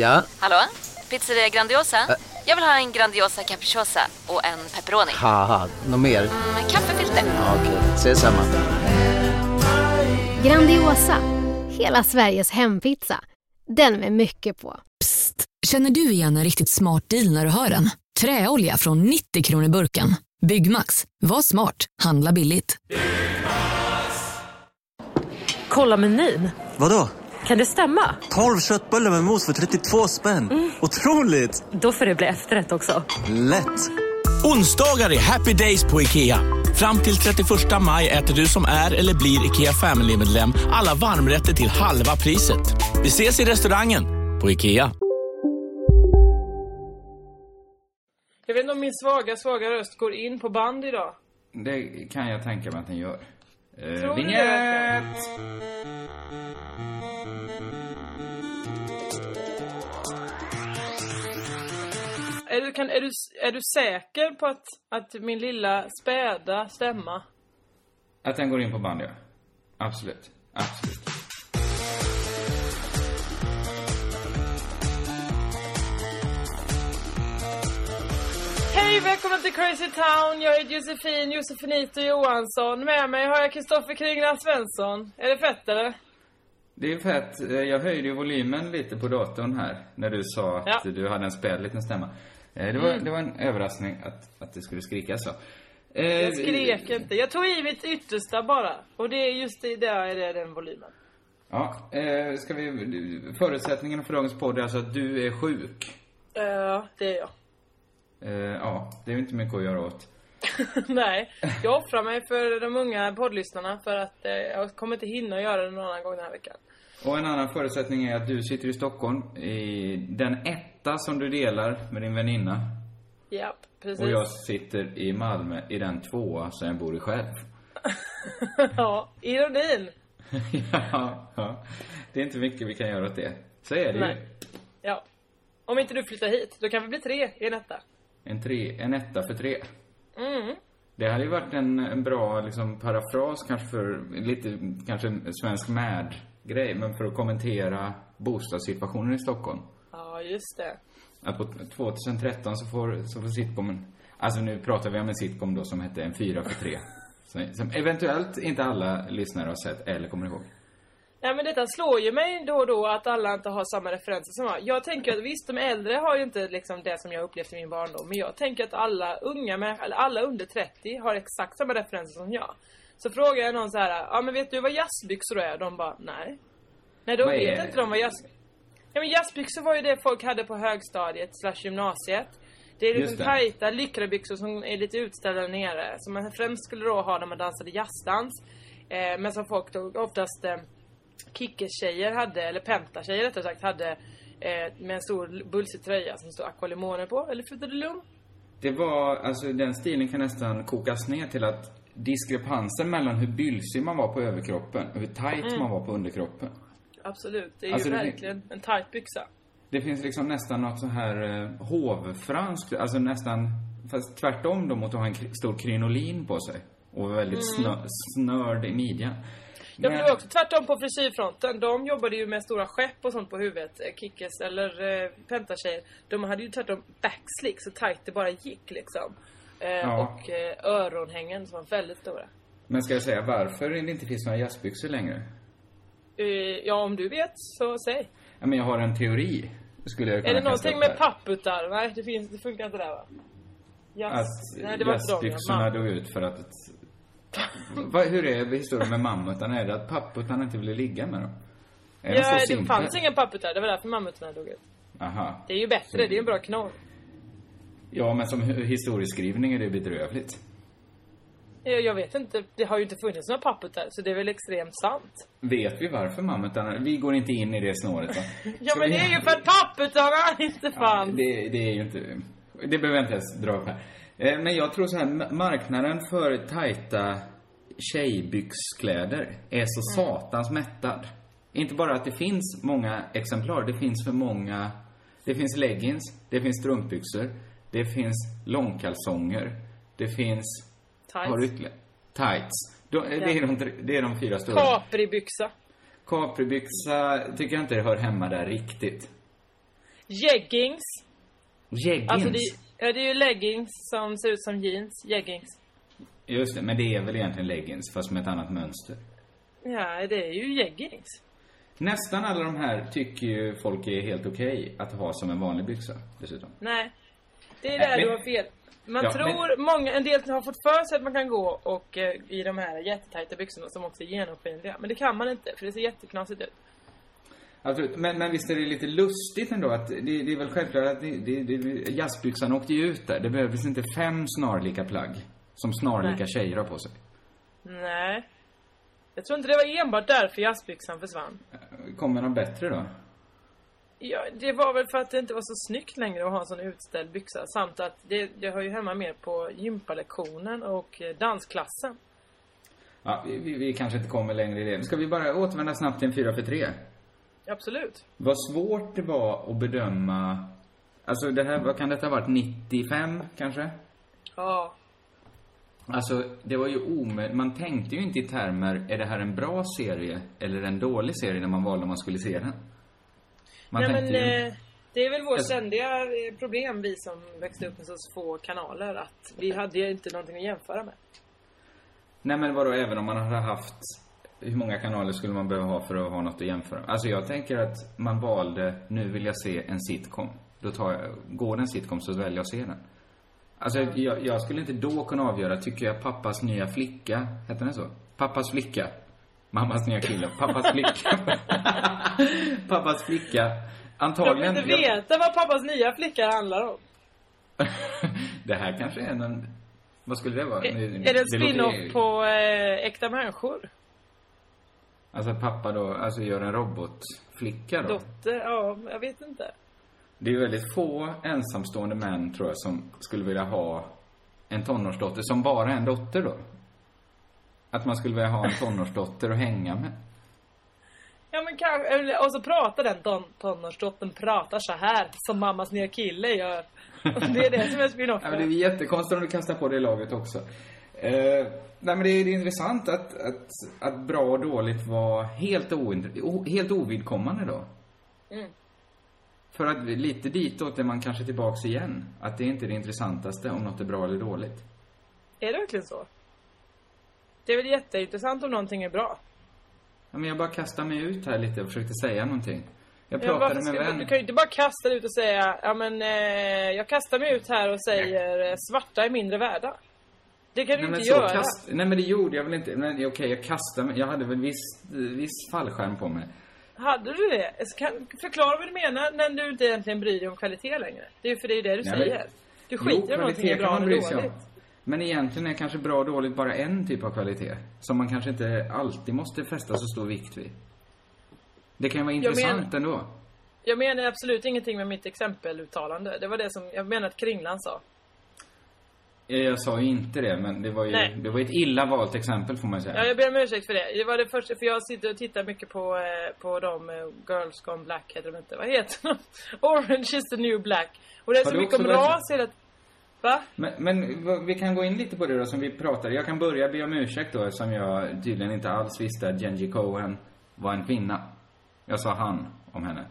Ja? Hallå? Pizzeria Grandiosa? Jag vill ha en Grandiosa capriciosa och en pepperoni. Haha, något mer? Med kaffefilter. Ja, Okej, ses samma. Grandiosa, hela Sveriges hempizza. Den med mycket på. Psst! Känner du igen en riktigt smart deal när du hör den? Träolja från 90 kronor burken. Byggmax. Var smart. Handla billigt. Kolla menyn. Vadå? Kan det stämma? 12 köttbullar med mos för 32 spänn. Otroligt! Då får det bli efterrätt också. Lätt! Onsdagar är happy days på IKEA. Fram till 31 maj äter du som är eller blir IKEA Family-medlem alla varmrätter till halva priset. Vi ses i restaurangen på IKEA. Jag vet inte om min svaga, svaga röst går in på band idag. Det kan jag tänka mig att den gör. Eh, vignett! Är du, kan, är du, är du säker på att, att min lilla späda stämma Att den går in på band, ja. Absolut. Absolut. Hej, välkommen till Crazy Town. Jag är Josefin Josefinito Johansson. Med mig har jag Kristoffer Kringland Svensson. Är det fett eller? Det är fett. Eh, Jag höjde ju volymen lite på datorn här när du sa att Ja. du hade en späd liten stämma. Eh, Det var, Mm. det var en överraskning att, att det skulle skrika så. Eh, Jag skrek inte. Jag tog i mitt yttersta bara. Och det är just det, där är det den volymen. Ja, ska vi... Förutsättningen för dagens podd är alltså att du är sjuk. Ja, det är jag. Eh, ja, det är inte mycket att göra åt. Nej, jag offrar mig för de unga poddlyssnarna för att eh, jag kommer inte hinna göra det någon annan gång den här veckan. Och en annan förutsättning är att du sitter i Stockholm i den etta som du delar med din väninna. Japp, precis. Och jag sitter i Malmö i den tvåa som jag bor i själv. ja, ironin. ja, ja. Det är inte mycket vi kan göra åt det. Så är det Nej. ju. Ja. Om inte du flyttar hit, då kan vi bli tre i en etta. En, tre, en etta för tre. Mm. Det hade ju varit en, en bra liksom, parafras kanske för lite, kanske en svensk mad-grej, men för att kommentera bostadssituationen i Stockholm. Ja, just det. Att på 2013 så får, så får sitcomen, alltså nu pratar vi om en sitcom då som hette En fyra för tre. Som, som eventuellt inte alla lyssnare har sett eller kommer ihåg. Ja men detta slår ju mig då och då att alla inte har samma referenser som jag. Jag tänker att visst, de äldre har ju inte liksom det som jag upplevt i min barndom. Men jag tänker att alla unga människor, alla under 30 har exakt samma referenser som jag. Så frågar jag någon så här, ja men vet du vad jazzbyxor är? De bara, nej. Nej, då vet är- inte de vad jazz... Ja men jazzbyxor var ju det folk hade på högstadiet slash gymnasiet. Det är liksom tajta lycrabyxor som är lite utställda nere. Som man främst skulle då ha när man dansade jazzdans. Eh, men som folk då oftast eh, Kickers-tjejer hade, eller Penta-tjejer rättare sagt, hade eh, med en stor bulsig tröja som stod Aqualimone på, eller Frudelum. Det var, alltså den stilen kan nästan kokas ner till att diskrepansen mellan hur bylsig man var på överkroppen och hur tight Mm. man var på underkroppen. Absolut, det är Alltså, ju det- verkligen en tight byxa. Det finns liksom nästan något så här eh, hovfranskt, alltså nästan, fast tvärtom då mot att ha en stor krinolin på sig. Och väldigt Mm. snö, snörd i midjan. Ja, men det var också tvärtom på frisyrfronten. De jobbade ju med stora skepp och sånt på huvudet. Eh, Kickers eller eh, Penta-tjejer. De hade ju tvärtom backslick så tight det bara gick liksom. Eh, Ja. Och eh, öronhängen som var väldigt stora. Men ska jag säga varför det inte finns några jazzbyxor längre? Eh, ja, om du vet så säg. Ja, men jag har en teori. Skulle jag Är kunna det kasta någonting med här. papputtar? Nej, det, finns, det funkar inte där va? Jazz. Att Nej, det var jazzbyxorna ja. dog ut för att... Ett... Va, hur är historien med mammutarna? Är det att papputarna inte ville ligga med dem? Är Ja, så det simpla? fanns ingen papputtar. Det var därför mammutarna dog ut. Aha. Det är ju bättre. Det är ju en bra knorr. Ja, men som hi- historieskrivning är det bedrövligt. Jag, jag vet inte. Det har ju inte funnits några papputtar. Så det är väl extremt sant. Vet vi varför mammutarna... Vi går inte in i det snåret va? Ja, men vi- det är ju för att papputtarna inte fanns. Det, det är ju inte... Det behöver jag inte ens dra upp här. Eh, Men jag tror så här, ma- marknaden för tajta tjejbyxkläder är så Mm. satans mättad. Inte bara att det finns många exemplar, det finns för många... Det finns leggings, det finns strumpbyxor, det finns långkalsonger, det finns... Tights. Tights. De, det, är de, det är de fyra stora. Capribyxa. Capribyxa tycker jag inte det hör hemma där riktigt. Jeggings. Jeggings? Alltså det, ja, det är ju leggings som ser ut som jeans. Jeggings. Just det, men det är väl egentligen leggings fast med ett annat mönster. Ja, det är ju jeggings. Nästan alla de här tycker ju folk är helt okej att ha som en vanlig byxa dessutom. Nej. Det är Nej, där men- du har fel. Man Ja, tror, många, en del har fått för sig att man kan gå och eh, i de här jättetajta byxorna som också är genomskinliga. Men det kan man inte, för det ser jätteknasigt ut. Absolut. Men, men visst är det lite lustigt ändå att det, det är väl självklart att det, det, det, jazzbyxan åkte ju ut där. Det behövdes inte fem snarlika plagg som snarlika Nej. tjejer har på sig. Nej. Jag tror inte det var enbart därför jazzbyxan försvann. Kommer något bättre då? Ja, det var väl för att det inte var så snyggt längre att ha en sån utställd byxa. Samt att det, det hör ju hemma mer på gympalektionen och dansklassen. Ja, vi, vi, kanske inte kommer längre i det. Ska vi bara återvända snabbt till en 4 för 3? Absolut. Vad svårt det var att bedöma... Alltså det här, vad kan detta ha varit? 95 kanske? Ja. Alltså, det var ju omöjligt. Man tänkte ju inte i termer, är det här en bra serie eller en dålig serie när man valde om man skulle se den? Man Nej men ju... eh, det är väl vårt Jag- ständiga eh, problem vi som växte upp med så få kanaler att vi hade ju inte någonting att jämföra med. Nej men vadå, även om man hade haft... Hur många kanaler skulle man behöva ha för att ha något att jämföra? Alltså jag tänker att man valde, nu vill jag se en sitcom. Då tar jag, går det en sitcom så väljer jag att se den. Alltså jag, jag skulle inte då kunna avgöra, tycker jag pappas nya flicka, heter den så? Pappas flicka. Mammas nya kille. Pappas flicka. pappas flicka. Jag vill Antagligen. inte veta vad pappas nya flicka handlar om. det här kanske är en... Vad skulle det vara? Är, är det en spin-off låter- på eh, Äkta människor? Alltså pappa då, alltså gör en robotflicka då? Dotter? Ja, jag vet inte. Det är väldigt få ensamstående män, tror jag, som skulle vilja ha en tonårsdotter som bara en dotter då. Att man skulle vilja ha en tonårsdotter att hänga med. Ja men kanske, och så pratar den ton, tonårsdottern pratar så här som mammas nya kille gör. Och det är det som är Ja, spin-offen. men det är jättekonstigt om du kastar på det laget också. Eh, nej men det är, det är intressant att, att, att bra och dåligt var helt, o, helt ovidkommande då. Mm. För att lite ditåt är man kanske tillbaks igen. Att det är inte det intressantaste om något är bra eller dåligt. Är det verkligen så? Det är väl jätteintressant om någonting är bra. Ja, men jag bara kastade mig ut här lite och försökte säga någonting. Jag Ja, pratade varför med en vän. Du kan ju inte bara kasta dig ut och säga ja men eh, jag kastar mig ut här och säger eh, svarta är mindre värda. Det kan du Nej, men inte så, göra. Kast... Nej men det gjorde jag väl inte. Men okej, jag kastade mig. Jag hade väl viss, viss fallskärm på mig. Hade du det? Kan, förklara vad du menar när du inte egentligen bryr dig om kvalitet längre. Det är ju för det är det du Nej, men- säger. Du skiter i om någonting är bra eller sig om. dåligt. Men egentligen är kanske bra och dåligt bara en typ av kvalitet. Som man kanske inte alltid måste fästa så stor vikt vid. Det kan ju vara Jag intressant ändå. Jag menar absolut ingenting med mitt exempeluttalande. Det var det som jag menar att Kringlan sa. Jag, sa ju inte det, men det var ju Nej. det var ett illa valt exempel får man säga. Ja, jag ber om ursäkt för det. Det var det första, för jag sitter och tittar mycket på, eh, på de eh, Girls Gone Black heter de inte. Vad heter de? Orange is the new black. Och det är Har så mycket om ras hela... Va? Men, men vi kan gå in lite på det då som vi pratade. Jag kan börja be om ursäkt då som jag tydligen inte alls visste att Genji Cohen var en kvinna. Jag sa han om henne.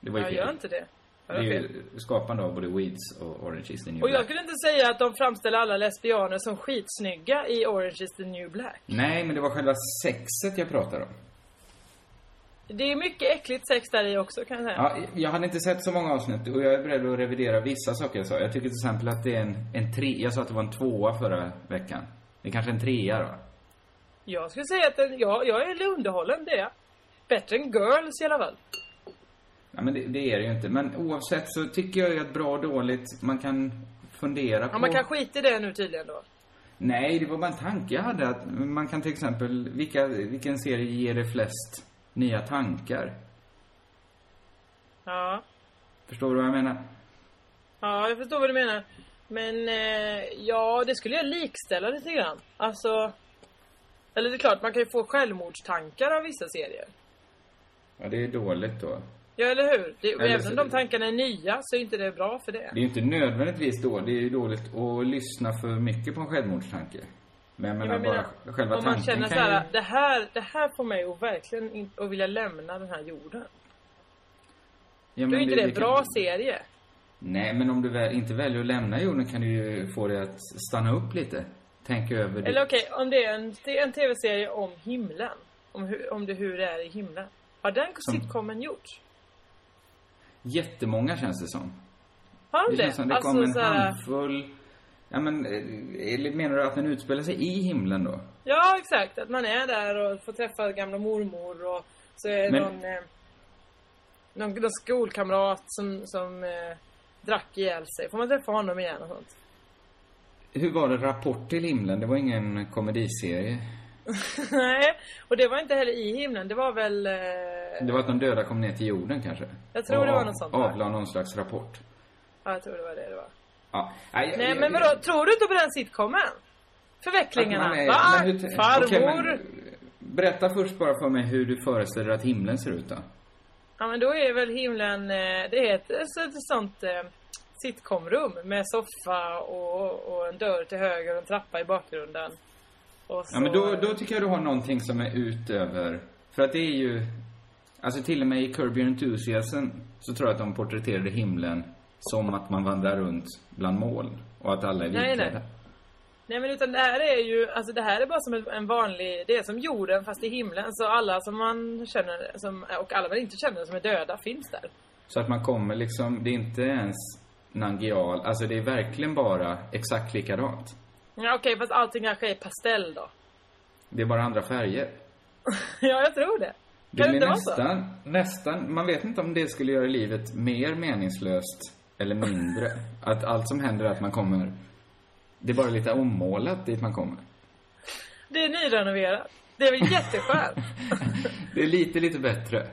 Det var ju Jag fel. gör inte det. Det är ju skapande av både Weeds och Orange is the new Och jag black. skulle inte säga att de framställer alla lesbianer som skitsnygga i Orange is the new black. Nej, men det var själva sexet jag pratade om. Det är mycket äckligt sex där i också kan jag säga. Ja, jag hade inte sett så många avsnitt och jag är beredd att revidera vissa saker jag sa. Jag tycker till exempel att det är en, en tre... Jag sa att det var en tvåa förra veckan. Det är kanske en trea då. Jag skulle säga att den, ja, jag är underhållen, det är jag. Bättre än Girls i alla fall. Ja, men det, det är det ju inte. Men oavsett så tycker jag ju att bra och dåligt, man kan fundera på... Ja, man kan skita i det nu tydligen då. Nej, det var bara en tanke jag hade. Att man kan till exempel, vilka, vilken serie ger det flest nya tankar? Ja. Förstår du vad jag menar? Ja, jag förstår vad du menar. Men eh, ja, det skulle jag likställa lite grann. Alltså... Eller det är klart, man kan ju få självmordstankar av vissa serier. Ja, det är dåligt då. Ja, eller hur? Det, Eller även om de tankarna är nya så är inte det bra för det. Det är ju inte nödvändigtvis då. Det är ju dåligt att lyssna för mycket på en självmordstanke. Men jag menar, Jag menar, bara själva om man tanken känner så kan här, ju... det här, det här får mig att verkligen in, att vilja lämna den här jorden. Ja, Då är inte det en kan- bra serie. Nej, men om du väl, inte väljer att lämna jorden kan du ju få dig att stanna upp lite. Tänka över det. Eller okej, om det är en, det är en tv-serie om himlen. Om, hur, om det hur det är i himlen. Har den sitcomen gjorts? Jättemånga känns det som. Har Det den känns som det Alltså, kom en så här- handfull... Ja, men eh, eller menar du att den utspelar sig i himlen då? Ja, exakt. Att man är där och får träffa gamla mormor och så är det Men- någon, eh, någon, någon skolkamrat som, som eh, drack ihjäl sig. Får man träffa honom igen och sånt? Hur var det Rapport till himlen? Det var ingen komediserie. Nej, och det var inte heller i himlen. Det var väl... Eh, Det var att de döda kom ner till jorden kanske? Jag tror Och det var något sånt. Avla någon slags rapport. Ja, jag tror det var det det var. Ja. Nej, Nej, jag- men vadå? Tror du inte på den sitcomen? Förvecklingarna? Man är- Va? hur- Farmor? okej, men berätta först bara för mig hur du föreställer dig att himlen ser ut då. Ja, men då är väl himlen... Eh, det är ett, ett, sånt eh, sitcomrum med soffa och, och en dörr till höger och en trappa i bakgrunden. Så, Ja, men då, då tycker jag du har någonting som är utöver... För att det är ju... Alltså till och med i Curb Your Enthusiasm så tror jag att de porträtterade himlen som att man vandrar runt bland moln och att alla är Nej, vitklädda. nej. Nej men utan det här är ju, alltså det här är bara som en- vanlig, det är som jorden fast i himlen. Så alla som man känner, som, och alla man inte känner som är döda finns där. Så att man kommer liksom, det är inte ens Nangial, alltså det är verkligen bara exakt likadant. Ja okej, fast allting kanske är pastell då. Det är bara andra färger. ja, jag tror det. Det blir nästan, nästan, man vet inte om det skulle göra livet mer meningslöst eller mindre. Att allt som händer är att man kommer, det är bara lite ommålat dit man kommer. Det är nyrenoverat. Det är väl jätteskönt. Det är lite, lite bättre.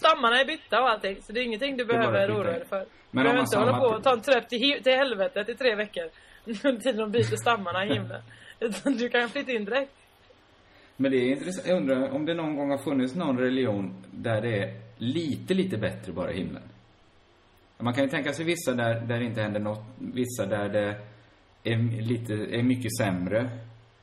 Stammarna är bytta och allting, så det är ingenting du behöver oroa dig för. Men du behöver inte hålla på och ta en tröpp till, till helvetet i tre veckor. Under tiden de byter stammarna i himlen. Utan du kan flytta in direkt. Men det är intressant, jag undrar om det någon gång har funnits någon religion där det är lite, lite bättre bara i himlen. Man kan ju tänka sig vissa där, där det inte händer något, vissa där det är lite, är mycket sämre.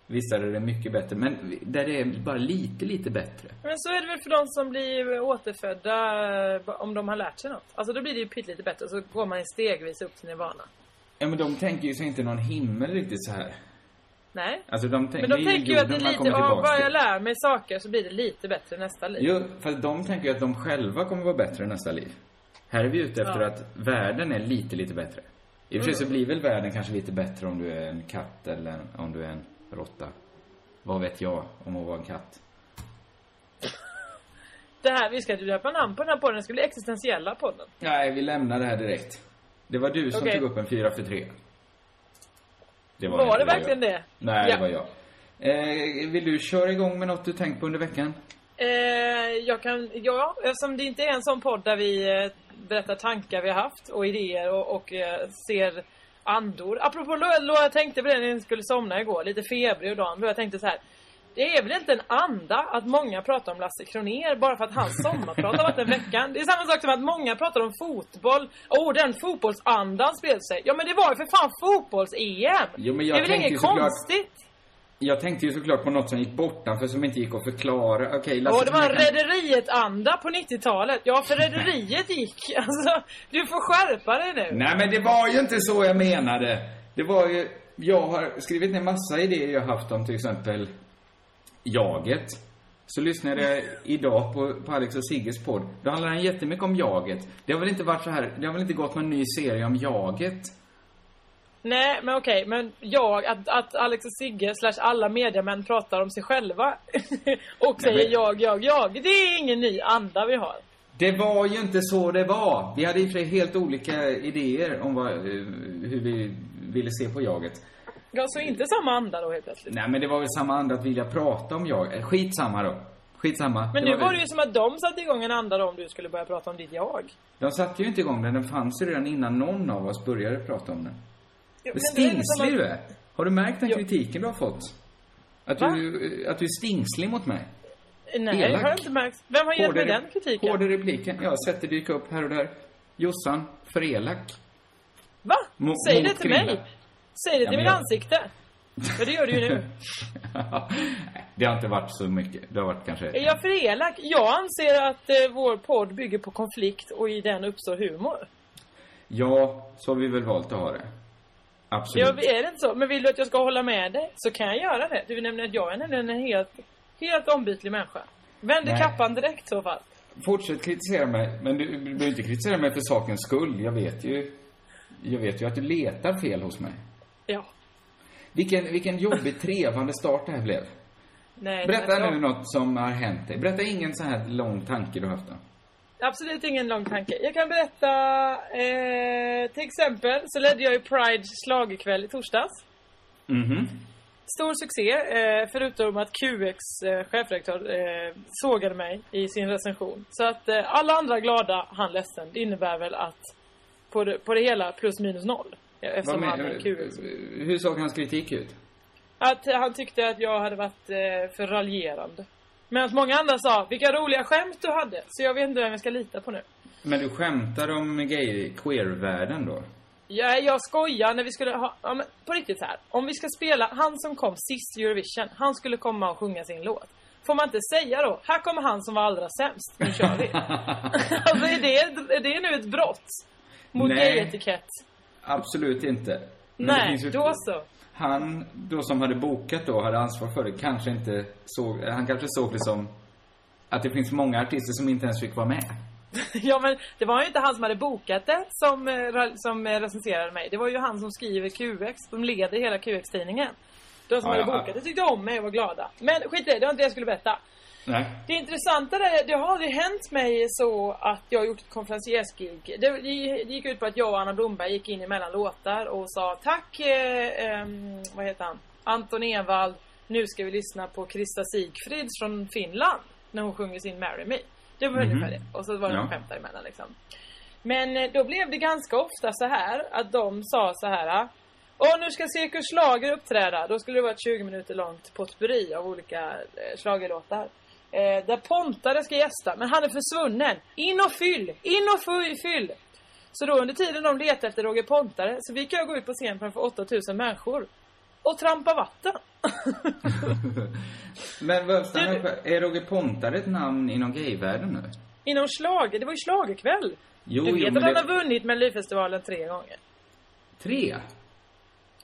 Vissa där det är mycket bättre, men där det är bara lite, lite bättre. Men så är det väl för de som blir återfödda om de har lärt sig något. Alltså då blir det ju pyttelite bättre så går man stegvis upp till nirvana. Ja, men de tänker ju sig inte någon himmel riktigt så här. Nej. Alltså de tänker, Men de tänker ju att det är lite, tillbaks bara jag lär mig saker så blir det lite bättre nästa liv. Jo, för de tänker ju att de själva kommer vara bättre nästa liv. Här är vi ute efter Ja. att världen är lite, lite bättre. I och för sig så Mm. blir väl världen kanske lite bättre om du är en katt eller om du är en råtta. Vad vet jag om att vara en katt? Det här, vi ska döpa namn på den här podden, det ska bli existentiella podden. Nej, vi lämnar det här direkt. Det var du som Okej. tog upp en 4 för 3. Det Var, inte, det verkligen jag. det? Nej, Ja. det var jag. Eh, vill du köra igång med något du tänkt på under veckan? Eh, jag kan, ja, eftersom det inte är en sån podd där vi eh, berättar tankar vi har haft och idéer och, och eh, ser andor. Apropå Loa, jag tänkte på det när jag skulle somna igår, lite febrig och dagen. Jag tänkte så här. Det är väl inte en anda att många pratar om Lasse Kronér bara för att hans sommarprat har varit den veckan. Det är samma sak som att många pratar om fotboll. Åh, oh, den fotbollsandan spred sig. Ja, men det var ju för fan fotbolls-EM! Det är väl inget såklart- konstigt? Jag tänkte ju såklart på något som gick bortanför som inte gick att förklara. Okej, Lasse Åh, det var en Rederiet-anda på 90-talet. Ja, för Rederiet gick. Alltså, du får skärpa dig nu. Nej men det var ju inte så jag menade. Det var ju, jag har skrivit ner massa idéer jag haft om till exempel jaget. Så lyssnade jag idag på, på Alex och Sigges podd. Då handlar den jättemycket om jaget. Det har väl inte varit så här, det har väl inte gått någon ny serie om jaget? Nej, men okej. Men jag, att, att Alex och Sigge slash alla mediamän pratar om sig själva och säger men- jag, jag, jag. Det är ingen ny anda vi har. Det var ju inte så det var. Vi hade i helt olika idéer om vad, eh, hur vi ville se på jaget. Ja, så inte samma anda då helt plötsligt. Nej men det var väl samma anda att vilja prata om jag. Eh, Skitsamma då. Skitsamma. Men Det nu var väl- det ju som att de satte igång en anda då om du skulle börja prata om ditt jag. De satte ju inte igång den, den fanns ju redan innan någon av oss började prata om den. Jo, liksom stingslig du är. Har du märkt den Jo. kritiken du har fått? Att Va? du, att du är stingslig mot mig? Nej, Elak. har jag inte märkt. Vem har gett mig den kritiken? Hårda repliken. Jag har sett det dyka upp här och där. Jossan, för elak. Va? Mo- Säg det till mig. Säg det till mitt jag- ansikte. För det gör du ju nu. Det har inte varit så mycket. Det har varit kanske... Är jag för elak? Jag anser att eh, vår podd bygger på konflikt och i den uppstår humor. Ja, så har vi väl valt att ha det. Absolut. Ja, är det inte så? Men vill du att jag ska hålla med dig så kan jag göra det. Du nämner att jag är nämligen en helt, helt ombytlig människa. Vänder Nej. kappan direkt så fall. Fortsätt kritisera mig, men du, du behöver inte kritisera mig för sakens skull. Jag vet ju... Jag vet ju att du letar fel hos mig. Ja. Vilken, vilken jobbig, trevande start det här blev. Nej, Berätta nu något som har hänt dig. Berätta ingen så här lång tanke du har haft då. Absolut ingen lång tanke. Jag kan berätta, eh, till exempel så ledde jag ju Prides schlagerkväll i torsdags. Mhm. Stor succé, eh, förutom att QX eh, chefredaktör eh, sågade mig i sin recension. Så att eh, alla andra glada, han ledsen. Det innebär väl att på det, på det hela plus minus noll. Eftersom Vad han men- är QX. Hur såg hans kritik ut? Att han tyckte att jag hade varit eh, för raljerande. Medan många andra sa, vilka roliga skämt du hade. Så jag vet inte vem jag ska lita på nu. Men du skämtar om gay queer-världen då? Ja, jag skojar när vi skulle ha, ja, men på riktigt så här. Om vi ska spela, han som kom sist i Eurovision, han skulle komma och sjunga sin låt. Får man inte säga då, här kommer han som var allra sämst, nu kör vi. alltså är det, är det nu ett brott? Mot gayetikett? Absolut inte. Men Nej, ju- då så. Han då som hade bokat då, hade ansvar för det, kanske inte såg, han kanske såg det som att det finns många artister som inte ens fick vara med. ja men det var ju inte han som hade bokat det som, eh, som eh, recenserade mig. Det var ju han som skriver QX, som leder hela QX-tidningen. De som Ja, hade bokat det tyckte om mig och var glada. Men skit i det, det var inte det jag skulle berätta. Nej. Det intressanta är, det har aldrig hänt mig så att jag har gjort ett konferenciersgig. Det, det gick ut på att jag och Anna Blomberg gick in emellan låtar och sa tack, eh, ehm, vad heter han? Anton Ewald. Nu ska vi lyssna på Krista Sigfrids från Finland. När hon sjunger sin Marry Me. Det var Mhm. ungefär det. Och så var det Ja. skämt däremellan liksom. Men eh, då blev det ganska ofta så här att de sa så här. Och nu ska Cirkus Schlager uppträda. Då skulle det vara ett 20 minuter långt potpurri av olika eh, schlagerlåtar. Eh, där Pontare ska gästa, men han är försvunnen. In och fyll! In och fyll! Så då under tiden de letade efter Roger Pontare så fick jag gå ut på scen framför 8000 människor. Och trampa vatten. Men vad, upp. Är Roger Pontare ett namn inom gayvärlden nu? Inom slager, det var ju schlagerkväll. Jo, du vet jo, att han det- har vunnit Melodifestivalen tre gånger. Tre?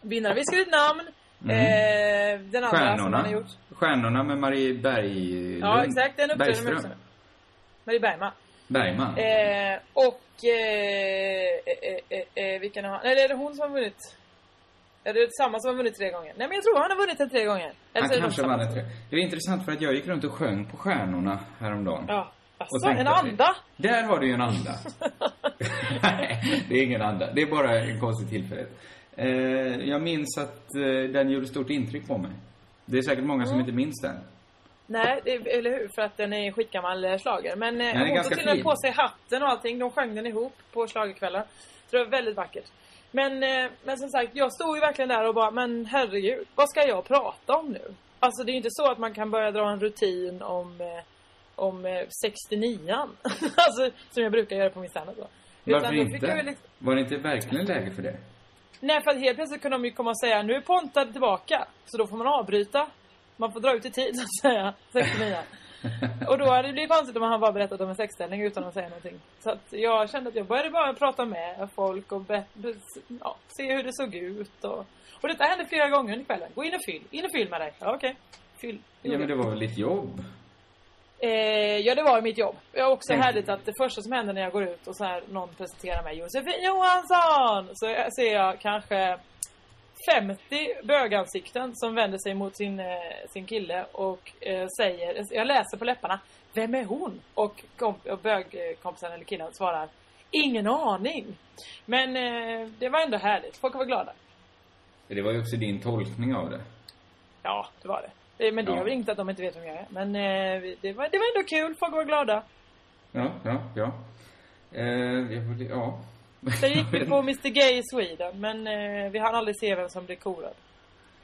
Vinnare viskar ut namn. Mm. Eh, den andra som han Stjärnorna? har gjort. Stjärnorna med Marie Berg... Ja, exakt. Den uppträdde med. Marie Bergman. Bergman. Eh, och... Eh, eh, eh, eh, vilken har han? Eller är det hon som har vunnit? Är det samma som har vunnit tre gånger? Nej men jag tror han har vunnit den tre gånger. Eller Han det kanske vann tre. Det var intressant för att jag gick runt och sjöng på Stjärnorna häromdagen. Ja. Alltså, en anda? Där har du ju en anda. Nej, det är ingen anda. Det är bara en konstig tillfällighet. Eh, jag minns att eh, den gjorde stort intryck på mig. Det är säkert många som Mm. inte minns den. Nej, det, eller hur? För att den är skitgammal eh, schlager. Men eh, hon tog till och med på sig hatten och allting. De sjöng den ihop på schlagerkvällar. Så det var väldigt vackert. Men, eh, men som sagt, jag stod ju verkligen där och bara, men herregud, vad ska jag prata om nu? Alltså det är ju inte så att man kan börja dra en rutin om, eh, om eh, 69an. alltså, som jag brukar göra på min standup då. Utan Varför fick inte? liksom- Var det inte verkligen läge för det? Nej, för att helt plötsligt kunde de ju komma och säga, nu är Pontare tillbaka. Så då får man avbryta. Man får dra ut i tid, så att säga. 69 Och då hade det blivit konstigt om han bara berättat om en sexställning utan att säga någonting. Så att jag kände att jag började bara prata med folk och be, be, ja, se hur det såg ut. Och, och detta hände flera gånger under kvällen. Gå in och fyll. In och fyll med dig. Ja, okej. Fyll. Ja, men det var väl ditt jobb? Eh, ja, det var mitt jobb. Det är också Tänk- härligt att det första som händer när jag går ut och så här någon presenterar mig Josefin Johansson! Så jag- ser jag kanske 50 bögansikten som vänder sig mot sin, eh, sin kille och eh, säger, jag läser på läpparna, vem är hon? Och, komp- och bögkompisen eller killen svarar, ingen aning. Men eh, det var ändå härligt, folk var glada. Det var ju också din tolkning av det. Ja, det var det. Eh, Men det Ja. gör väl inte att de inte vet vem jag är. Men eh, det, var, det var ändå kul, folk var glada. Ja, ja, ja. Eh, jag, ja. Sen gick vi på Mr Gay i Sweden, men eh, vi hann aldrig se vem som blev korad.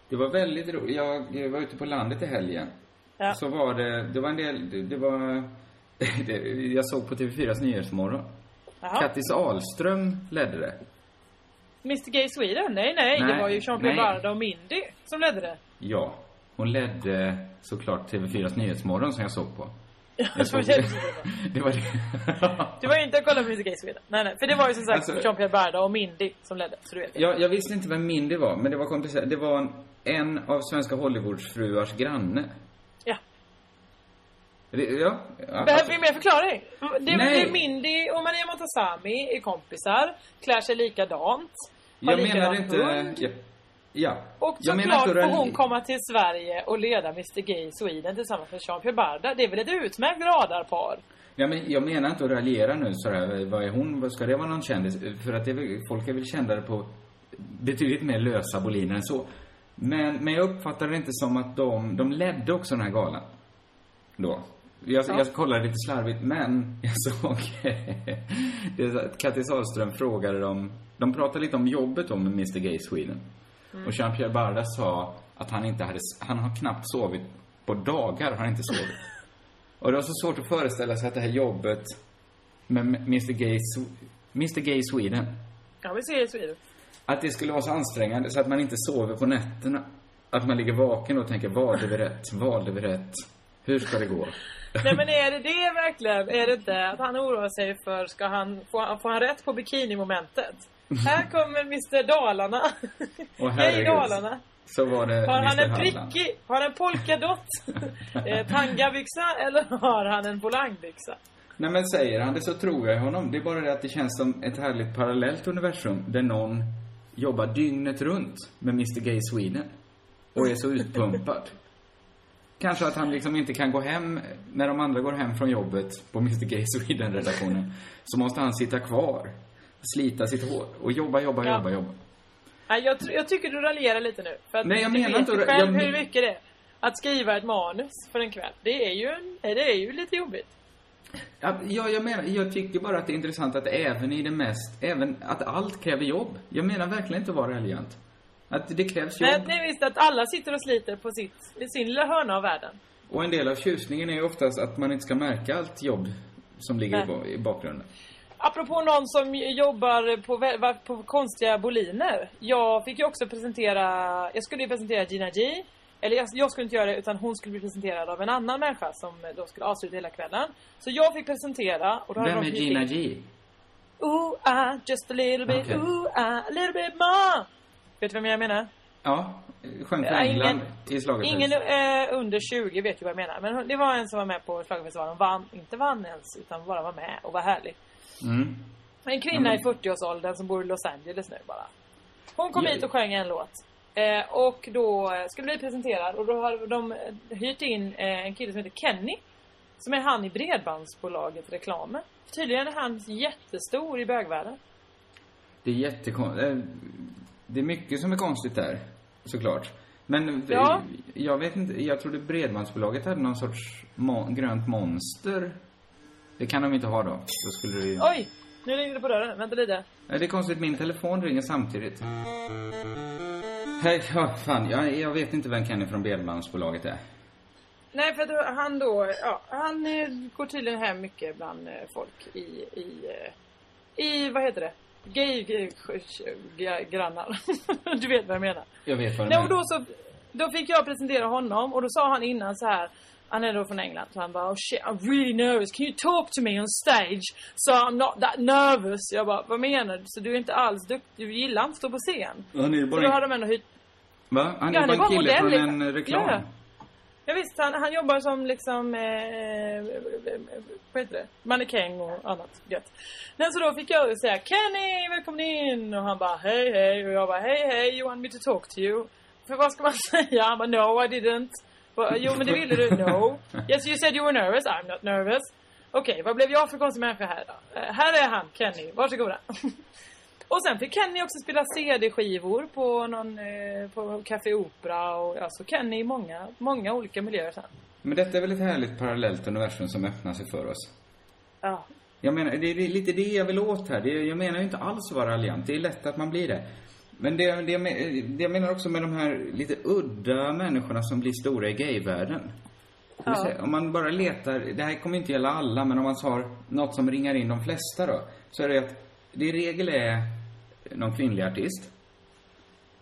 Det var väldigt roligt. Jag var ute på landet i helgen. Ja. Så var det, det var en del, det, det var, det, jag såg på TV4s Nyhetsmorgon. Jaha. Kattis Ahlström ledde det. Mr Gay Sweden? Nej, nej, det Nej, var ju Jean-Pierre nej. Barda och Mindy som ledde det. Ja. Hon ledde såklart TV4s Nyhetsmorgon som jag såg på. Jag såg, det. det var det. Det var inte att kolla på Mr Gay Sweden. Nej, nej. För det var ju som sagt Alltså- Jean-Pierre Barda och Mindy som ledde. Så du vet. Jag, jag visste inte vem Mindy var, men det var komplicerat. Det var en, en av svenska Hollywoodsfruars granne. Ja. Det, ja. ja Behöver vi mer förklaring? Det, Nej. det är Mindy och Maria Montazami är kompisar, klär sig likadant, har jag menar inte... hund. Ja. Ja. Och såklart får hon komma till Sverige och leda Mr Gay Sweden tillsammans med Jean-Pierre Barda. Det är väl ett utmärkt radarpar? Ja, men jag menar inte att raljera nu sådär. Vad är hon? Ska det vara någon kändis? För att är folk är väl kändare på betydligt mer lösa boliner än så. Men, men jag uppfattar det inte som att de, de ledde också den här galan. Då. Jag, Ja. jag kollade lite slarvigt, men jag såg... att Kattis Sahlström frågade dem... De pratade lite om jobbet då med Mr Gay Sweden. Mm. Och Jean-Pierre Barda sa att han inte hade... Han har knappt sovit. På dagar har han inte sovit. Och det var så svårt att föreställa sig att det här jobbet med Mr Gay, Mr Gay Sweden, Ja, ser i Sweden. att det skulle vara så ansträngande så att man inte sover på nätterna. Att man ligger vaken och tänker, valde vi rätt? Valde vi rätt? Hur ska det gå? Nej men är det det verkligen? Är det inte att han oroar sig för, ska han, får han, får han rätt på bikinimomentet? Här kommer Mr Dalarna. Och Hej Dalarna. så var det Har han Mr en prickig, har han en polkadott? eh, tangabyxa eller har han en volangbyxa? Nej men säger han det så tror jag honom. Det är bara det att det känns som ett härligt parallellt universum där någon jobbar dygnet runt med Mr Gay Sweden och är så utpumpad. Kanske att han liksom inte kan gå hem när de andra går hem från jobbet på Mr Gay Sweden-redaktionen. Så måste han sitta kvar, slita sitt hår och jobba, jobba, Ja. jobba, jobba. Nej, jag, jag tycker du raljerar lite nu. För att Nej, jag menar inte själv jag- hur mycket det är. Att skriva ett manus för en kväll. Det är ju, en, det är ju lite jobbigt. Ja, ja, jag menar, jag tycker bara att det är intressant att även i det mest, även att allt kräver jobb. Jag menar verkligen inte att vara raljant. Att det krävs jobb. Nej, nej visst att alla sitter och sliter på sitt, sin lilla hörna av världen. Och en del av tjusningen är ju oftast att man inte ska märka allt jobb som ligger Nej. i bakgrunden. Apropå någon som jobbar på, på konstiga boliner. Jag fick ju också presentera, jag skulle ju presentera Gina G. Eller jag, jag skulle inte göra det utan hon skulle bli presenterad av en annan människa som då skulle avsluta hela kvällen. Så jag fick presentera och då Vem är Gina in- G? Ooh, ah, just a little bit, Okej. ooh, ah, a little bit more. Vet du vem jag menar? Ja, sjöng för Ja, ingen- England i schlagerfest. Ingen eh, under 20 vet ju vad jag menar. Men det var en som var med på schlagerfestivalen och vann, inte vann ens, utan bara var med och var härlig. Mm. En kvinna men- i 40-årsåldern som bor i Los Angeles nu bara. Hon kom hit och sjöng en låt. Eh, och då eh, skulle bli presenterad och då har de eh, hyrt in eh, en kille som heter Kenny. Som är han i Bredbandsbolaget Reklamen. Tydligen är han jättestor i bögvärlden. Det är jättekonstigt. Det är mycket som är konstigt där, såklart. Men Ja. jag vet inte, jag trodde Bredbandsbolaget hade någon sorts mo- grönt monster. Det kan de inte ha då. Då skulle det ju... Oj! Nu ringde det på dörren. Vänta lite. Det är konstigt, min telefon ringer samtidigt. Hej, ja, fan, jag, jag vet inte vem Kenny från Bredbandsbolaget är. Nej, för att han då, ja, han eh, går tydligen hem mycket bland eh, folk i, i, eh, i, vad heter det? Gay, gay grannar. du vet vad jag menar. Jag vet vad det Nej, och då så, då fick jag presentera honom och då sa han innan så här. Han är då från England så han bara oh shit I'm really nervous. Can you talk to me on stage so I'm not that nervous? Jag bara vad menar du? Så du är inte alls duktig? Du gillar inte att stå på scen? Han är ju Så bara då har de ändå hyrt Va? Han Ja, är han bara en bara kille modell, från liksom. en eh, reklam. Ja. Ja, visst, han, han jobbar som liksom, eh, vad heter det? Mannekäng och annat gött. Men så då fick jag säga Kenny, välkommen in! Och han bara hej hej och jag bara hej hej, you want me to talk to you? För vad ska man säga? Han bara no I didn't. Jo men det ville du, no. Yes you said you were nervous, I'm not nervous. Okej, vad blev jag för konstig människa här då? Eh, här är han, Kenny, varsågoda. Och sen fick Kenny också spela CD-skivor på någon, eh, på Café Opera och ja, så Kenny i många, många olika miljöer sen. Men detta är väl ett härligt parallellt universum som öppnar sig för oss. Ja. Jag menar, det är lite det jag vill åt här. Det, jag menar ju inte alls att vara raljant. Det är lätt att man blir det. Men det, det, det jag menar också med de här lite udda människorna som blir stora i gayvärlden. Ja. säga, Om man bara letar, det här kommer inte gälla alla, men om man tar något som ringar in de flesta då. Så är det att det i regel är någon kvinnlig artist.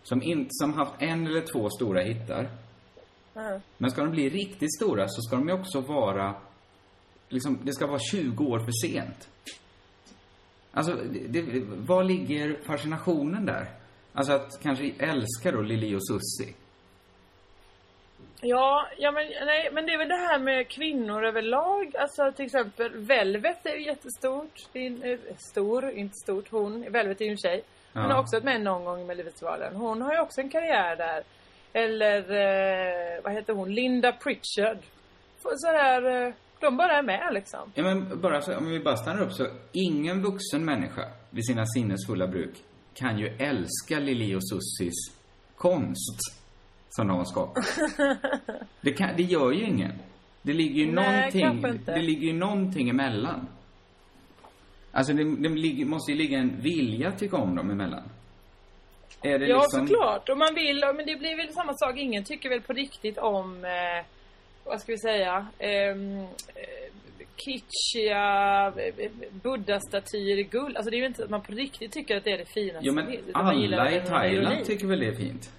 Som, in, som haft en eller två stora hittar. Ja. Men ska de bli riktigt stora så ska de ju också vara, liksom, det ska vara 20 år för sent. Alltså, det, var ligger fascinationen där? Alltså att kanske älska då Lili och Susie. Ja, ja men, nej, men det är väl det här med kvinnor överlag. Alltså till exempel Velvet är ju jättestort. Det är en, eh, stor, inte stort. Hon, Velvet är ju en tjej. Hon Ja. har också varit med någon gång i Melodifestivalen. Hon har ju också en karriär där. Eller, eh, vad heter hon? Linda Pritchard. Så här, eh, de bara är med liksom. Ja, men bara så, om vi bara stannar upp så, ingen vuxen människa vid sina sinnesfulla bruk kan ju älska Lili och Sussies konst som de har skapat. Det, kan, det gör ju ingen. Det ligger ju Nej, någonting, det ligger ju någonting emellan. Alltså det, det ligger, måste ju ligga en vilja att tycka om dem emellan. Är det Ja, liksom... såklart. Och man vill, men det blir väl samma sak. Ingen tycker väl på riktigt om, eh, vad ska vi säga, ehm, eh, kitschiga eh, buddha-statyer i guld. Alltså det är ju inte att man på riktigt tycker att det är det finaste. Jo men alla i Thailand tycker väl det är fint?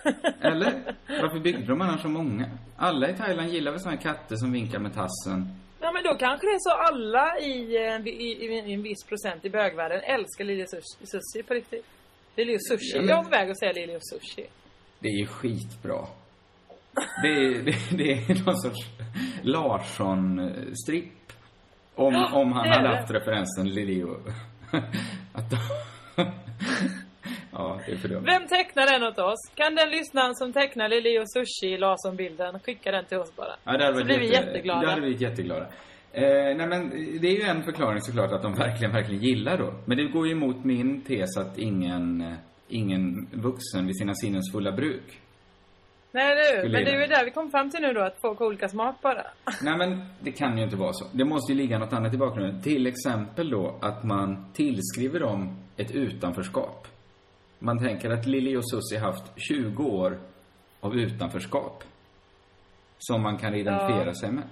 Eller? Varför byggde de annars så många? Alla i Thailand gillar väl såna här katter som vinkar med tassen? Ja men då kanske det är så alla i, eh, i, i, i en viss procent i bögvärlden älskar Lili Sushi, sushi på riktigt. Lili och Sushi. Ja, men- Jag är på väg att säga Lili och Sushi. Det är ju skitbra. Det är, det, det är någon sorts Larsson-stripp. Om, om han hade haft referensen Lili och... att Ja, det är för dumt. Vem tecknar den åt oss? Kan den lyssnaren som tecknar Lili och Sushi i Larsson-bilden skicka den till oss bara? Ja, det hade Så blir vi jätte- jätteglada. Det hade blivit jätteglada. Eh, nej men det är ju en förklaring såklart att de verkligen, verkligen gillar då. Men det går ju emot min tes att ingen, eh, ingen vuxen vid sina sinnens fulla bruk. Nej du, men det är ju där vi kom fram till nu då, att folk har olika smak bara. Nej men det kan ju inte vara så. Det måste ju ligga något annat i bakgrunden. Till exempel då att man tillskriver dem ett utanförskap. Man tänker att Lili och Susie haft 20 år av utanförskap. Som man kan identifiera Ja. sig med.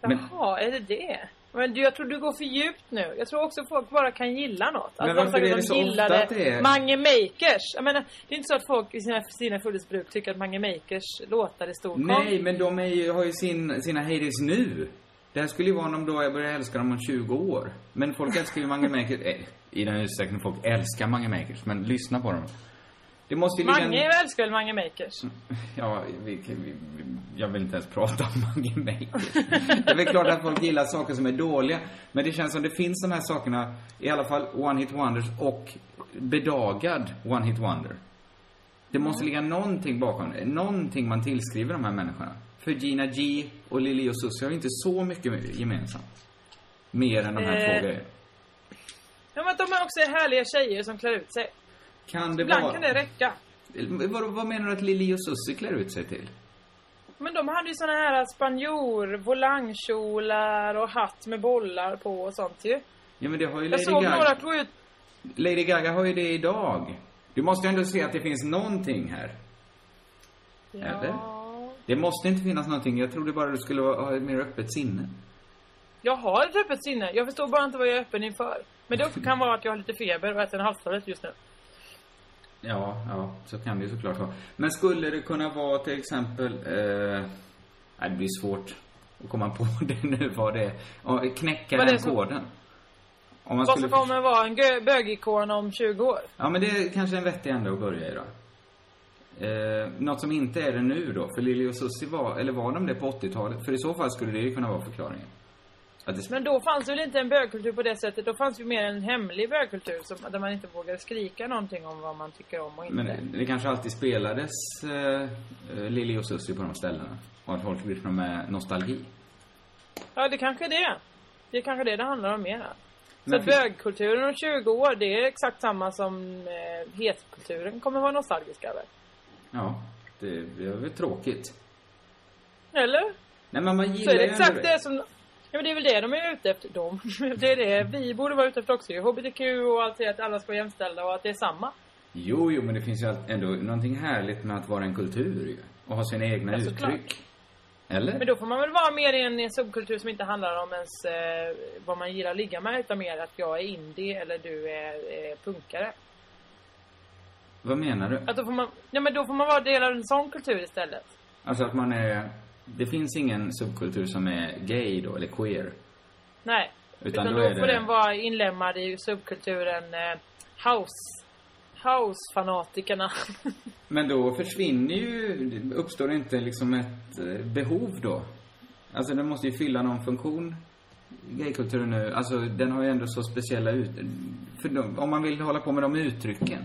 Men- Jaha, är det det? Men du, jag tror du går för djupt nu. Jag tror också folk bara kan gilla något. Men Alltså, varför de är det de så ofta att det är- Mange Makers. Jag menar, det är inte så att folk i sina, sina fullhetsbruk tycker att Mange Makers låtar är stor Nej, men de är ju, har ju sin, sina heydays nu. Det här skulle ju vara om då jag börjar älska dem om 20 år. Men folk älskar ju Mange Makers, eh, i den utsträckning folk älskar Mange Makers, men lyssna på dem. Det måste ju ligga Mange en... älskar väl Mange Makers? Ja, vi, vi, vi, jag vill inte ens prata om Mange Makers. Det är väl klart att folk gillar saker som är dåliga. Men det känns som det finns de här sakerna, i alla fall One Hit Wonders och bedagad One Hit Wonder. Det måste ligga någonting bakom det. Någonting man tillskriver de här människorna. För Gina G och Lili och Susie har ju inte så mycket gemensamt. Mer än de här Eh. två grejerna. Ja, men de är också härliga tjejer som klär ut sig. Kan det Ibland vara... kan det räcka. Vad, vad menar du att Lili och Susie klär ut sig till? Men de hade ju såna här spanjor, volangkjolar och hatt med bollar på och sånt ju. Ja men det har ju Jag Lady såg Gaga. några gå ut Lady Gaga har ju det idag. Du måste ju ändå se att det finns någonting här. Eller? Det måste inte finnas någonting. Jag trodde bara du skulle ha ett mer öppet sinne. Jag har ett öppet sinne. Jag förstår bara inte vad jag är öppen inför. Men det också kan vara att jag har lite feber och äter en halstablett just nu. Ja, ja, så kan det ju såklart vara. Men skulle det kunna vara till exempel... Eh, nej, det blir svårt att komma på det nu vad det är. Knäcka Vad den som- koden. Om man Vad skulle... som kommer vara en bögikon om 20 år. Ja, men det är kanske en vettig ände att börja i då. Eh, något som inte är det nu då. För Lili och Susie var, eller var de det på 80-talet? För i så fall skulle det ju kunna vara förklaringen. Det, Men då fanns väl inte en bögkultur på det sättet. Då fanns ju mer en hemlig bögkultur som, där man inte vågade skrika någonting om vad man tycker om och inte. men det kanske alltid spelades eh, eh, Lili och Susie på de ställena. Och att folk lyssnar med nostalgi. Ja, det kanske är det. Det är kanske det det handlar om mer. Så Men finns- bögkulturen om 20 år, det är exakt samma som eh, hetkulturen kommer vara nostalgisk över. Ja, det, det är väl tråkigt. Eller? Nej, men man Så gillar är det exakt det som... Ja men det är väl det de är ute efter. De. Det är det vi borde vara ute efter också. HBTQ och allt det att alla ska vara jämställda och att det är samma. Jo, jo, men det finns ju ändå någonting härligt med att vara en kultur ju. Och ha sina egna Ja, uttryck. Eller? Men då får man väl vara mer i en, en subkultur som inte handlar om ens eh, vad man gillar att ligga med utan mer att jag är indie eller du är, är punkare. Vad menar du? Att då får man, ja men då får man vara del av en sån kultur istället. Alltså att man är... Det finns ingen subkultur som är gay då, eller queer. Nej. Utan Utan, då då, får det- den vara inlemmad i subkulturen eh, house. House-fanatikerna. Men då försvinner ju... Uppstår inte liksom ett eh, behov då? Alltså den måste ju fylla någon funktion. Gaykulturen nu, alltså den har ju ändå så speciella ut... För de, om man vill hålla på med de uttrycken.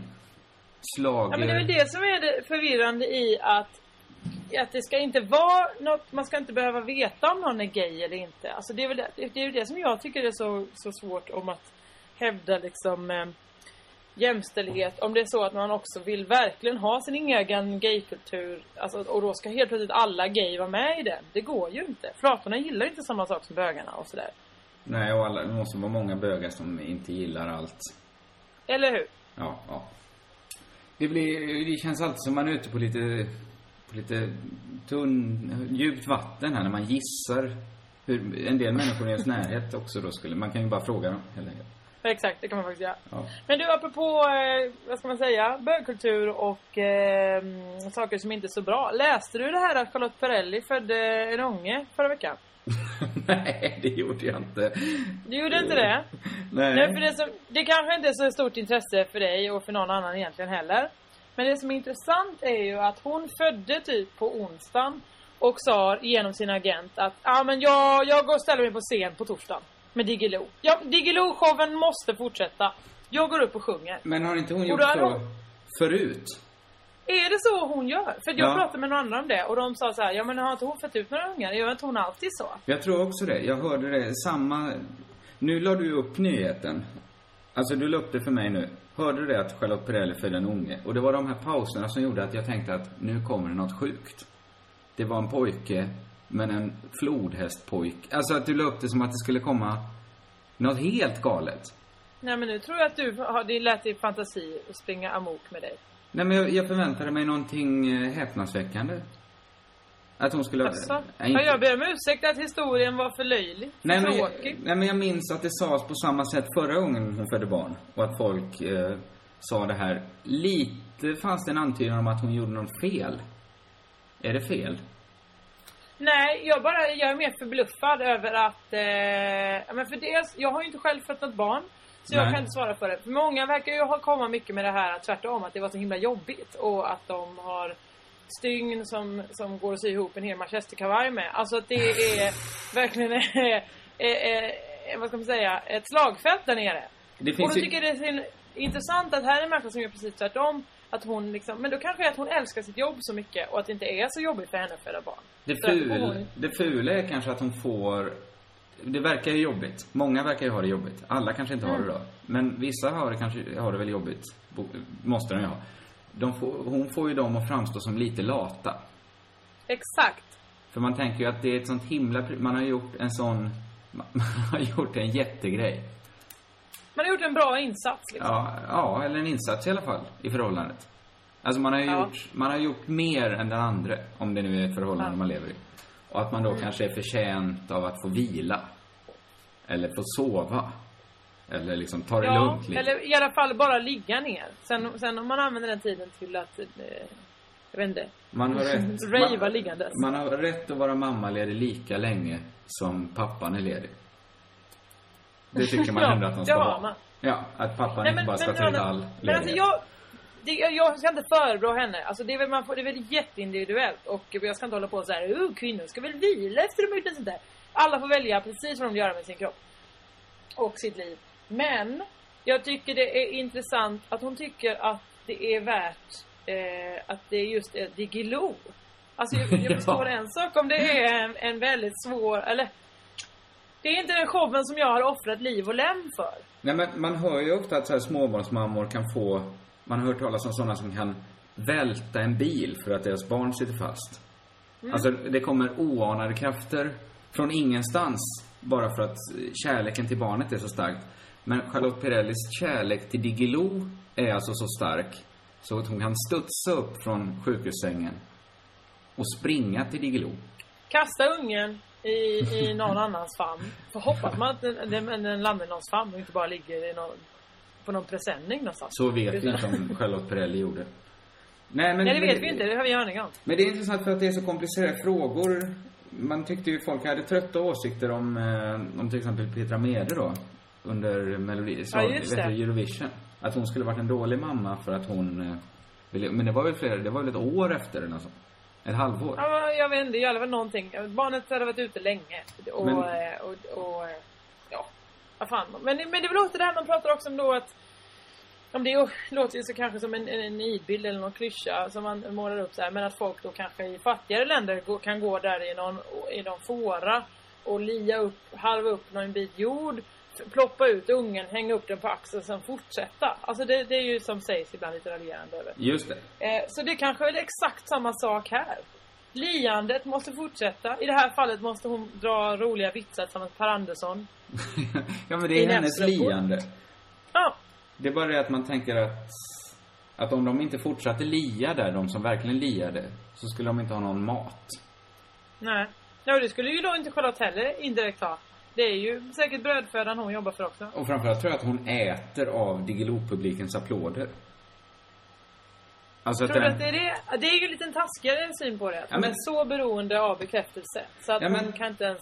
Slager... Ja men det är väl det som är det förvirrande i att att det ska inte vara något, man ska inte behöva veta om någon är gay eller inte. Alltså det är väl det, det, är ju det som jag tycker är så, så svårt om att hävda liksom eh, jämställdhet. Om det är så att man också vill verkligen ha sin egen gaykultur. Alltså, och då ska helt plötsligt alla gay vara med i den. Det går ju inte. Flatorna gillar inte samma sak som bögarna och sådär. Nej, och alla, det måste vara många bögar som inte gillar allt. Eller hur? Ja, ja. Det blir, det känns alltid som man är ute på lite, lite tunn, djupt vatten här när man gissar hur en del människor i ens närhet också då skulle, man kan ju bara fråga dem helt enkelt. Exakt, det kan man faktiskt göra. Ja. Men du, apropå, eh, vad ska man säga, bögkultur och eh, saker som inte är så bra. Läste du det här att Charlotte Perrelli födde en unge förra veckan? Nej, det gjorde jag inte. Du gjorde inte det? Nej. Nej, för det, som, det kanske inte är så stort intresse för dig och för någon annan egentligen heller. Men det som är intressant är ju att hon födde typ på onsdagen och sa genom sin agent att ah, men jag, jag går och ställer mig på scen på torsdagen med Diggiloo. Ja, Diggiloo-showen måste fortsätta. Jag går upp och sjunger. Men har inte hon gjort så hon- förut? Är det så hon gör? För jag Ja. pratade med några andra om det och de sa så här, ja men har inte hon fått ut några ungar? Gör inte hon alltid så? Jag tror också det. Jag hörde det. Samma... Nu la du upp nyheten. Alltså, du la upp det för mig nu. Hörde du det att Charlotte Perrelli födde en unge? Och det var de här pauserna som gjorde att jag tänkte att nu kommer det något sjukt. Det var en pojke, men en flodhästpojk. Alltså att du la upp det som att det skulle komma något helt galet. Nej men nu tror jag att du har, det lät i fantasi springa amok med dig. Nej, men jag, jag förväntade mig någonting eh, häpnadsväckande. Att hon skulle... Alltså, Nej, ja, inte- jag ber om ursäkt att historien var för löjlig. För Nej men, tråkig. jag, nej men jag minns att det sades på samma sätt förra gången hon födde barn. Och att folk eh, sa det här. Lite fanns det en antydan om att hon gjorde något fel. Är det fel? Nej, jag bara, jag är mer förbluffad över att, eh, men för dels, jag har ju inte själv fött något barn. Så jag Nej. kan inte svara för det. För många verkar ju ha komma mycket med det här tvärtom, att det var så himla jobbigt. Och att de har stygn som, som går att sy ihop en hel manchesterkavaj med. Alltså att det är verkligen, eh, eh, eh, vad ska man säga, ett slagfält där nere. Det Och finns då ju... tycker jag det är intressant att här är en människa som gör precis tvärtom. Att hon liksom, men då kanske är att hon älskar sitt jobb så mycket och att det inte är så jobbigt för henne att föda barn. Det, ful, hon- det fula är kanske att hon får... Det verkar ju jobbigt. Många verkar ju ha det jobbigt. Alla kanske inte har Mm. det då. Men vissa har det kanske har det väl jobbigt. Måste de ju ha. Får, hon får ju dem att framstå som lite lata. Exakt. För man tänker ju att det är ett sånt himla... Man har gjort en sån... Man har gjort en jättegrej. Man har gjort en bra insats liksom. Ja, ja, eller en insats i alla fall i förhållandet. Alltså man har ju Ja. gjort, man har gjort mer än den andra, om det nu är ett förhållande Ja. man lever i. Och att man då Mm. kanske är förtjänt av att få vila. Eller få sova. Eller liksom ta det Ja, lugnt lite. eller i alla fall bara ligga ner. Sen, sen om man använder den tiden till att, eh, jag vet inte, Man har rätt. man, liggandes. man har rätt att vara mammaledig lika länge som pappan är ledig. Det tycker man Ja, ändå att det ska har vara. man. Ja, att pappan Nej, inte men, bara ska ta ut men, all men alltså ledighet. jag, det, jag, ska inte förebrå henne. Alltså det är väl, man får, det är väl jätteindividuellt. Och jag ska inte hålla på så här, uh, kvinnor ska väl vila efter de har gjort sånt där. Alla får välja precis vad de vill göra med sin kropp. Och sitt liv. Men, jag tycker det är intressant att hon tycker att det är värt eh, att det just är Diggiloo. Alltså jag, jag Ja. förstår en sak om det är en, en väldigt svår, eller det är inte den showen som jag har offrat liv och lem för. Nej men man hör ju ofta att så här småbarnsmammor kan få, man har hört talas om sådana som kan välta en bil för att deras barn sitter fast. Mm. Alltså det kommer oanade krafter från ingenstans bara för att kärleken till barnet är så stark. Men Charlotte Perrellis kärlek till Diggiloo är alltså så stark så att hon kan studsa upp från sjukhussängen och springa till Diggiloo. Kasta ungen i, i någon annans famn. För hoppas man att den, den, den landar i någons famn och inte bara ligger i någon, på någon presenning någonstans. Så vet vi inte om Charlotte Perrelli gjorde. Nej, men... Nej, det men vet vi inte. Det har vi aning om. Men det är intressant för att det är så komplicerade frågor. Man tyckte ju folk hade trötta åsikter om, eh, om till exempel Petra Mede då. Under Melodi, så, Ja, vet du, Eurovision. Att hon skulle varit en dålig mamma för att hon eh, ville, men det var väl flera, det var väl ett år efter eller något sånt. Ett halvår. Ja, jag vet inte, det väl någonting. Barnet hade varit ute länge. Och, Men- eh, och, och, eh, ja, vad fan. Men, men det låter det här man pratar också om då att om det är- låter ju så kanske som en, en, nidbild eller någon klyscha som man målar upp så här, men att folk då kanske i fattigare länder kan gå där i någon, i någon fåra och lia upp, halva upp någon bit jord, ploppa ut ungen, hänga upp den på axeln och sen fortsätta. Alltså det, det är ju som sägs ibland lite raljerande över. Just det. Eh, så det kanske är exakt samma sak här. Liandet måste fortsätta. I det här fallet måste hon dra roliga vitsar tillsammans med Per Andersson. ja, men det I är hennes liande. Ja, Det är bara det att man tänker att, att om de inte fortsatte lia där, de som verkligen liade, så skulle de inte ha någon mat. nej. Ja, det skulle ju då inte Charlotte heller indirekt ha. Det är ju säkert brödfödan hon jobbar för också. Och framförallt tror jag att hon äter av Diggiloo-publikens applåder. Alltså Tror den... att det är det? Det är ju en liten taskigare syn på det. Att Ja, men- är så beroende av bekräftelse. Så att Ja, men- hon kan inte ens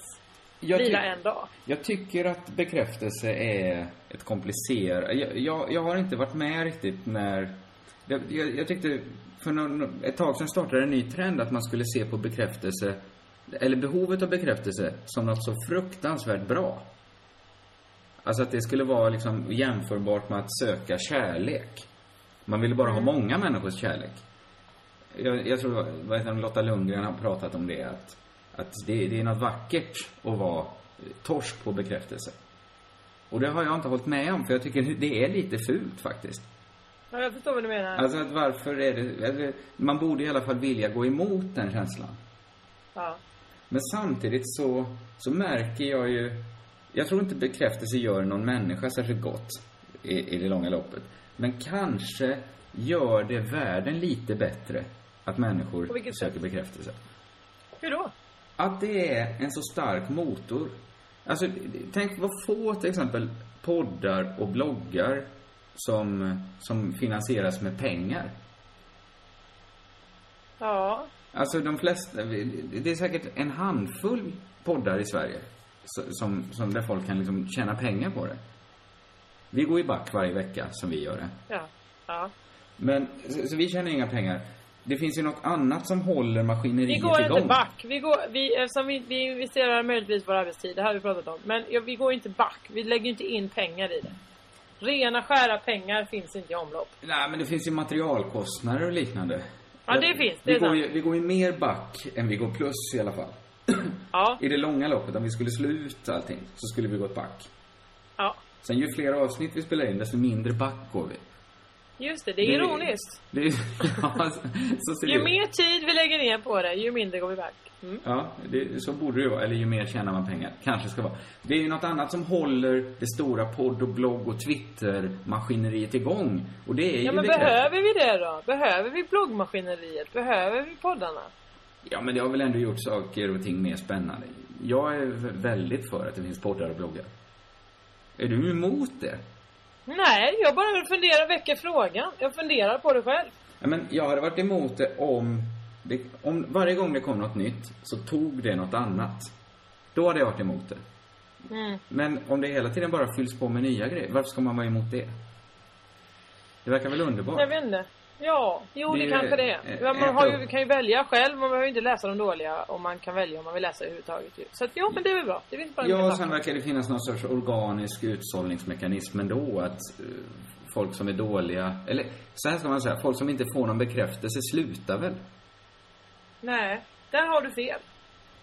Jag vila en dag. Jag tycker att bekräftelse är ett komplicerat... Jag, jag, jag har inte varit med riktigt när... Jag, jag, jag tyckte för någon, ett tag sedan startade en ny trend att man skulle se på bekräftelse, eller behovet av bekräftelse, som något så fruktansvärt bra. Alltså att det skulle vara liksom jämförbart med att söka kärlek. Man ville bara ha många människors kärlek. Jag, jag tror, vad heter hon, Lotta Lundgren har pratat om det, att, att det, det är något vackert att vara torsk på bekräftelse. Och det har jag inte hållit med om, för jag tycker det är lite fult faktiskt. Ja, jag förstår vad du menar. Alltså att varför är det, eller, man borde i alla fall vilja gå emot den känslan. Ja. Men samtidigt så, så märker jag ju, jag tror inte bekräftelse gör någon människa särskilt gott i, i det långa loppet. Men kanske gör det världen lite bättre att människor söker sätt? bekräftelse. Hur då? Att det är en så stark motor. Alltså, tänk vad få till exempel poddar och bloggar som, som finansieras med pengar. Ja. Alltså de flesta, det är säkert en handfull poddar i Sverige som, som där folk kan liksom tjäna pengar på det. Vi går ju back varje vecka som vi gör det. Ja. Ja. Men, så, så vi tjänar inga pengar. Det finns ju något annat som håller Vi maskineriet går igång. inte back. Vi går, vi, eftersom vi, vi investerar möjligtvis vår arbetstid, det här har vi pratat om. Men ja, vi går inte back. Vi lägger inte in pengar i det. Rena skära pengar finns inte i omlopp. Nej, men det finns ju materialkostnader och liknande. Ja, det finns. Det vi, går ju, vi går ju mer back än vi går plus i alla fall. Ja. I det långa loppet, om vi skulle slå ut allting, så skulle vi gått back. Ja. Sen ju fler avsnitt vi spelar in, desto mindre back går vi. Just det, det är Det- ironiskt. Det ja, så, så det Ju ut. mer tid vi lägger ner på det, ju mindre går vi back. Mm. Ja, det, så borde det ju vara. Eller ju mer tjänar man pengar. Kanske ska vara. Det är ju något annat som håller det stora podd och blogg och Twitter-maskineriet igång. Och det är Ja ju men bekräftat. behöver vi det då? Behöver vi bloggmaskineriet? Behöver vi poddarna? Ja, men det har väl ändå gjort saker och ting mer spännande. Jag är väldigt för att det finns poddar och bloggar. Är du emot det? Nej, jag bara funderar, väcker frågan. Jag funderar på det själv. Ja, men jag hade varit emot det om, det, om varje gång det kom något nytt så tog det något annat. Då hade jag varit emot det. Mm. Men om det hela tiden bara fylls på med nya grejer, varför ska man vara emot det? Det verkar väl underbart? Jag vet inte. Ja, jo Det det, är kanske det är. man har ju, kan ju välja själv, man behöver inte läsa de dåliga och man kan välja om man vill läsa överhuvudtaget. Så att ja, men det är väl bra. Det finns bara en Ja, debatt. sen verkar det finnas någon sorts organisk utsållningsmekanism ändå. Att eh, folk som är dåliga, eller så här ska man säga, folk som inte får någon bekräftelse slutar väl? Nej, där har du fel.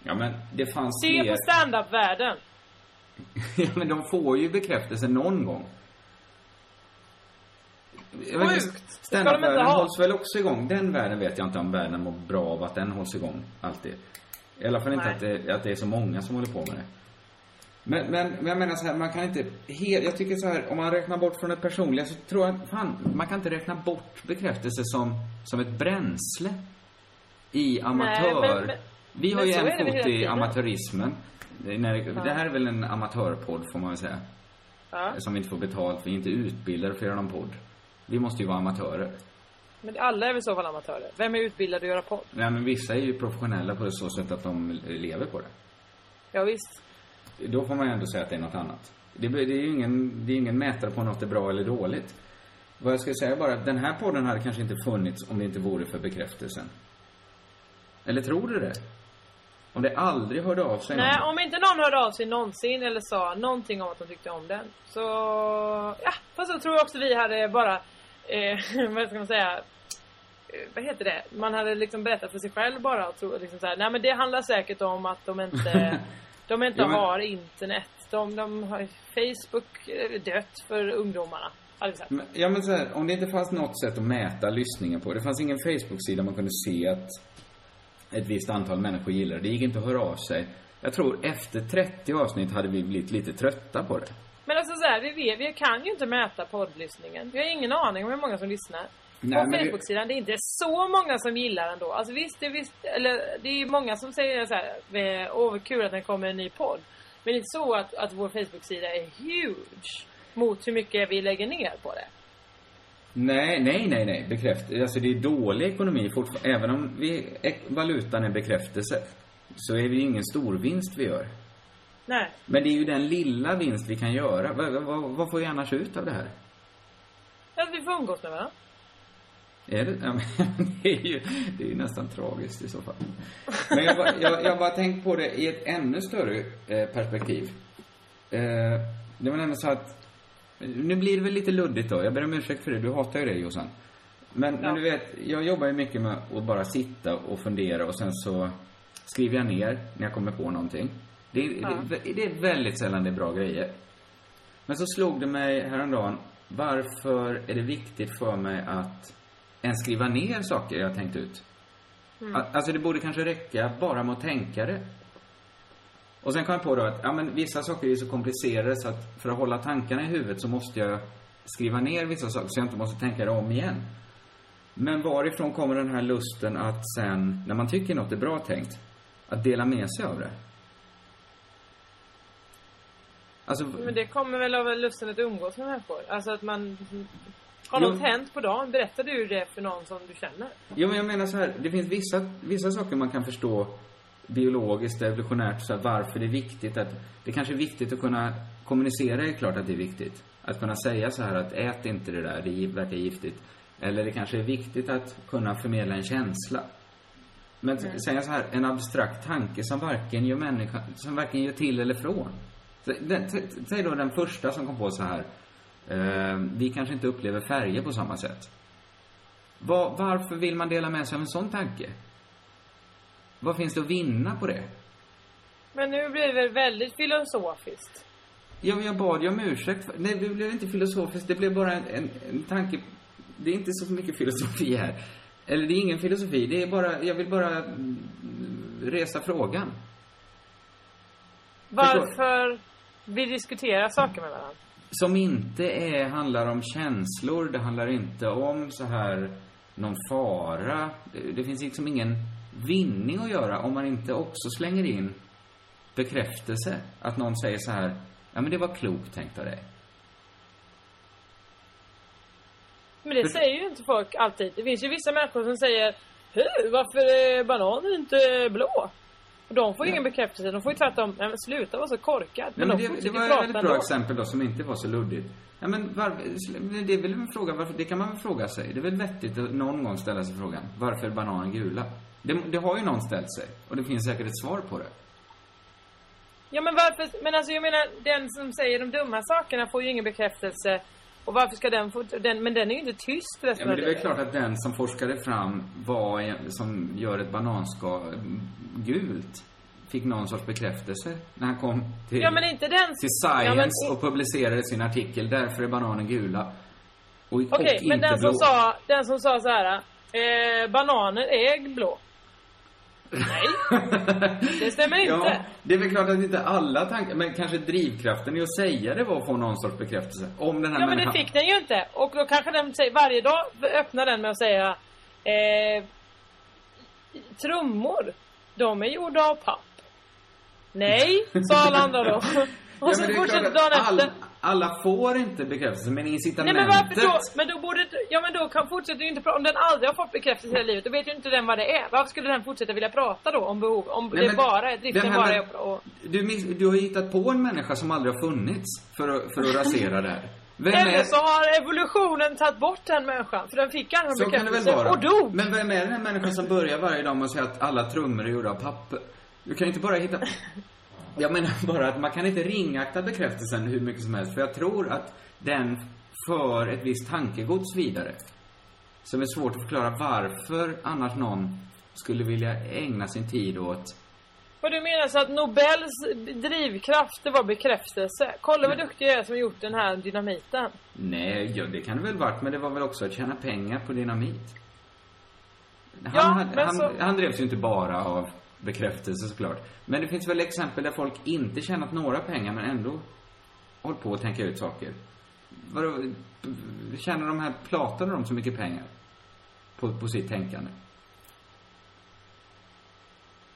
Ja, men det fanns Se fler... på stand-up-världen. ja, men de får ju bekräftelse någon gång. Sjukt. Standup-världen hålls väl också igång? Den världen vet jag inte om världen mår bra av att den hålls igång alltid. I alla fall inte att det, att det är så många som håller på med det. Men, men, men jag menar så här, man kan inte helt, jag tycker så här, om man räknar bort från det personliga så tror jag, fan, man kan inte räkna bort bekräftelse som, som ett bränsle i amatör, Nej, men- men- Vi har ju en det fot i amatörismen. Det, det här är väl en amatörpodd, får man väl säga. Ja. Som vi inte får betalt. Vi är inte utbildade för att göra någon podd. Vi måste ju vara amatörer. Men alla är väl i så fall amatörer? Vem är utbildad att göra podd? Nej, men vissa är ju professionella på så sätt att de lever på det. Ja, visst. Då får man ju ändå säga att det är något annat. Det, det är ju ingen, det är ingen mätare på något är bra eller dåligt. Vad jag skulle säga bara att den här podden hade kanske inte funnits om det inte vore för bekräftelsen. Eller tror du det? Om det aldrig hörde av sig Nej, någon. om inte någon hörde av sig någonsin eller sa någonting om att de tyckte om den. Så, ja. Fast så tror jag också vi hade bara, eh, vad ska man säga, eh, vad heter det? Man hade liksom berättat för sig själv bara och tro, liksom så här, nej men det handlar säkert om att de inte, de inte Ja, men- har internet. De, de har Facebook eh, dött för ungdomarna. Men, ja men så här, om det inte fanns något sätt att mäta lyssningen på. Det fanns ingen Facebook-sida man kunde se att ett visst antal människor gillade det. Det gick inte att höra av sig. Jag tror efter 30 avsnitt hade vi blivit lite trötta på det. Men alltså så här, vi, vet, vi kan ju inte mäta poddlyssningen. Vi har ingen aning om hur många som lyssnar. Nej, på men det- Facebook-sidan, det är inte så många som gillar den då. Alltså visst, det visst, eller det är många som säger så här, åh vad kul att det kommer en ny podd. Men det är inte så att, att vår Facebook-sida är huge mot hur mycket vi lägger ner på det. Nej, nej, nej, nej. Bekräft. Alltså det är dålig ekonomi fortfarande. Även om vi, valutan är bekräftelse. Så är det ju ingen stor vinst vi gör. Nej. Men det är ju den lilla vinst vi kan göra. Vad, vad, vad får vi annars ut av det här? Att vi får umgås med varandra. Är det? Ja, men det är ju, det är ju nästan tragiskt i så fall. Men jag, bara- jag, jag bara tänkt på det i ett ännu större eh, perspektiv. Eh, det var nämligen så att, nu blir det väl lite luddigt då, jag ber om ursäkt för det, du hatar ju det Jossan. Men, men Ja. du vet, jag jobbar ju mycket med att bara sitta och fundera och sen så skriver jag ner när jag kommer på någonting. Det, är- Ja. det, det är väldigt sällan det är bra grejer. Men så slog det mig häromdagen, varför är det viktigt för mig att ens skriva ner saker jag har tänkt ut? A- Alltså det borde kanske räcka bara med att tänka det. Och sen kom jag på då att, ja men vissa saker är så komplicerade så att för att hålla tankarna i huvudet så måste jag skriva ner vissa saker så jag inte måste tänka det om igen. Men varifrån kommer den här lusten att sen, när man tycker något är bra tänkt, att dela med sig av det? Alltså, Men det kommer väl av lusten att umgås med människor. Alltså att man... Har Jo. något hänt på dagen, berättar du det för någon som du känner? Jo, men jag menar så här, det finns vissa, vissa saker man kan förstå biologiskt, evolutionärt, så här, varför det är viktigt att, det kanske är viktigt att kunna kommunicera, är klart att det är viktigt. Att kunna säga så här att ät inte det där, det verkar giftigt. Eller det kanske är viktigt att kunna förmedla en känsla. Men mm. säga så här, en abstrakt tanke som varken gör människa, som varken gör till eller från. Säg då den första som kom på så här, eh, vi kanske inte upplever färger på samma sätt. Var, varför vill man dela med sig av en sån tanke? Vad finns det att vinna på det? Men nu blir det väl väldigt filosofiskt. Ja, men jag bad ju om ursäkt. för- Nej, det blev inte filosofiskt. Det blev bara en, en, en tanke. Det är inte så mycket filosofi här. Eller det är ingen filosofi. Det är bara, jag vill bara mm, resa frågan. Varför vi diskuterar saker med varandra. Som inte är, handlar om känslor. Det handlar inte om så här någon fara. Det, det finns liksom ingen vinning att göra om man inte också slänger in bekräftelse. Att någon säger så här, ja men det var klokt tänkt av dig. Men det säger ju inte folk alltid. Det finns ju vissa människor som säger Hur, varför är bananen inte blå? Och de får ju ingen bekräftelse. De får ju tvärtom, nej men sluta vara så korkad. Nej, men de det, det var ett väldigt bra exempel då som inte var så luddigt. Ja, men var, det är väl en fråga, varför, det kan man väl fråga sig. Det är väl vettigt att någon gång ställa sig frågan, varför är bananen gula? Det, det har ju någon ställt sig. Och det finns säkert ett svar på det. Ja men varför, men alltså jag menar den som säger de dumma sakerna får ju ingen bekräftelse. Och varför ska den få, den, men den är ju inte tyst Ja, men det är väl klart att den som forskade fram vad som gör ett bananskal gult fick någon sorts bekräftelse när han kom till, Ja men inte den till ja, Science men- och publicerade sin artikel. Därför är bananen gula. Okej, men inte den som sa, den som sa så här. Eh, bananer är blå. Nej, det stämmer inte. Ja, det är väl klart att inte alla tankar, men kanske drivkraften i att säga det var att få någon sorts bekräftelse. Om den här Ja men det fick den ju inte. Och då kanske den säger, varje dag öppnar den med att säga eh, Trummor De är gjorda av papp. Nej, sa alla andra då. Och Ja, så fortsätter dagen efter. all, alla får inte bekräftelse, men Nej incitamentet... men varför då? Men då borde Ja men då kan fortsätter ju inte prata. Om den aldrig har fått bekräftelse i hela livet, då vet ju inte den vad det är. Varför skulle den fortsätta vilja prata då om behov? Om Nej, det bara är driften här bara är och, Du, miss, du har hittat på en människa som aldrig har funnits för att, för att rasera det här. Vem Eller är... så har evolutionen tagit bort den människan. För den fick aldrig Så någon kan det väl bekräftelse vara. och dog. Men vem är den här människan som börjar varje dag med att säga att alla trummor är gjorda av papper? Du kan ju inte bara hitta... Jag menar bara att man kan inte ringakta bekräftelsen hur mycket som helst. För jag tror att den för ett visst tankegods vidare. Som är svårt att förklara varför annars någon skulle vilja ägna sin tid åt Vad du menar så att Nobels drivkraft, det var bekräftelse? Kolla vad duktig jag är som gjort den här dynamiten. Nej, ja, det kan det väl varit, men det var väl också att tjäna pengar på dynamit. Han, Ja, hade- han, så- han drevs ju inte bara av bekräftelse såklart. Men det finns väl exempel där folk inte tjänat några pengar men ändå hållit på att tänka ut saker. Vadå, tjänar de här, platade de så mycket pengar? På, på sitt tänkande?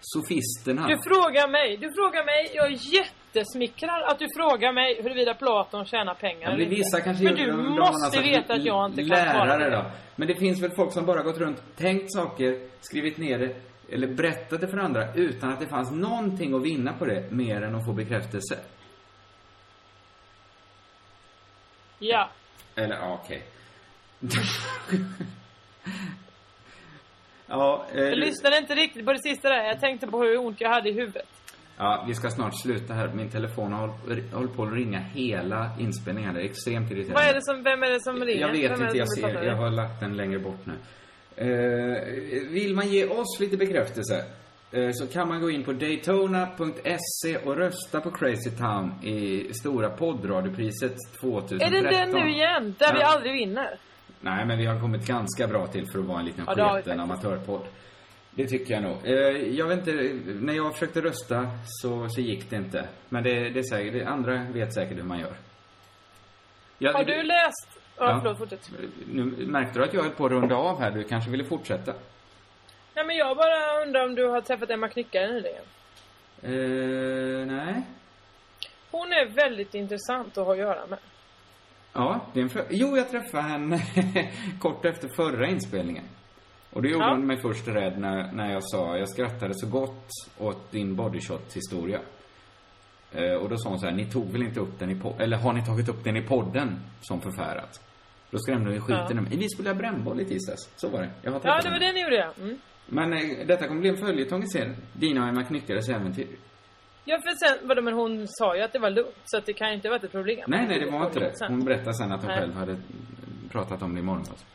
Sofisterna. Du frågar mig, du frågar mig, jag är jättesmickrad att du frågar mig huruvida Platon tjänar pengar Ja, men vissa kanske Men du de- de måste någon sorts veta att jag inte kan svara på lärare det. då. Men det finns väl folk som bara gått runt, tänkt saker, skrivit ner det eller berättat det för andra utan att det fanns någonting att vinna på det mer än att få bekräftelse. Ja. Eller, ja, okej. ja, eh, Jag lyssnade inte riktigt på det sista där. Jag tänkte på hur ont jag hade i huvudet. ja, vi ska snart sluta här. Min telefon har hållit- på att ringa hela inspelningen. Det är extremt irriterande. Vad är det som, vem är det som ringer? Jag vet Vem inte, jag ser. Jag har lagt den längre bort nu. Eh, vill man ge oss lite bekräftelse eh, så kan man gå in på daytona.se och rösta på Crazy Town i stora poddradiopriset 2013. Är det den nu igen? Där vi Ja. aldrig vinner? Nej, men vi har kommit ganska bra till för att vara en liten Ja, vi sketen amatörpodd. Det tycker jag nog. Eh, jag vet inte, när jag försökte rösta så, så gick det inte. Men det, det är säkert, andra vet säkert hur man gör. Jag, Har du läst? Ja, förlåt, fortsätt. Nu märkte du att jag höll på att runda av här. Du kanske ville fortsätta? Nej men jag bara undrar om du har träffat Emma Knyckare nyligen? Eh, nej. Hon är väldigt intressant att ha att göra med. Ja, det är en frö- Jo, jag träffade henne kort efter förra inspelningen. Och det gjorde Ja. hon mig först rädd när, när jag sa, jag skrattade så gott åt din bodyshot-historia. Eh, och då sa hon så här, ni tog väl inte upp den i podden, eller har ni tagit upp den i podden som förfärat? Då skrämde ju skiten Ja. mig. Vi skulle ha brännboll i tisdags. Så var det. Jag har Ja, det var det ni gjorde ja. Mm. Men eh, detta kommer bli en följetong serien. Dina och Emma Knyckares äventyr. Ja, för sen, vadå, men hon sa ju att det var lugnt, så att det kan ju inte ha varit ett problem. Nej, nej, det var inte det. Sen. Hon berättade sen att hon Nej. själv hade pratat om det i morgondags.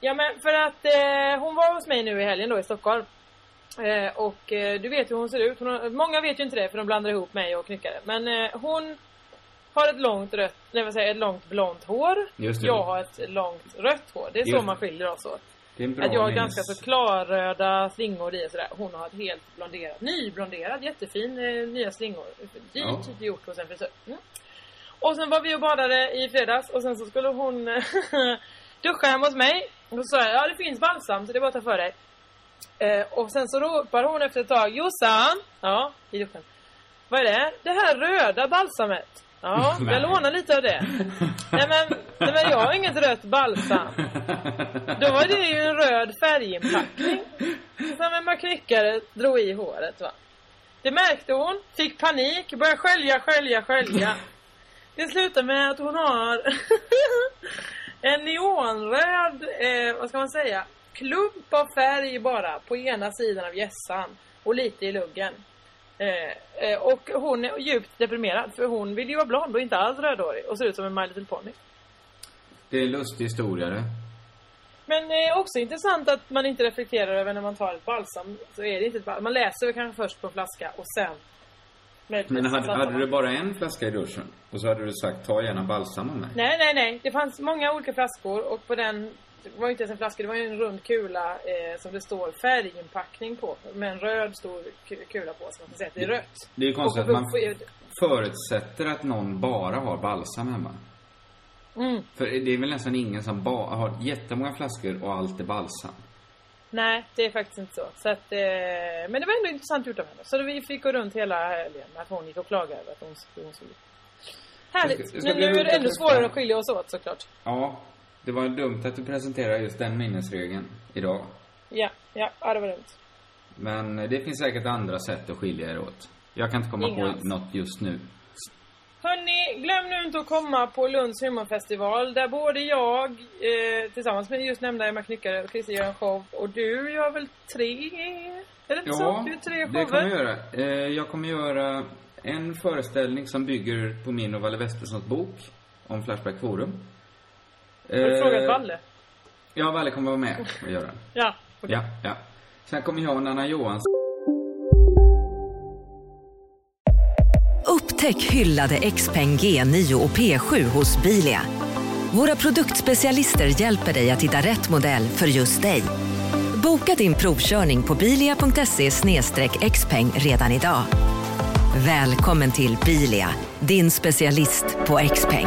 Ja, men för att eh, hon var hos mig nu i helgen då i Stockholm. Eh, och eh, du vet hur hon ser ut. Hon har, många vet ju inte det för de blandar ihop mig och knyckare. Men eh, hon har ett långt rött, nej vad säger ett långt blont hår. Just det. Jag har ett långt rött hår. Det är Just så man skiljer oss åt. Det är en bra Att jag har minnes- ganska så klarröda slingor i och sådär. Hon har ett helt blonderat, nyblonderad, jättefin eh, nya slingor. Dyrt Ja. gjort hos en frisör. Mm. Och sen var vi och badade i fredags och sen så skulle hon duscha hemma hos mig. Och då sa jag, ja det finns balsam så det är bara att ta för dig. Eh, och sen så ropar hon efter ett tag, Jossan! Ja, i duschen. Vad är det? Det här röda balsamet. Ja, Nej. jag lånar lite av det. nej, men, nej men jag har inget rött balsam. Då var det ju en röd färginpackning. Som en knyckare drog i håret va. Det märkte hon, fick panik, började skölja, skölja, skölja. Det slutar med att hon har en neonröd, eh, vad ska man säga, klump av färg bara på ena sidan av hjässan och lite i luggen. Eh, eh, och hon är djupt deprimerad för hon vill ju vara blond och inte alls rödhårig och ser ut som en My Little Pony. Det är en lustig historia det. Men eh, också intressant att man inte reflekterar över när man tar ett balsam. Så är det inte ett balsam. Man läser väl kanske först på en flaska och sen... Men hade, hade du bara en flaska i duschen och så hade du sagt ta gärna balsam av mig. Nej, nej, nej. Det fanns många olika flaskor och på den... Det var inte ens en flaska, det var en rund kula eh, som det står färginpackning på. Med en röd stor ku- kula på som man kan säga att det är rött. Det är ju konstigt Och att man förutsätter att någon bara har balsam hemma. Mm. För det är väl nästan ingen som bara har jättemånga flaskor och allt är balsam. Nej, det är faktiskt inte så. så att, eh, men det var ändå intressant gjort av henne. Så vi fick gå runt hela helgen att hon gick och klagade över att hon, hon ut. Härligt. Men nu är det ännu svårare att skilja oss åt såklart. Ja, det var dumt att du presenterade just den minnesregeln idag. Ja, ja, ja det var dumt. Men det finns säkert andra sätt att skilja er åt. Jag kan inte komma Inga på alls. något just nu. Hörni, glöm nu inte att komma på Lunds humorfestival där både jag eh, tillsammans med just nämnda Emma Knyckare och Christer gör en show och du gör väl tre? Är det inte så? Ja, Du tre det kommer jag shower. göra. Eh, Jag kommer göra en föreställning som bygger på min och Valle Westessons bok om Flashback Forum. Har du Eh, frågat Valle? Ja, Valle kommer vara med och göra den. Ja. Ja, ja. Sen kommer jag och Nanna Johansson Upptäck hyllade XPeng G9 och P7 hos Bilia. Våra produktspecialister hjälper dig att hitta rätt modell för just dig. Boka din provkörning på bilia.se xpeng redan idag. Välkommen till Bilia, din specialist på XPeng.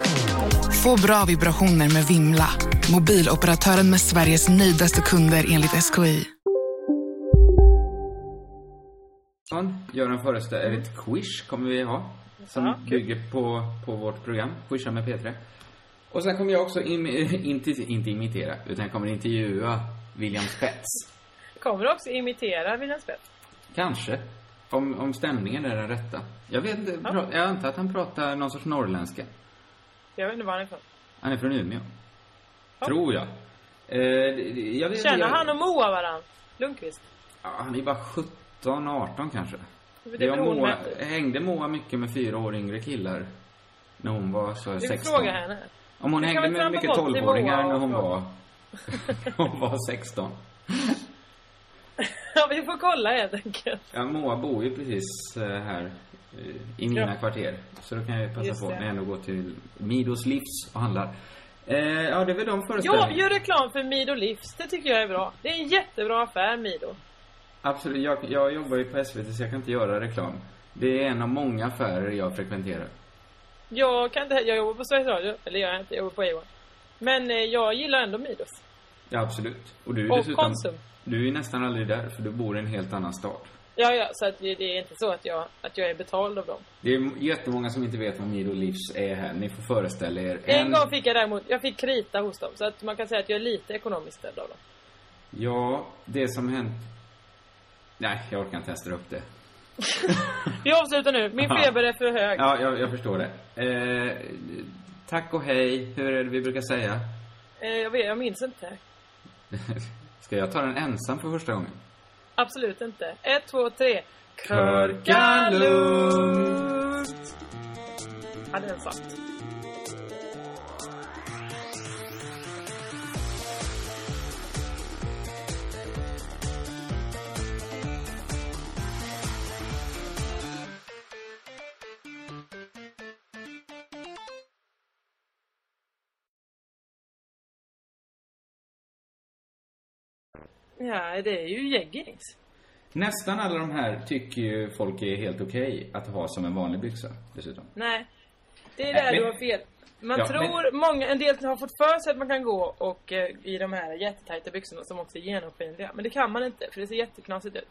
Få bra vibrationer med Vimla. Mobiloperatören med Sveriges nöjdaste kunder enligt SKI. gör en föreställning, ett quiz kommer vi ha. Som Ja, kul. bygger på, på vårt program, Quizza med P3. Och sen kommer jag också, im, inte, inte imitera, utan jag kommer intervjua William Spets. Kommer du också imitera William Spets? Kanske. Om, om stämningen är den rätta. Jag vet inte, pra, jag antar att han pratar någon sorts norrländska. Jag vet inte var han är ifrån. Han är från Umeå. Tror jag. Eh, jag vet, Känner jag, han och Moa varann? Lundqvist? Ja, han är bara 17, 18 kanske. Det Det Moa, med- hängde Moa mycket med fyra år yngre killar? När hon var så Vi 16? frågar henne. Om hon hängde med mycket bort till 12-åringar Moa när hon fråga. var, hon var 16? Ja, vi får kolla helt enkelt. Ja, Moa bor ju precis eh, här i mina Ja. kvarter. Så då kan jag passa Just på när jag ändå går till Midos Livs och handlar. Eh, ja, det är väl de föreställningarna. gör reklam för Mido Livs. Det tycker jag är bra. Det är en jättebra affär, Mido. Absolut. Jag, jag jobbar ju på SVT så jag kan inte göra reklam. Det är en av många affärer jag frekventerar. Jag kan inte, jag jobbar på Sveriges Radio. Eller jag inte, jag jobbar på A1. Men eh, jag gillar ändå Midos. Ja, absolut. Och du är Och dessutom... Konsum. Du är nästan aldrig där, för du bor i en helt annan stad. Ja, ja, så att det det är inte så att jag, att jag är betald av dem. Det är jättemånga som inte vet vad Mido Livs är här. Ni får föreställa er. En gång fick jag däremot, jag fick krita hos dem. Så att man kan säga att jag är lite ekonomiskt ställd av dem. Ja, det som hänt... Nej, jag orkar inte ens dra upp det. Vi avslutar nu. Min feber är för hög. Ja, jag, jag förstår det. Eh, tack och hej. Hur är det vi brukar säga? Eh, jag, vet, jag minns inte. Ska jag ta den ensam för första gången? Absolut inte. Ett, två, tre. Körka lugnt! Hade den sagt. Ja, det är ju jeggings. Nästan alla de här tycker ju folk är helt okej att ha som en vanlig byxa, dessutom. Nej. Det är Nej, där men- du har fel. Man Ja, tror, många, en del har fått för sig att man kan gå och eh, i de här jättetajta byxorna som också är genomskinliga. Men det kan man inte, för det ser jätteknasigt ut.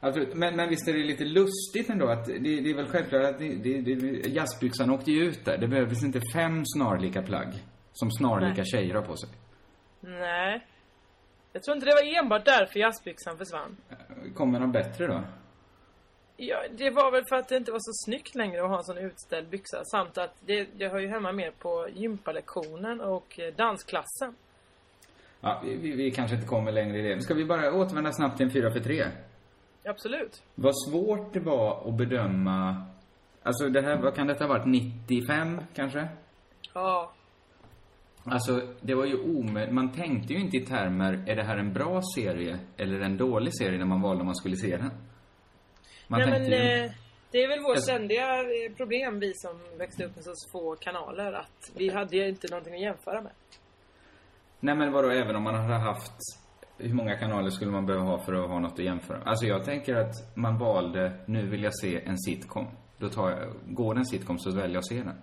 Absolut. Men, men visst är det lite lustigt ändå att det, det är väl självklart att det, det, det, jazzbyxan åkte ju ut där. Det behövdes inte fem snarlika plagg som snarlika Nej. tjejer har på sig. Nej. Jag tror inte det var enbart därför jazzbyxan försvann. Kommer de bättre då? Ja, det var väl för att det inte var så snyggt längre att ha en sån utställd byxa. Samt att det, det hör ju hemma mer på gympalektionen och eh, dansklassen. Ja, vi, vi, kanske inte kommer längre i det. Ska vi bara återvända snabbt till en 4 för 3? Absolut. Vad svårt det var att bedöma... Alltså det här, vad kan detta ha varit? 95 kanske? Ja. Alltså, det var ju omöjligt. Man tänkte ju inte i termer, är det här en bra serie eller en dålig serie när man valde om man skulle se den? Man Nej men ju... eh, det är väl vårt Alltså- ständiga eh, problem vi som växte upp med så få kanaler att vi hade ju inte någonting att jämföra med. Nej men vadå, även om man hade haft... Hur många kanaler skulle man behöva ha för att ha något att jämföra? Alltså jag tänker att man valde, nu vill jag se en sitcom. Då tar jag, går det en sitcom så väljer jag att se den.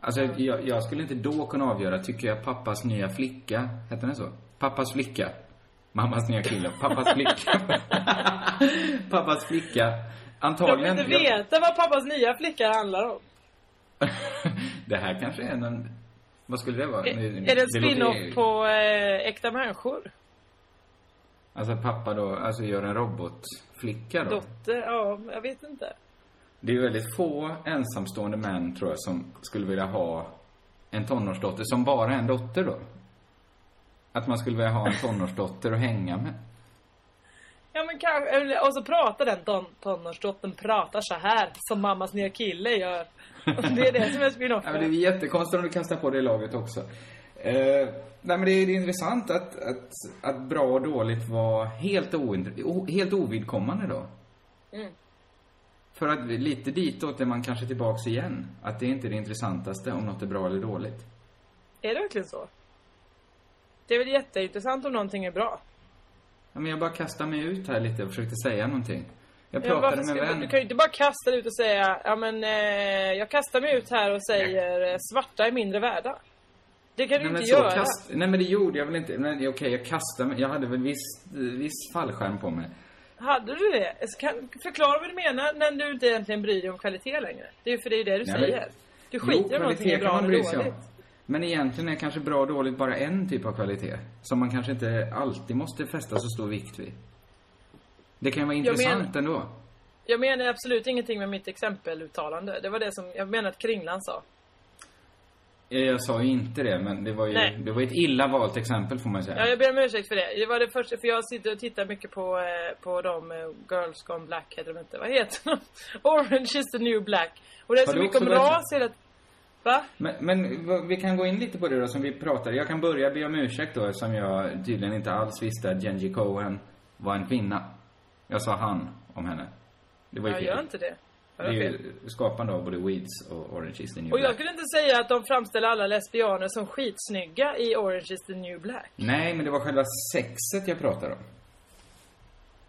Alltså jag, jag skulle inte då kunna avgöra, tycker jag pappas nya flicka, hette den så? Pappas flicka. Mammas nya kille. Pappas flicka. pappas flicka. Jag Antagligen. vill inte veta vad pappas nya flicka handlar om. det här kanske är en... Vad skulle det vara? Är, är det en låter- spin-off på eh, Äkta människor? Alltså pappa då, alltså gör en robotflicka då? Dotter? Ja, jag vet inte. Det är väldigt få ensamstående män, tror jag, som skulle vilja ha en tonårsdotter som bara är en dotter då. Att man skulle vilja ha en tonårsdotter att hänga med. Ja men kanske, och så pratar den ton, tonårsdottern pratar så här som mammas nya kille gör. Det är det som är spin-off. Ja, men det är jättekonstigt om du kastar på det laget också. Eh, nej men det är, det är intressant att, att, att bra och dåligt var helt, o, helt ovidkommande då. Mm. För att lite ditåt är man kanske tillbaks igen. Att det är inte det intressantaste om något är bra eller dåligt. Är det verkligen så? Det är väl jätteintressant om någonting är bra. Ja, men jag bara kastar mig ut här lite och försökte säga någonting. Jag Ja, pratade varför med en vän. Du kan ju inte bara kasta dig ut och säga, ja men eh, jag kastar mig ut här och säger eh, svarta är mindre värda. Det kan du Nej, inte göra. Kast... Nej men det gjorde jag väl inte. Men okej, jag kastade mig. Jag hade väl viss, viss fallskärm på mig. Hade du det? Så Kan, förklara vad du menar när du inte egentligen bryr dig om kvalitet längre. Det är ju för det är det du Nej, men- säger. Du skiter i om någonting är bra eller dåligt. Men egentligen är kanske bra och dåligt bara en typ av kvalitet. Som man kanske inte alltid måste fästa så stor vikt vid. Det kan ju vara Jag intressant ändå. Jag menar absolut ingenting med mitt exempeluttalande. Det var det som jag menar att Kringlan sa. Eh, Jag sa ju inte det, men det var ju, Nej. det var ett illa valt exempel får man säga. Ja, jag ber om ursäkt för det. Det var det första, för jag sitter och tittar mycket på, eh, på de eh, Girls Gone Black heter de inte. Vad heter de? Orange is the new black. Och det är Har så mycket om ras hela... Va? Men, men vi kan gå in lite på det då som vi pratade. Jag kan börja be om ursäkt då eftersom jag tydligen inte alls visste att Genji Cohen var en kvinna. Jag sa han om henne. Det var ju Jag fel. gör inte det. Det är ju skapande av både Weeds och Orange is the new Och jag black. skulle inte säga att de framställer alla lesbianer som skitsnygga i Orange is the new black. Nej, men det var själva sexet jag pratade om.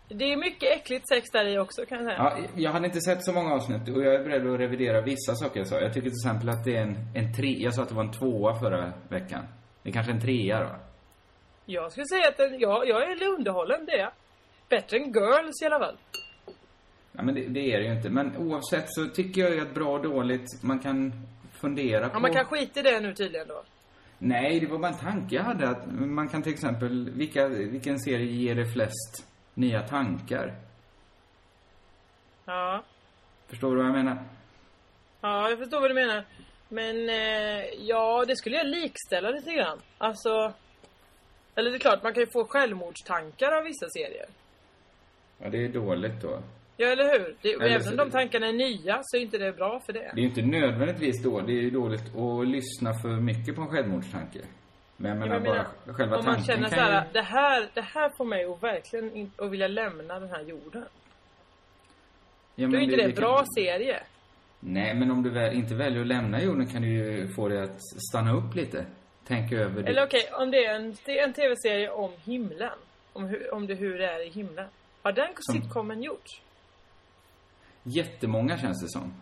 Det är mycket äckligt sex där i också kan jag säga. Ja, jag hade inte sett så många avsnitt och jag är beredd att revidera vissa saker jag sa. Jag tycker till exempel att det är en, en tre... Jag sa att det var en tvåa förra veckan. Det är kanske en trea då. Jag skulle säga att den, ja, jag är underhållen, det är jag. Bättre än Girls i alla fall. Ja, men det, det är det ju inte. Men oavsett så tycker jag ju att bra och dåligt, man kan fundera på... Ja, man kan skita i det nu tydligen då. Nej, det var bara en tanke jag hade. Att man kan till exempel, vilka, vilken serie ger det flest nya tankar? Ja. Förstår du vad jag menar? Ja, jag förstår vad du menar. Men eh, ja, det skulle jag likställa lite grann. Alltså... Eller det är klart, man kan ju få självmordstankar av vissa serier. Ja, det är dåligt då. Ja, eller hur? Det, Eller även om de tankarna är nya så är inte det bra för det. Det är ju inte nödvändigtvis då. Det är ju dåligt att lyssna för mycket på en självmordstanke. Men jag Ja, menar men jag menar, bara själva om man känner kan så här, ju... det här, det här får mig att verkligen in, att vilja lämna den här jorden. Ja, Då är inte det, en kan- bra serie. Nej, men om du väl, inte väljer att lämna jorden kan du ju få dig att stanna upp lite. Tänka över det. Eller okej, om det är en, det är en tv-serie om himlen. Om, hur, om det, hur det är i himlen. Har den Som- sitcomen gjorts? Jättemånga känns det som.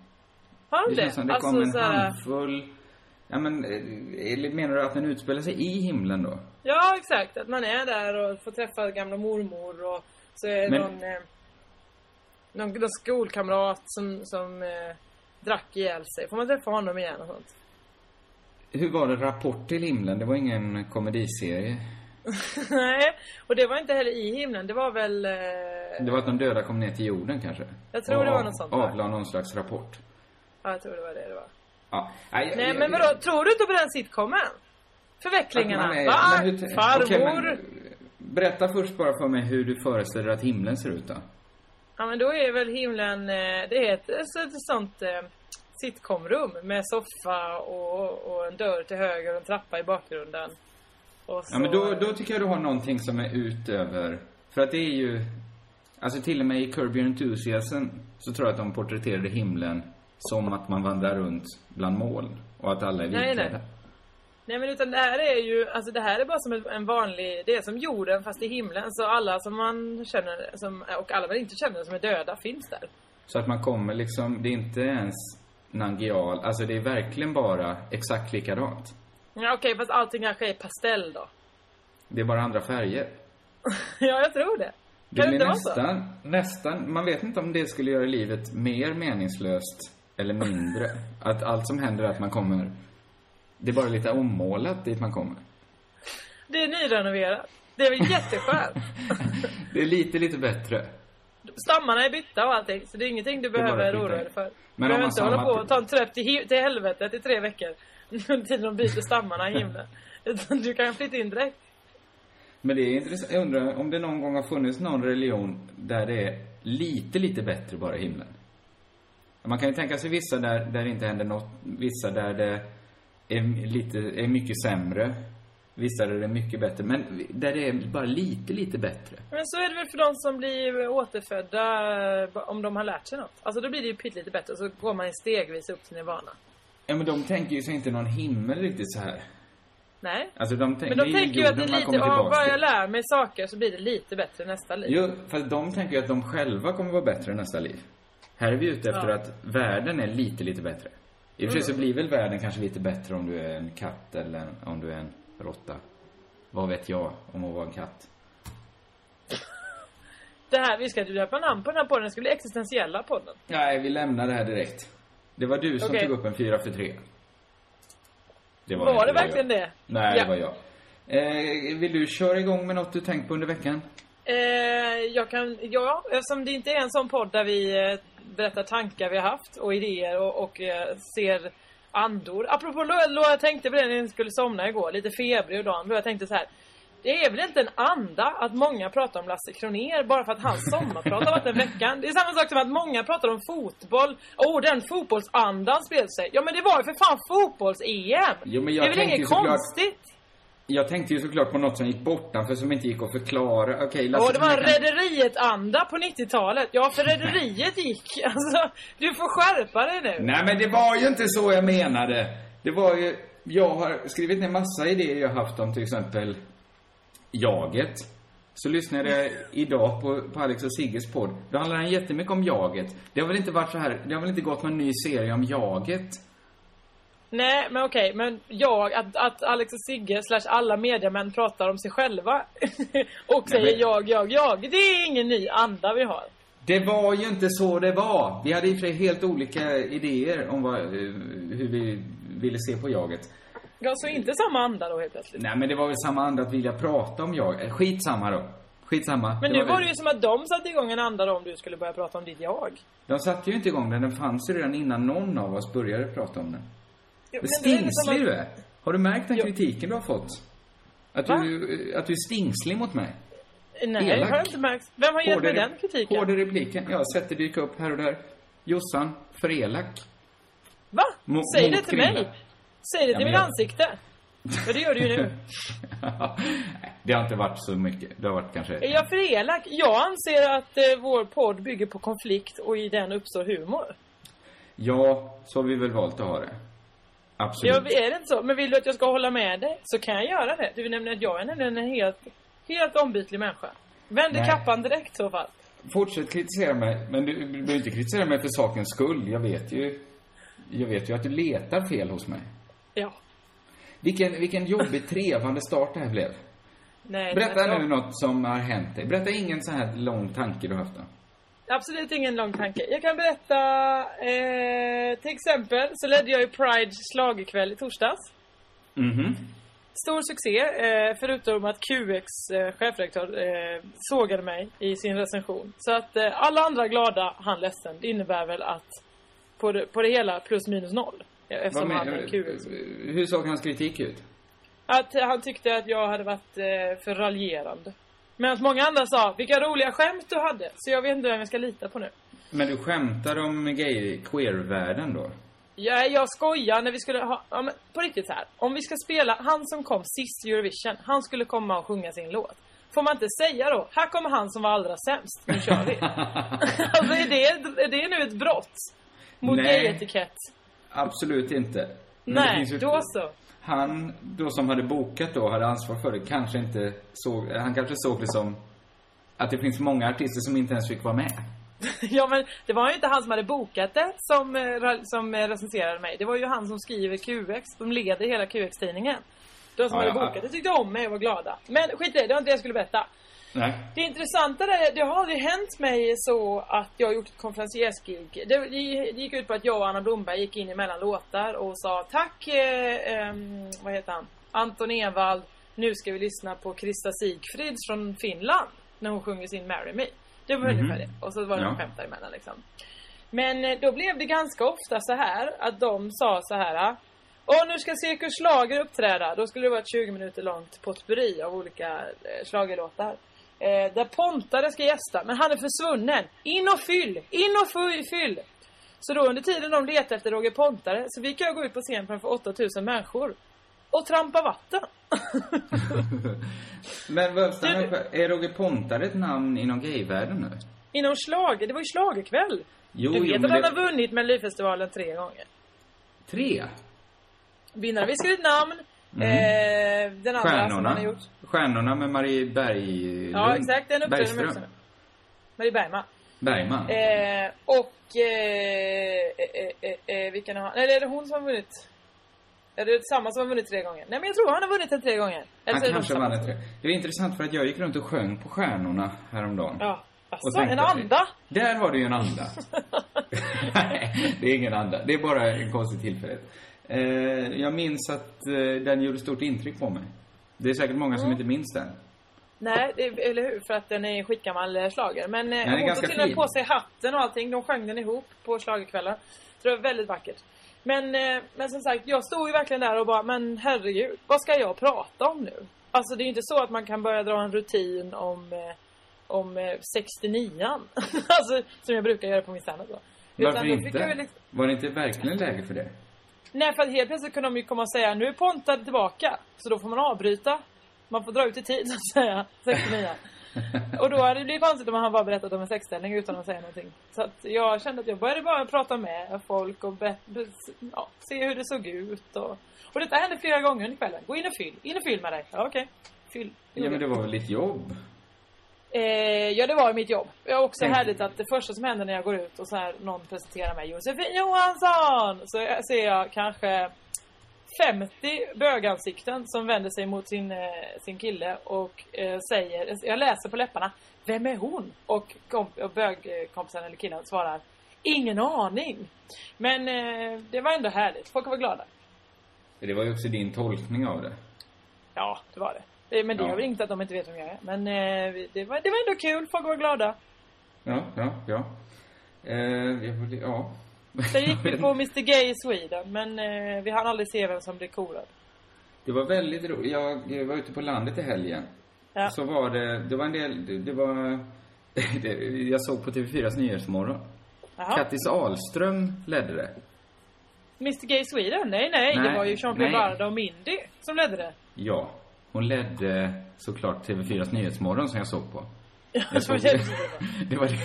Har den Det som det alltså, kom en så här, handfull... Ja, men eh, eller menar du att den utspelar sig i himlen då? Ja, exakt. Att man är där och får träffa gamla mormor och så är Men- någon, eh, någon, någon skolkamrat som, som eh, drack ihjäl sig. Får man träffa honom igen och sånt? Hur var det Rapport till himlen? Det var ingen komediserie. Nej, och det var inte heller i himlen. Det var väl... Eh, Det var att de döda kom ner till jorden kanske? Jag tror Och det var något sånt, va? Avla någon slags rapport. Ja, jag tror det var det det var. Ja. Nej, Nej, men vadå? Tror du inte på den sitcomen? Förvecklingarna. Är- Va? hur- Farmor? okej, men Berätta först bara för mig hur du föreställer att himlen ser ut då. Ja, men då är väl himlen... Eh, det är ett, ett, sånt eh, sitcomrum med soffa och, och en dörr till höger och en trappa i bakgrunden. Så, Ja, men då, då tycker jag du har någonting som är utöver... För att det är ju... Alltså till och med i Curb Your Enthusiasm så tror jag att de porträtterade himlen som att man vandrar runt bland moln och att alla är Nej, vitklädda. nej. Nej men utan det här är ju, alltså det här är bara som en- vanlig, det är som jorden fast i himlen. Så alla som man känner, som, och alla man inte känner som är döda finns där. Så att man kommer liksom, det är inte ens Nangial, alltså det är verkligen bara exakt likadant. Ja okej, fast allting kanske är pastell då. Det är bara andra färger. ja, jag tror det. Det Kan blir så? nästan, nästan, man vet inte om det skulle göra livet mer meningslöst eller mindre. Att allt som händer är att man kommer, det är bara lite ommålat dit man kommer. Det är nyrenoverat. Det är väl jätteskönt. Det är lite, lite bättre. Stammarna är bytta och allting, så det är ingenting du behöver oroa dig för. Men du behöver inte hålla på och ta en tröpp till, till helvetet i tre veckor. Under tiden de byter stammarna i himlen. Utan du kan flytta in direkt. Men det är intressant, jag undrar om det någon gång har funnits någon religion där det är lite, lite bättre bara i himlen. Man kan ju tänka sig vissa där, där det inte händer något, vissa där det är lite, är mycket sämre. Vissa där det är mycket bättre, men där det är bara lite, lite bättre. Men så är det väl för de som blir återfödda om de har lärt sig något. Alltså då blir det ju pyttelite bättre och så går man stegvis upp till nirvana. Ja, men de tänker ju sig inte någon himmel riktigt så här. Nej. Alltså de Men de tänker ju att det är lite, om bara jag lär mig saker så blir det lite bättre nästa liv. Jo, fast de tänker ju att de själva kommer vara bättre nästa liv. Här är vi ute efter Ja. att världen är lite, lite bättre. I och för sig så Mm. blir väl världen kanske lite bättre om du är en katt eller om du är en råtta. Vad vet jag om att vara en katt? Det här, vi ska inte döpa namn på den här podden, det ska bli existentiella podden. Nej, vi lämnar det här direkt. Det var du som Okej. tog upp en 4 för 3. Det Var, inte det verkligen jag. det? Nej, Ja. det var jag. Eh, vill du köra igång med något du tänkt på under veckan? Eh, jag kan, ja, eftersom det inte är en sån podd där vi eh, berättar tankar vi har haft och idéer och, och eh, ser andor. Apropå Loa, jag tänkte på det när ni skulle somna igår, lite febrig och dagen. Då jag tänkte så här. Det är väl inte en anda att många pratar om Lasse Kronér bara för att han sommarprat har varit den veckan. Det är samma sak som att många pratar om fotboll. Åh, oh, den fotbollsandan spred sig. Ja men det var ju för fan fotbolls-EM! Det är väl inget såklart- konstigt? Jag tänkte ju såklart på något som gick bortanför som inte gick att förklara. Okej, Lasse Åh, det var en Rederiet-anda på 90-talet. Ja, för Rederiet gick. Alltså, du får skärpa dig nu. Nej men det var ju inte så jag menade. Det var ju, jag har skrivit ner massa idéer jag haft om till exempel jaget. Så lyssnade jag idag på, på Alex och Sigges podd. Då handlar den jättemycket om jaget. Det har väl inte varit så här, det har väl inte gått någon ny serie om jaget? Nej, men okej. Men jag, att, att Alex och Sigge slash alla mediamän pratar om sig själva och säger men- jag, jag, jag. Det är ingen ny anda vi har. Det var ju inte så det var. Vi hade i helt olika idéer om vad, hur vi ville se på jaget. Ja, så inte samma anda då helt plötsligt. Nej men det var väl samma anda att vilja prata om jag. Eh, Skitsamma då. Skitsamma. Men nu var väl- det ju som att de satte igång en anda då om du skulle börja prata om ditt jag. De satte ju inte igång den, den fanns ju redan innan någon av oss började prata om den. Jo, Men stingslig du är. Har du märkt den kritiken du har fått? Att Va? du, att du är stingslig mot mig? Nej, Elak. har jag inte märkt. Vem har gett mig den kritiken? Hård i repliken. Jag har sett det dyka upp här och där. Jossan, för elak. Va? Mo- Säg det till mig. Säg det Ja, till mitt jag- ansikte. För det gör du ju nu. det har inte varit så mycket. Det har varit kanske... Är jag för elak? Jag anser att eh, vår podd bygger på konflikt och i den uppstår humor. Ja, så har vi väl valt att ha det. Absolut. Jag, är det inte så? Men vill du att jag ska hålla med dig så kan jag göra det. Du vill nämligen att jag är nämligen en helt, helt ombytlig människa. Vänder Nej. kappan direkt i så fall. Fortsätt kritisera mig, men du, du behöver inte kritisera mig för sakens skull. Jag vet ju... Jag vet ju att du letar fel hos mig. Ja. Vilken, vilken jobbig, trevande start det här blev. Nej, Berätta nu något som har hänt dig. Berätta ingen så här lång tanke du har haft då. Absolut ingen lång tanke. Jag kan berätta, eh, till exempel så ledde jag ju Pride schlagerkväll i torsdags. Mhm. Stor succé, eh, förutom att QX eh, chefredaktör eh, sågade mig i sin recension. Så att eh, alla andra glada, han ledsen. Det innebär väl att på det, på det hela plus minus noll. Eftersom han är QX. Hur såg hans kritik ut? Att han tyckte att jag hade varit eh, för raljerande. Medan många andra sa, vilka roliga skämt du hade. Så jag vet inte vem jag ska lita på nu. Men du skämtar om gay, queer-världen då? Ja, jag skojar när vi skulle ha, ja, men på riktigt så här. Om vi ska spela, han som kom sist i Eurovision, han skulle komma och sjunga sin låt. Får man inte säga då, här kommer han som var allra sämst, nu kör vi. alltså är det, är det nu ett brott? Mot gayetikett? Absolut inte. Men Nej, ju- då så. Han då som hade bokat då, hade ansvar för det, kanske inte såg, han kanske såg det som att det finns många artister som inte ens fick vara med. ja men det var ju inte han som hade bokat det som, eh, som eh, recenserade mig. Det var ju han som skriver QX, som leder hela QX-tidningen. De som Ja, hade bokat det tyckte om mig och var glada. Men skit i det, det var inte det jag skulle berätta. Nej. Det intressanta är, det har aldrig hänt mig så att jag har gjort ett konferenciers-gig. Det, det gick ut på att jag och Anna Blomberg gick in emellan låtar och sa tack, eh, ehm, vad heter han? Anton Ewald. Nu ska vi lyssna på Krista Sigfrids från Finland. När hon sjunger sin Marry Me. Det var Mhm. ungefär det. Och så var det Ja. några skämt däremellan liksom. Men eh, då blev det ganska ofta så här att de sa så här. Och nu ska Cirkus Schlager uppträda. Då skulle det vara ett 20 minuter långt potpurri av olika eh, schlagerlåtar. Eh, där Pontare ska gästa, men han är försvunnen. In och fyll! In och fyll! Så då under tiden de letade efter Roger Pontare så fick jag gå ut på scen framför 8000 människor. Och trampa vatten. Men vad, är Roger Pontare ett namn inom gayvärlden nu? Inom schlager, det var ju schlagerkväll. Jo, du vet jo, att han det- har vunnit Melodifestivalen tre gånger. Tre? Vinnare viskar ut namn. Mm. Eh, den andra som Stjärnorna. han har gjort. Stjärnorna med Marie Berglund. Ja, exakt. Den uppträdde med. Marie Bergman. Bergman. Eh, och... Eh, eh, eh, eh, vilken har han? Eller är det hon som har vunnit? Är det samma som har vunnit tre gånger? Nej men jag tror han har vunnit den tre gånger. Eller Han är kanske vann tre. Det var intressant för att jag gick runt och sjöng på Stjärnorna häromdagen. Ja. Alltså, en anda? Där har du ju en anda. Nej, det är ingen anda. Det är bara en konstig tillfällighet. Eh, jag minns att eh, den gjorde stort intryck på mig. Det är säkert många som Mm. inte minns den. Nej, det, eller hur? För att den är en skitgammal eh, schlager. Men eh, hon tog till och med på sig hatten och allting. De sjöng den ihop på schlagerkvällar. Så det var väldigt vackert. Men, eh, men som sagt, jag stod ju verkligen där och bara, men herregud, vad ska jag prata om nu? Alltså det är ju inte så att man kan börja dra en rutin om, eh, om eh, 69an. alltså, som jag brukar göra på min standup då. Varför inte? liksom- Var det inte verkligen läge för det? Nej, för att helt plötsligt kunde de ju komma och säga, nu är Ponta tillbaka. Så då får man avbryta. Man får dra ut i tid, så att säga. 69 Och då hade det blivit konstigt om han bara berättat om en sexställning utan att säga någonting. Så att jag kände att jag började bara prata med folk och be, be, ja, se hur det såg ut. Och, och detta hände flera gånger under kvällen. Gå in och fyll. In och fyll med dig. Ja, okej. Fyll. Ja, men det var väl ditt jobb? Eh, ja, det var mitt jobb. Det är också Tänk- härligt att det första som händer när jag går ut och så här, någon presenterar mig Josefin Johansson! Så jag- ser jag kanske 50 bögansikten som vänder sig mot sin, eh, sin kille och eh, säger, jag läser på läpparna, vem är hon? Och, komp- och bögkompisen eller killen svarar, ingen aning. Men eh, det var ändå härligt, folk var glada. Det var ju också din tolkning av det. Ja, det var det. Det men det Ja. gör väl inte att de inte vet vem jag är. Men eh, det, var, det var ändå kul, folk var glada. Ja, ja, ja. Eh, ja. Sen gick vi på Mr Gay i Sweden, men eh, vi hann aldrig se vem som blev korad. Det var väldigt roligt. Jag var ute på landet i helgen. Ja. Så var det, det var en del, det, det var, det, jag såg på TV4s Nyhetsmorgon. Jaha. Kattis Ahlström ledde det. Mr Gay Sweden? Nej, nej, Nej, det var ju Jean-Pierre nej. Barda och Mindy som ledde det. Ja. Hon ledde såklart TV4s Nyhetsmorgon som jag såg på. Jag det såg det. det. det var det.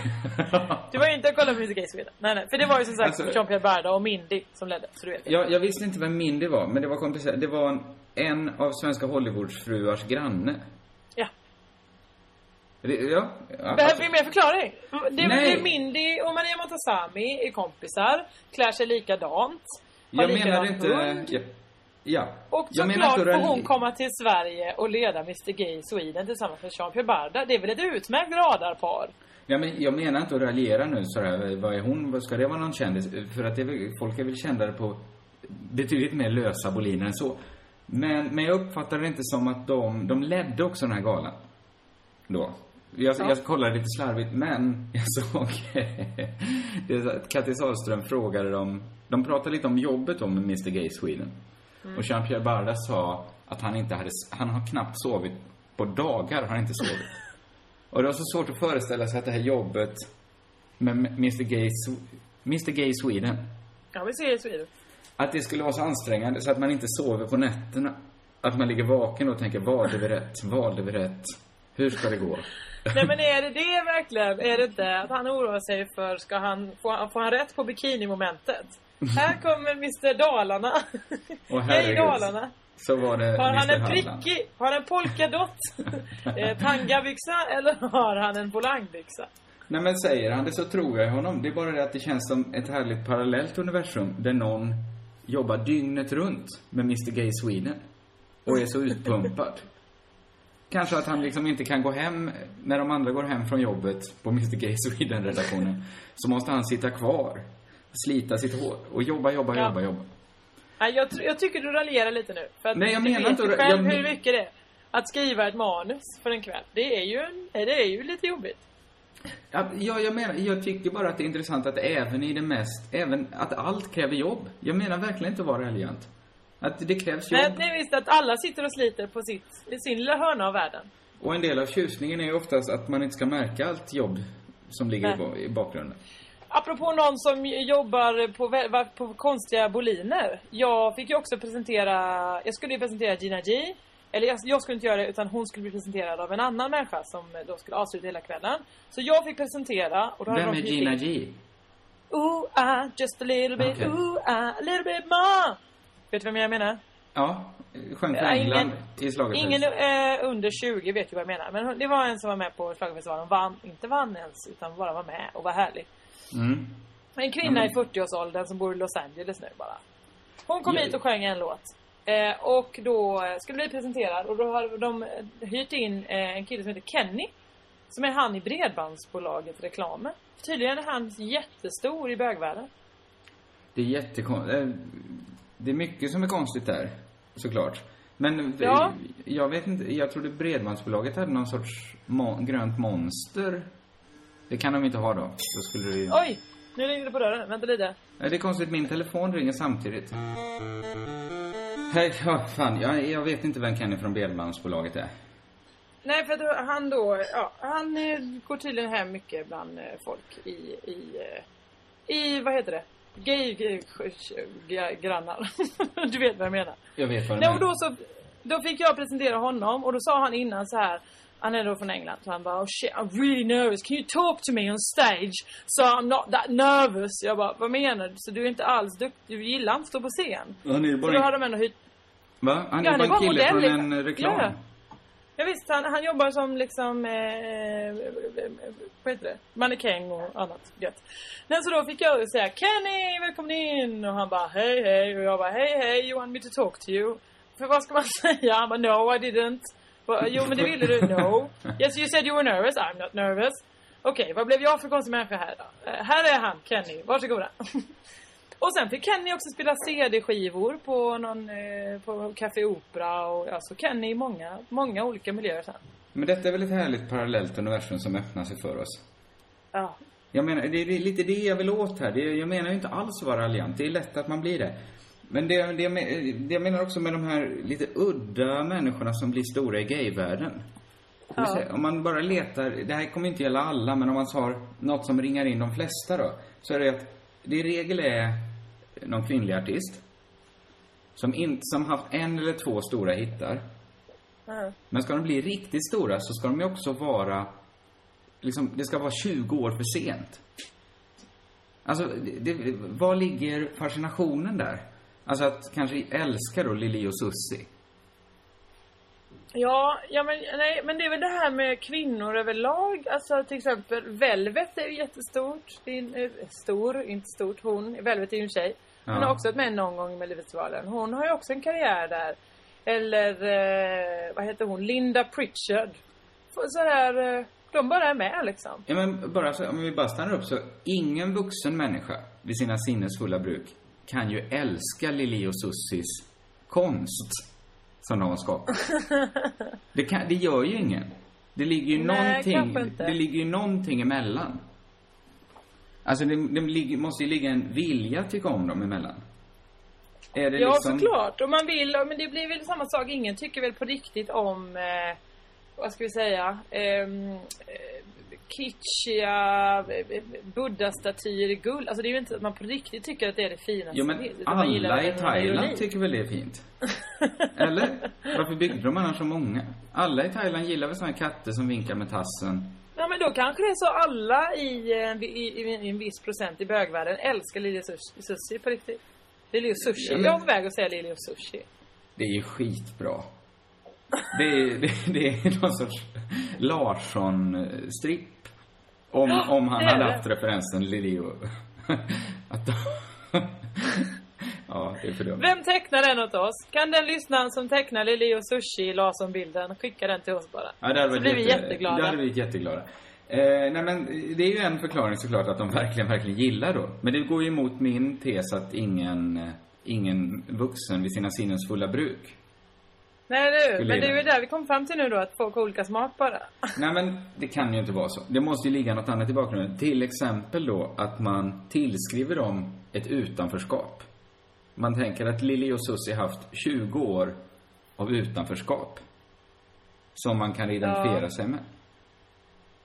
Du var inte och kollade på Mr Gay Sweden. Nej, nej. För det var ju som sagt Alltså- Jean-Pierre Barda och Mindy som ledde. Så du vet. Jag, jag visste inte vem Mindy var, men det var komplicerat. Det var en, en av svenska Hollywoodsfruars granne. Ja. Det, ja. ja Behöver vi mer förklaring? Det, Nej. det Mindy och Maria Montazami är kompisar. Klär sig likadant. Har jag menar inte... hund. Ja. Ja. Och såklart får hon komma till Sverige och leda Mr Gay Sweden tillsammans med Jean-Pierre Barda. Det är väl ett utmärkt radarpar? Ja, men jag menar inte att raljera nu sådär. Vad är hon? Ska det vara någon kändis? För att är, folk är väl kändare på betydligt mer lösa boliner än så. Men, men jag uppfattar det inte som att de, de ledde också den här galan. Då. Jag, Ja. jag kollade lite slarvigt, men jag såg att Kattis Ahlström frågade dem, de pratade lite om jobbet om Mr Gay Sweden. Mm. Och Jean-Pierre Barda sa att han inte hade, han har knappt sovit på dagar, har han inte sovit. Och det var så svårt att föreställa sig att det här jobbet med Mr Gay, Mr Gay Sweden. Ja, vi ser i Sweden. Att det skulle vara så ansträngande så att man inte sover på nätterna. Att man ligger vaken och tänker, valde vi rätt? Valde vi rätt? Hur ska det gå? Nej men är det det verkligen? Är det inte att han oroar sig för, ska han, får, får han rätt på bikinimomentet? Här kommer Mr Dalarna. Och Hej. Dalarna. Så var det Har han Mr. en prickig, har han en polkadott? eh, tangabyxa eller har han en volangbyxa? Nej men säger han det så tror jag honom. Det är bara det att det känns som ett härligt parallellt universum där någon jobbar dygnet runt med Mr Gay Sweden. Och är så utpumpad. Kanske att han liksom inte kan gå hem när de andra går hem från jobbet på Mr Gay Sweden-redaktionen. Så måste han sitta kvar, slita sitt hår och jobba, jobba, Ja. jobba, jobba. Nej, jag, jag tycker du raljerar lite nu. För att Nej, jag du menar inte själv jag men- hur mycket det är. Att skriva ett manus för en kväll. Det är ju, en, det är ju lite jobbigt. Ja, ja, jag menar, jag tycker bara att det är intressant att även i det mest, även att allt kräver jobb. Jag menar verkligen inte att vara raljant. Att det krävs jobb. Det är visst att alla sitter och sliter på sitt, i sin lilla hörna av världen. Och en del av tjusningen är ju oftast att man inte ska märka allt jobb som ligger Nej. i bakgrunden. Apropå någon som jobbar på, på konstiga boliner. Jag fick ju också presentera, jag skulle ju presentera Gina G. Eller jag, jag skulle inte göra det utan hon skulle bli presenterad av en annan människa som då skulle avsluta hela kvällen. Så jag fick presentera och då Vem är Gina in- G? Ooh, ah, just a little bit, Okej. ooh, ah, a little bit more. Vet du vem jag menar? Ja, sjöng för Ja, ingen- England i schlagerfest. Ingen eh, under 20 vet ju vad jag menar. Men hon- det var en som var med på schlagerfestivalen. Vann, inte vann ens, utan bara var med och var härlig. Mm. En kvinna Ja, i 40-årsåldern som bor i Los Angeles nu bara. Hon kom Ja. hit och sjöng en låt. Eh, och då eh, skulle bli presenterad och då har de eh, hyrt in eh, en kille som heter Kenny. Som är han i Bredbandsbolaget Reklamer. Tydligen är han jättestor i bögvärlden. Det är jättekonstigt. Det är mycket som är konstigt där, såklart. Men Ja. jag vet inte, jag trodde Bredbandsbolaget hade någon sorts mo- grönt monster. Det kan de inte ha då. Då skulle det ju... Oj! Nu ringer det på dörren. Vänta lite. Nej, det är konstigt, min telefon ringer samtidigt. Hej, ja, fan, jag, jag vet inte vem Kenny från Bredbandsbolaget är. Nej, för att han då, ja, han eh, går tydligen hem mycket bland eh, folk i, i, eh, i, vad heter det? Gay eh, g- grannar. du vet vad jag menar. Jag vet vad du Nej, och menar. då så, då fick jag presentera honom och då sa han innan så här. Han är då från England så han bara oh shit I'm really nervous. Can you talk to me on stage so I'm not that nervous? Jag bara vad menar du? Så du är inte alls duktig, du gillar inte att stå på scen? Han är ju Så bara då har de ändå hyrt Va? Han Ja, är är bara en bara kille från en liksom. reklam. Ja. Ja, visst, han, han jobbar som liksom, eh, vad heter det? Mannekäng och annat gött. Men så då fick jag säga Kenny, välkommen in! Och han bara hej hej och jag bara hej hej, you want me to talk to you? För vad ska man säga? Han bara no I didn't. Jo men det ville du, no. Yes you said you were nervous, I'm not nervous. Okej, vad blev jag för konstig människa här då? Eh, här är han, Kenny, varsågoda. Och sen fick Kenny också spela CD-skivor på någon, eh, på Café Opera och alltså Kenny i många, många olika miljöer sen. Men detta är väl ett härligt parallellt universum som öppnar sig för oss. Ja. Jag menar, det är lite det jag vill åt här. Det, jag menar ju inte alls att vara raljant. Det är lätt att man blir det. Men det, det, det jag menar också med de här lite udda människorna som blir stora i gayvärlden. Ja. säga, Om man bara letar, det här kommer inte gälla alla, men om man har något som ringar in de flesta då. Så är det att det i regel är någon kvinnlig artist. Som, in, som haft en eller två stora hittar. Ja. Men ska de bli riktigt stora så ska de ju också vara, liksom, det ska vara 20 år för sent. Alltså, det, var ligger fascinationen där? Alltså att kanske älska då Lili och Susie. Ja, ja men, nej, men det är väl det här med kvinnor överlag. Alltså till exempel Velvet är ju jättestort. Det är, en- eh, stor, inte stort. Hon, Velvet är ju en tjej. Hon Ja. har också varit med någon gång i Melodifestivalen. Hon har ju också en karriär där. Eller, eh, vad heter hon? Linda Pritchard. För Så här, eh, de bara är med liksom. Ja men bara så, om vi bara stannar upp så, ingen vuxen människa vid sina sinnesfulla bruk kan ju älska Lili och Sussies konst som de har skapat. Det, kan, det gör ju ingen. Det ligger ju Nej, någonting, det ligger ju någonting emellan. Alltså det, det ligger, måste ju ligga en vilja att tycka om dem emellan. Är det Ja, liksom... såklart. Och man vill, men det blir väl samma sak. Ingen tycker väl på riktigt om, eh, vad ska vi säga, ehm, eh, kitschiga eh, buddha-statyer i guld. Alltså det är ju inte att man på riktigt tycker att det är det finaste Jo men alla i Thailand tycker väl det är fint? Eller? Varför byggde de annars så många? Alla i Thailand gillar väl såna här katter som vinkar med tassen? Ja men då kanske det är så alla i, eh, i, i, en viss procent i bögvärlden älskar Lili Sushi, sushi på riktigt. Lili och sushi. Ja, men- Jag är på väg att säga Lili och sushi. Det är ju skitbra. Det är, det, det är någon sorts Larsson-stripp. Om, om han hade haft referensen Lilio. Att ja, det är för dumt. Vem tecknar den åt oss? Kan den lyssnaren som tecknar Lili och sushi i Larsson-bilden skicka den till oss bara? Ja, det hade så blir vi jätte- jätteglada. Det hade blivit jätteglada. Eh, nej men det är ju en förklaring såklart att de verkligen, verkligen gillar då. Men det går ju emot min tes att ingen, eh, ingen vuxen vid sina sinnens fulla bruk. Nej du, men det är ju där vi kom fram till nu då, att folk har olika smak bara. Nej men det kan ju inte vara så. Det måste ju ligga något annat i bakgrunden. Till exempel då att man tillskriver dem ett utanförskap. Man tänker att Lili och Susie haft 20 år av utanförskap. Som man kan identifiera Ja. sig med.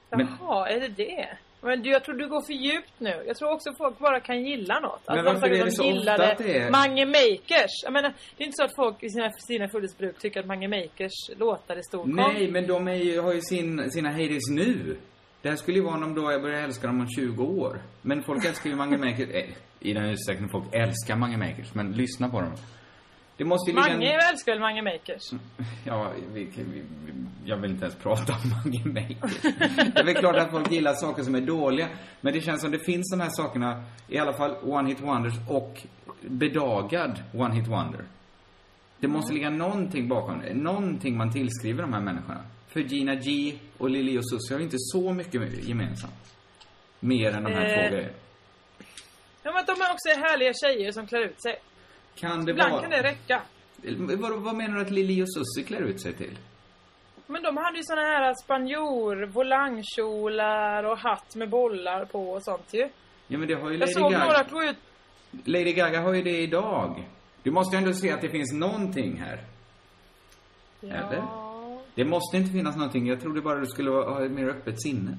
Men- Jaha, är det det? Men du, jag tror du går för djupt nu. Jag tror också folk bara kan gilla något. Men Alltså, varför de är det de så ofta att det är- Mange Makers. Jag menar, det är inte så att folk i sina, sina fullhetsbruk tycker att Mange Makers låtar är stor. Nej, men de är ju, har ju sin, sina heydays nu. Det här skulle ju vara om då börjar älska dem om 20 år. Men folk älskar ju Mange Makers, eh, i den utsträckning folk älskar Mange Makers, men lyssna på dem. Det måste ju ligga en- Mange älskar väl Mange Makers? Ja, vi, vi, vi, jag vill inte ens prata om Mange Makers. Det är väl klart att folk gillar saker som är dåliga. Men det känns som det finns de här sakerna, i alla fall One Hit Wonders och bedagad One Hit Wonder. Det måste ligga någonting bakom det. Någonting man tillskriver de här människorna. För Gina G och Lili och Susie har ju inte så mycket gemensamt. Mer än de här Eh, två grejerna. Ja, men de är också härliga tjejer som klär ut sig. Kan det Ibland vara... kan det räcka. Vad, vad menar du att Lili och Susie klär ut sig till? Men de hade ju såna här spanjor, volangkjolar och hatt med bollar på och sånt ju. Ja men det har ju Jag Lady såg Gaga. några gå ut Lady Gaga har ju det idag. Du måste ju ändå se att det finns någonting här. Eller? Det måste inte finnas någonting. Jag trodde bara du skulle ha ett mer öppet sinne.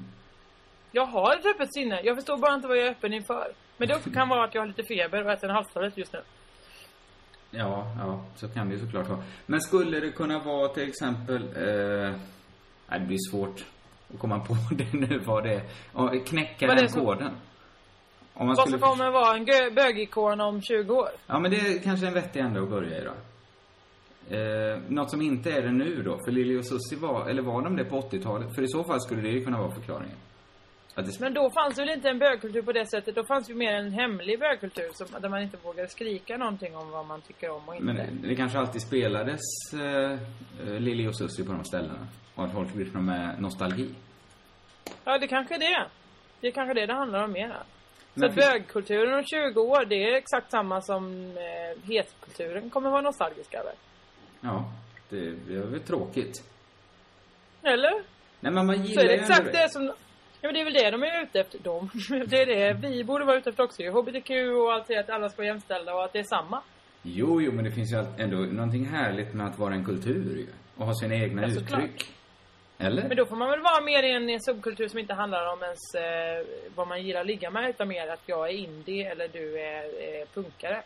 Jag har ett öppet sinne. Jag förstår bara inte vad jag är öppen inför. Men det också kan vara att jag har lite feber och äter en halstablett just nu. Ja, ja, så kan det ju såklart vara. Men skulle det kunna vara till exempel... Eh, nej, det blir svårt att komma på det nu vad det är. Knäcka Vad den som- koden. Om man Vad skulle... som kommer vara en bögikon om 20 år. Ja, men det är kanske en vettig ände att börja i då. Eh, något som inte är det nu då, för Lili och Susie var, eller var de det på 80-talet? För i så fall skulle det ju kunna vara förklaringen. Det, Men då fanns väl inte en bögkultur på det sättet. Då fanns ju mer en hemlig bögkultur som, där man inte vågade skrika någonting om vad man tycker om och inte. men det kanske alltid spelades eh, eh, Lili och Susie på de ställena. Och att folk lyssnar med nostalgi. Ja, det kanske är det. Det är kanske det det handlar om mer. Så Men bögkulturen om 20 år, det är exakt samma som eh, hetkulturen kommer vara nostalgisk över. Ja, det, det är väl tråkigt. Eller? Nej, men man Så gillar är det exakt det som... Ja men det är väl det de är ute efter. De. Det är det vi borde vara ute efter också. HBTQ och allt det att alla ska vara jämställda och att det är samma. Jo, jo, men det finns ju ändå någonting härligt med att vara en kultur ju. Och ha sina egna Ja, uttryck. Eller? Men då får man väl vara mer i en, i en subkultur som inte handlar om ens eh, vad man gillar att ligga med utan mer att jag är indie eller du är eh, punkare.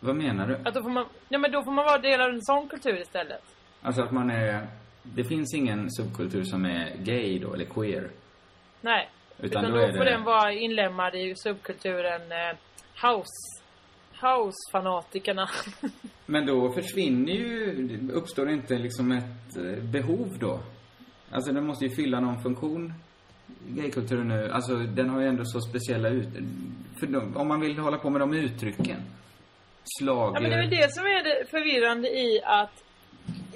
Vad menar du? Att då får man, ja men då får man vara del av en sån kultur istället. Alltså att man är... Det finns ingen subkultur som är gay då, eller queer. Nej. Utan Utan, då då, får det- den vara inlemmad i subkulturen eh, house. House-fanatikerna. Men då försvinner ju... Uppstår inte liksom ett eh, behov då? Alltså den måste ju fylla någon funktion. Gaykulturen nu, alltså den har ju ändå så speciella ut... För om man vill hålla på med de uttrycken. Slager... Ja men det är väl det som är det förvirrande i att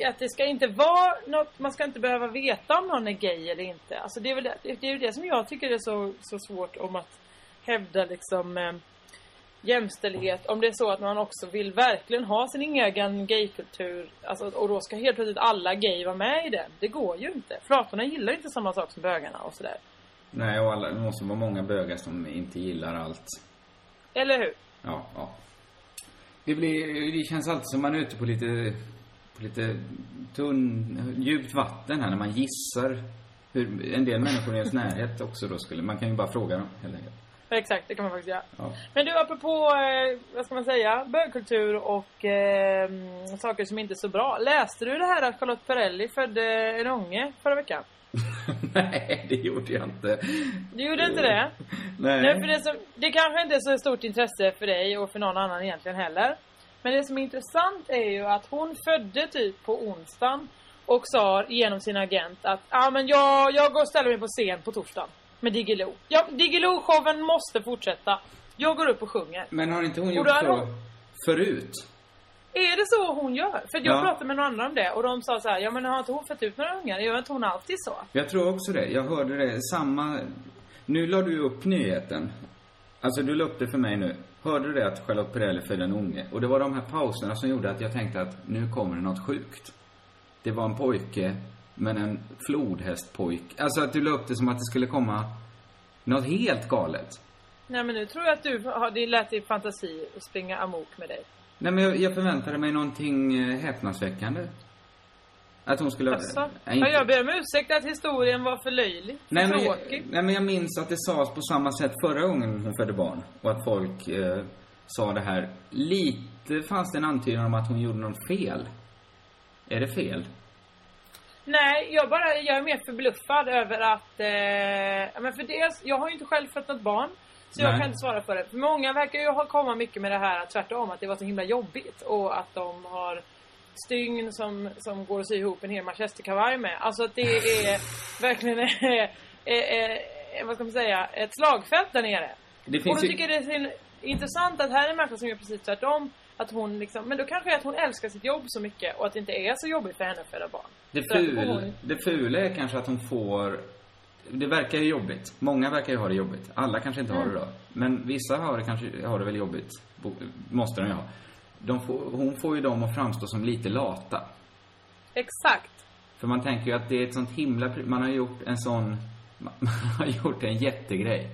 att det ska inte vara något, man ska inte behöva veta om någon är gay eller inte. Alltså det är väl det, det, är ju det som jag tycker är så, så svårt om att hävda liksom eh, jämställdhet. Om det är så att man också vill verkligen ha sin egen gaykultur. Alltså, och då ska helt plötsligt alla gay vara med i den. Det går ju inte. Flatorna gillar inte samma sak som bögarna och sådär. Nej, och alla, det måste vara många bögar som inte gillar allt. Eller hur? Ja, ja. Det blir, det känns alltid som man är ute på lite, lite tunn, djupt vatten här när man gissar hur en del människor i ens närhet också då skulle, man kan ju bara fråga dem helt enkelt. Exakt, det kan man faktiskt göra. Ja. Men du, apropå, eh, vad ska man säga, bögkultur och eh, saker som inte är så bra. Läste du det här att Charlotte Perrelli födde en unge förra veckan? Nej, det gjorde jag inte. Du gjorde inte det? Nej. Nej, för det, som, det kanske inte är så stort intresse för dig och för någon annan egentligen heller. Men det som är intressant är ju att hon födde typ på onsdagen och sa genom sin agent att ah, men jag, jag går och ställer mig på scen på torsdagen med Diggiloo. Ja, Diggiloo-showen måste fortsätta. Jag går upp och sjunger. Men har inte hon gjort så hon- förut? Är det så hon gör? För jag Ja. pratade med några andra om det och de sa så här, ja men har inte hon fött ut några ungar? Gör inte hon alltid så? Jag tror också det. Jag hörde det. Samma... Nu la du upp nyheten. Alltså, du la upp det för mig nu. Hörde du det att Charlotte Perrelli födde en unge? Och det var de här pauserna som gjorde att jag tänkte att nu kommer det något sjukt. Det var en pojke, men en flodhästpojk. Alltså att du la upp det som att det skulle komma något helt galet. Nej men nu tror jag att du har, det lät i fantasi att springa amok med dig. Nej, men jag, jag förväntade mig någonting eh, häpnadsväckande. Att hon skulle... Alltså, Nej, inte- jag ber om ursäkt att historien var för löjlig. För Nej men, tråkig. nej men jag minns att det sades på samma sätt förra gången hon födde barn. Och att folk eh, sa det här. Lite fanns det en antydan om att hon gjorde något fel. Är det fel? Nej, jag bara, jag är mer förbluffad över att, eh, men för dels, jag har ju inte själv fött något barn. Så jag Nej. kan inte svara för det. För många verkar ju ha komma mycket med det här tvärtom, att det var så himla jobbigt. Och att de har stygn som, som går att sy ihop en hel manchesterkavaj med. Alltså att det är verkligen, eh, vad ska man säga, ett slagfält där nere. Det och finns då ju- tycker jag det är intressant att här är en människa som gör precis tvärtom. Att hon liksom, men då kanske är att hon älskar sitt jobb så mycket och att det inte är så jobbigt för henne att föda barn. Det, ful, hon- det fula är kanske att hon får... Det verkar ju jobbigt. Många verkar ju ha det jobbigt. Alla kanske inte har Mm. det då. Men vissa har det kanske, har det väl jobbigt. Måste de ju ha. Får, hon får ju dem att framstå som lite lata. Exakt. För man tänker ju att det är ett sånt himla... Man har gjort en sån... Man har gjort en jättegrej.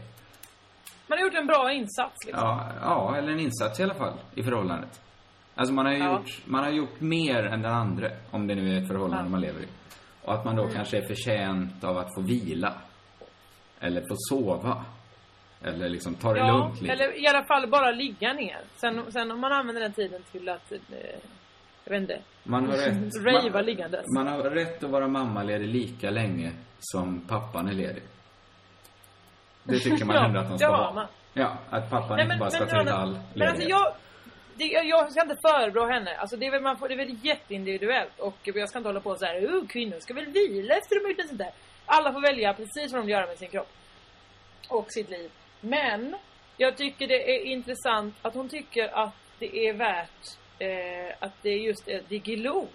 Man har gjort en bra insats liksom. Ja, ja, eller en insats i alla fall i förhållandet. Alltså man har ju Ja. gjort, man har gjort mer än den andra, om det nu är ett förhållande Ja. man lever i. Och att man då Mm. kanske är förtjänt av att få vila. Eller få sova. Eller liksom ta det Ja, lugnt lite. eller i alla fall bara ligga ner. Sen, sen om man använder den tiden till att, eh, jag vet inte, Man har rätt. man, liggandes. man har rätt att vara mammaledig lika länge som pappan är ledig. Det tycker man ändå att det ska ha. man. Ja, att pappan Nej, inte men- bara ska men- ta ut all Men alltså ledighet. jag, det, jag, jag ska inte förebrå henne. Alltså det är väl, man får, det är väl jätteindividuellt. Och jag ska inte hålla på så här, uh, kvinnor ska väl vila efter de har gjort ett sånt där. Alla får välja precis vad de vill göra med sin kropp. Och sitt liv. Men, jag tycker det är intressant att hon tycker att det är värt eh, att det just är Diggiloo.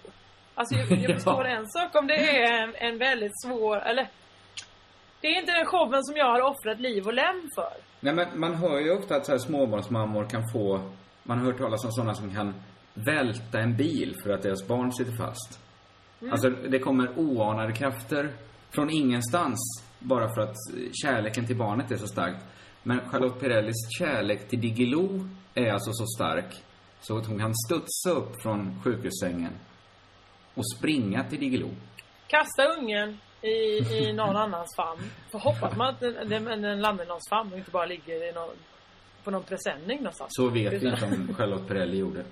Alltså jag, jag Ja. förstår en sak om det är en, en väldigt svår, eller det är inte den showen som jag har offrat liv och lem för. Nej men man hör ju ofta att så här småbarnsmammor kan få, man har hört talas om sådana som kan välta en bil för att deras barn sitter fast. Mm. Alltså det kommer oanade krafter från ingenstans bara för att kärleken till barnet är så stark. Men Charlotte Perrellis kärlek till Diggiloo är alltså så stark så att hon kan studsa upp från sjukhussängen och springa till Diggiloo. Kasta ungen i, i någon annans famn. För hoppas man att den, den, landar i någons famn och inte bara ligger i någon, på någon presenning någonstans. Så vet vi inte om Charlotte Perrelli gjorde.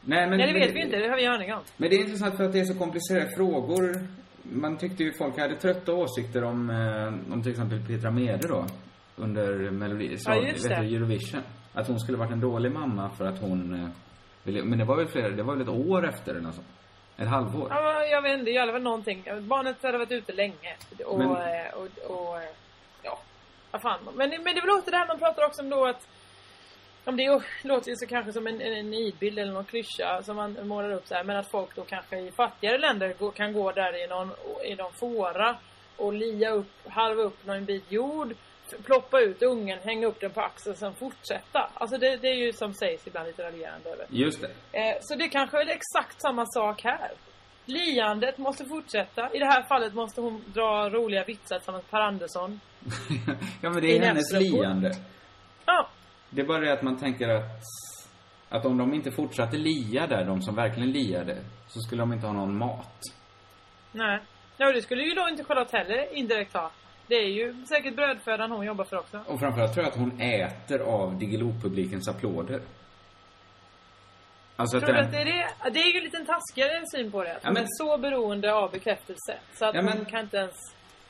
Nej, men, Nej, det vet vi inte. Det har vi aning om. Men det är intressant för att det är så komplicerade frågor. Man tyckte ju folk hade trötta åsikter om, eh, om till exempel Petra Mede då. Under Melodi, Ja, just vet du. Eurovision. Att hon skulle varit en dålig mamma för att hon eh, ville, men det var väl flera, det var väl ett år efter eller något sånt. Ett halvår. Ja, jag vet inte, det väl någonting. Barnet hade varit ute länge. Och, Men- eh, och, och, eh, ja, vad fan. Men, men det låter det här man pratar också om då att om det låter ju så kanske som en, en nidbild eller någon klyscha som man målar upp så här, men att folk då kanske i fattigare länder kan gå där i någon, i någon fåra och lia upp, halva upp någon bit jord, ploppa ut ungen, hänga upp den på axeln och sen fortsätta. Alltså det, det är ju som sägs ibland lite raljerande över. Just det. Eh, så det kanske är exakt samma sak här. Liandet måste fortsätta. I det här fallet måste hon dra roliga vitsar tillsammans med Per Andersson. Ja men det I är hennes liande. Ja. Det är bara det att man tänker att att om de inte fortsatte lia där, de som verkligen liade, så skulle de inte ha någon mat. Nej. Ja, det skulle ju då inte Charlotte heller indirekt ha. Det är ju säkert brödfödan hon jobbar för också. Och framförallt tror jag att hon äter av Diggiloo-publikens applåder. Alltså Tror du att det är det? Det är ju en liten taskigare syn på det. Att Ja, hon men- är så beroende av bekräftelse. Så att Ja, men- hon kan inte ens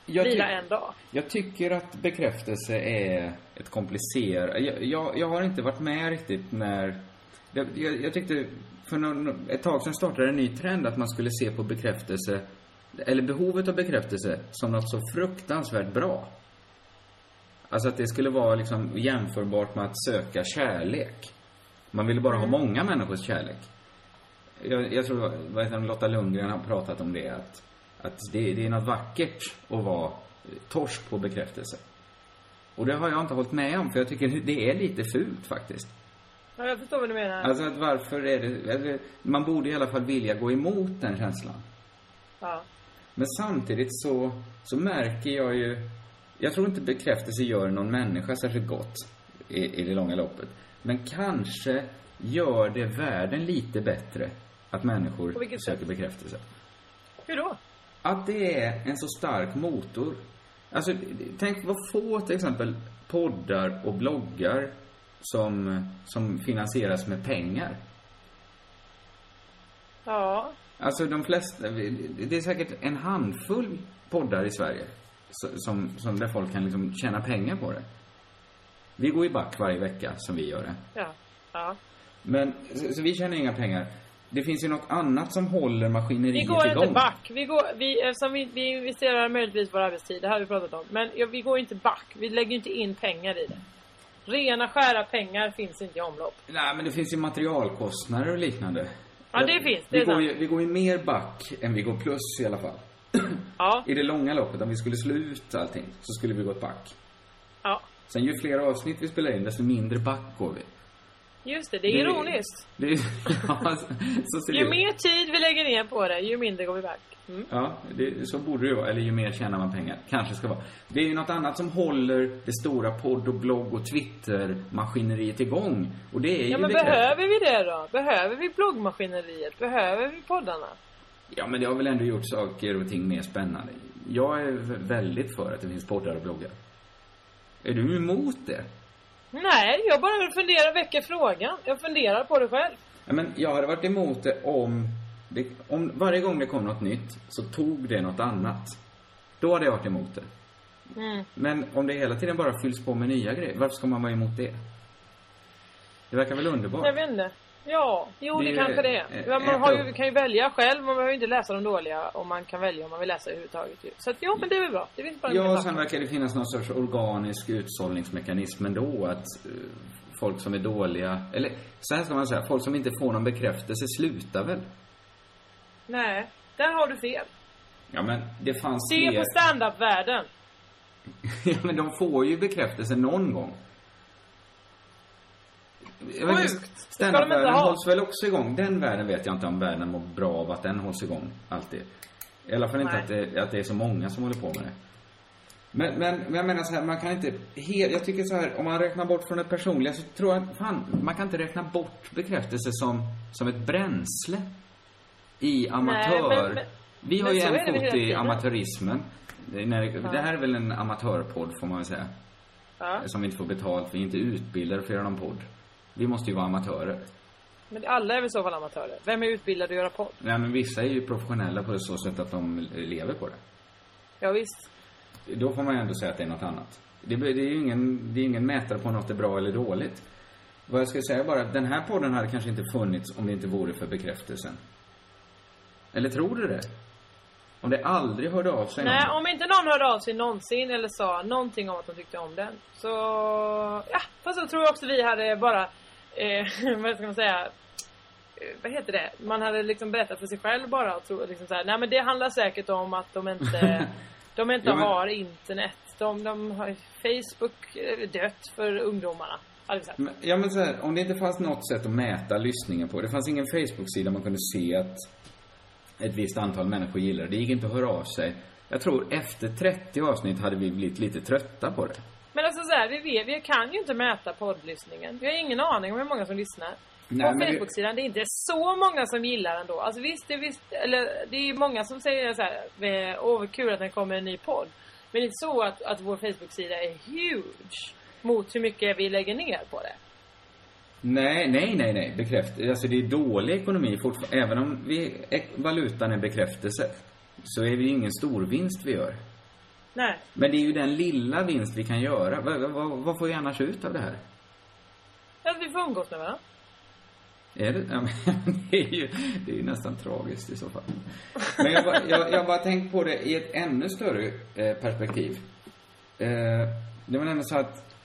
Jag vila en dag. Jag tycker att bekräftelse är ett komplicerat... Jag, jag, jag har inte varit med riktigt när... Jag, jag, jag tyckte för någon, ett tag sedan startade en ny trend att man skulle se på bekräftelse, eller behovet av bekräftelse, som något så fruktansvärt bra. Alltså att det skulle vara liksom jämförbart med att söka kärlek. Man ville bara ha många människors kärlek. Jag, jag tror, vad heter Lotta Lundgren har pratat om det, att, att det, det är något vackert att vara torsk på bekräftelse. Och det har jag inte hållit med om, för jag tycker det är lite fult faktiskt. Ja, jag förstår vad du menar. Alltså att varför är det, man borde i alla fall vilja gå emot den känslan. Ja. Men samtidigt så, så märker jag ju, jag tror inte bekräftelse gör någon människa särskilt gott i, i det långa loppet. Men kanske gör det världen lite bättre att människor söker sätt? bekräftelse. Hur då? Att det är en så stark motor. Alltså, tänk vad få till exempel poddar och bloggar som, som finansieras med pengar. Ja. Alltså de flesta, det är säkert en handfull poddar i Sverige som, som där folk kan liksom tjäna pengar på det. Vi går ju back varje vecka som vi gör det. Ja. Ja. Men, så, så vi tjänar inga pengar. Det finns ju något annat som håller maskineriet Vi går igång. inte back. Vi går, vi, eftersom vi, vi investerar möjligtvis vår arbetstid, det här har vi pratat om. Men ja, vi går inte back. Vi lägger inte in pengar i det. Rena skära pengar finns inte i omlopp. Nej, men det finns ju materialkostnader och liknande. Ja, det finns. Det Vi går, ju, vi går ju mer back än vi går plus i alla fall. Ja. I det långa loppet, om vi skulle slå ut allting, så skulle vi gått back. Ja. Sen ju fler avsnitt vi spelar in, desto mindre back går vi. Just det, det är Det- ironiskt. Det, ja, så Ju mer tid vi lägger ner på det, ju mindre går vi back. Mm. Ja, det, så borde det ju vara. Eller ju mer tjänar man pengar. Kanske ska vara. Det är ju något annat som håller det stora podd och blogg och Twitter-maskineriet igång. Och det är Ja, ju men behöver vi det då? Behöver vi bloggmaskineriet? Behöver vi poddarna? Ja, men det har väl ändå gjort saker och ting mer spännande. Jag är väldigt för att det finns poddar och bloggar. Är du emot det? Nej, jag bara vill fundera, väcker frågan. Jag funderar på det själv. Ja, men jag hade varit emot det om, det, om varje gång det kom något nytt så tog det något annat. Då hade jag varit emot det. Mm. Men om det hela tiden bara fylls på med nya grejer, varför ska man vara emot det? Det verkar väl underbart? Jag vet inte. Ja, jo Det det, kanske det är. man har ju, kan ju välja själv, man behöver inte läsa de dåliga och man kan välja om man vill läsa överhuvudtaget. Så att, ja men det är väl bra. Det finns bara Ja, etapp. sen verkar det finnas någon sorts organisk utsållningsmekanism ändå. Att eh, folk som är dåliga, eller så här ska man säga, folk som inte får någon bekräftelse slutar väl? Nej, där har du fel. Ja, men det fanns Se fler... på stand-up-världen. ja, men de får ju bekräftelse någon gång. Inte, Sjukt. Standup-världen inte hålls väl också igång. Den världen vet jag inte om världen mår bra av att den hålls igång alltid. I alla fall inte Nej. att det, att det är så många som håller på med det. Men, men, men jag menar så här, man kan inte helt, jag tycker så här, om man räknar bort från det personliga så tror jag, fan, man kan inte räkna bort bekräftelse som, som ett bränsle i amatör. men- men- Vi har ju en fot i amatörismen. Det, är när, Ja. det här är väl en amatörpodd får man väl säga. Ja. Som vi inte får betalt, vi är inte utbildade för att göra någon podd. Vi måste ju vara amatörer. Men alla är väl i så fall amatörer. Vem är utbildad att göra podd? Nej men vissa är ju professionella på så sätt att de lever på det. Ja, visst. Då får man ju ändå säga att det är något annat. Det, det är ju ingen, det är ingen mätare på om något är bra eller dåligt. Vad jag ska säga bara, att den här podden hade kanske inte funnits om det inte vore för bekräftelsen. Eller tror du det? Om det aldrig hörde av sig Nej, någon. om inte någon hörde av sig någonsin eller sa någonting om att de tyckte om den. Så, ja. Fast så tror jag också vi hade bara, eh, vad ska man säga, eh, vad heter det? Man hade liksom berättat för sig själv bara och tro, liksom så här, nej men det handlar säkert om att de inte, de inte men- har internet. De, de har Facebook eh, dött för ungdomarna. Men- Ja men så här, om det inte fanns något sätt att mäta lyssningen på. Det fanns ingen Facebook-sida man kunde se att ett visst antal människor gillar det. Det gick inte att höra av sig. Jag tror efter 30 avsnitt hade vi blivit lite trötta på det. Men alltså så här, vi, vet, vi kan ju inte mäta poddlyssningen. Vi har ingen aning om hur många som lyssnar. Nej, på men det- Facebook-sidan. Det är inte så många som gillar den då. Alltså visst, det visst eller det är många som säger så här, åh vad kul att det kommer en ny podd. Men det är inte så att, att vår Facebook-sida är huge mot hur mycket vi lägger ner på det. Nej, nej, nej, nej. Bekräft. Alltså det är dålig ekonomi fortfarande. Även om vi, valutan är bekräftelse. Så är det ingen stor vinst vi gör. Nej. Men det är ju den lilla vinst vi kan göra. Vad, vad, vad får vi annars ut av det här? Att vi får umgås med varandra. Är det? Ja, det är ju det är ju nästan tragiskt i så fall. Men jag, bara- jag, jag har bara tänkt på det i ett ännu större eh, perspektiv. Eh, det var nämligen så att,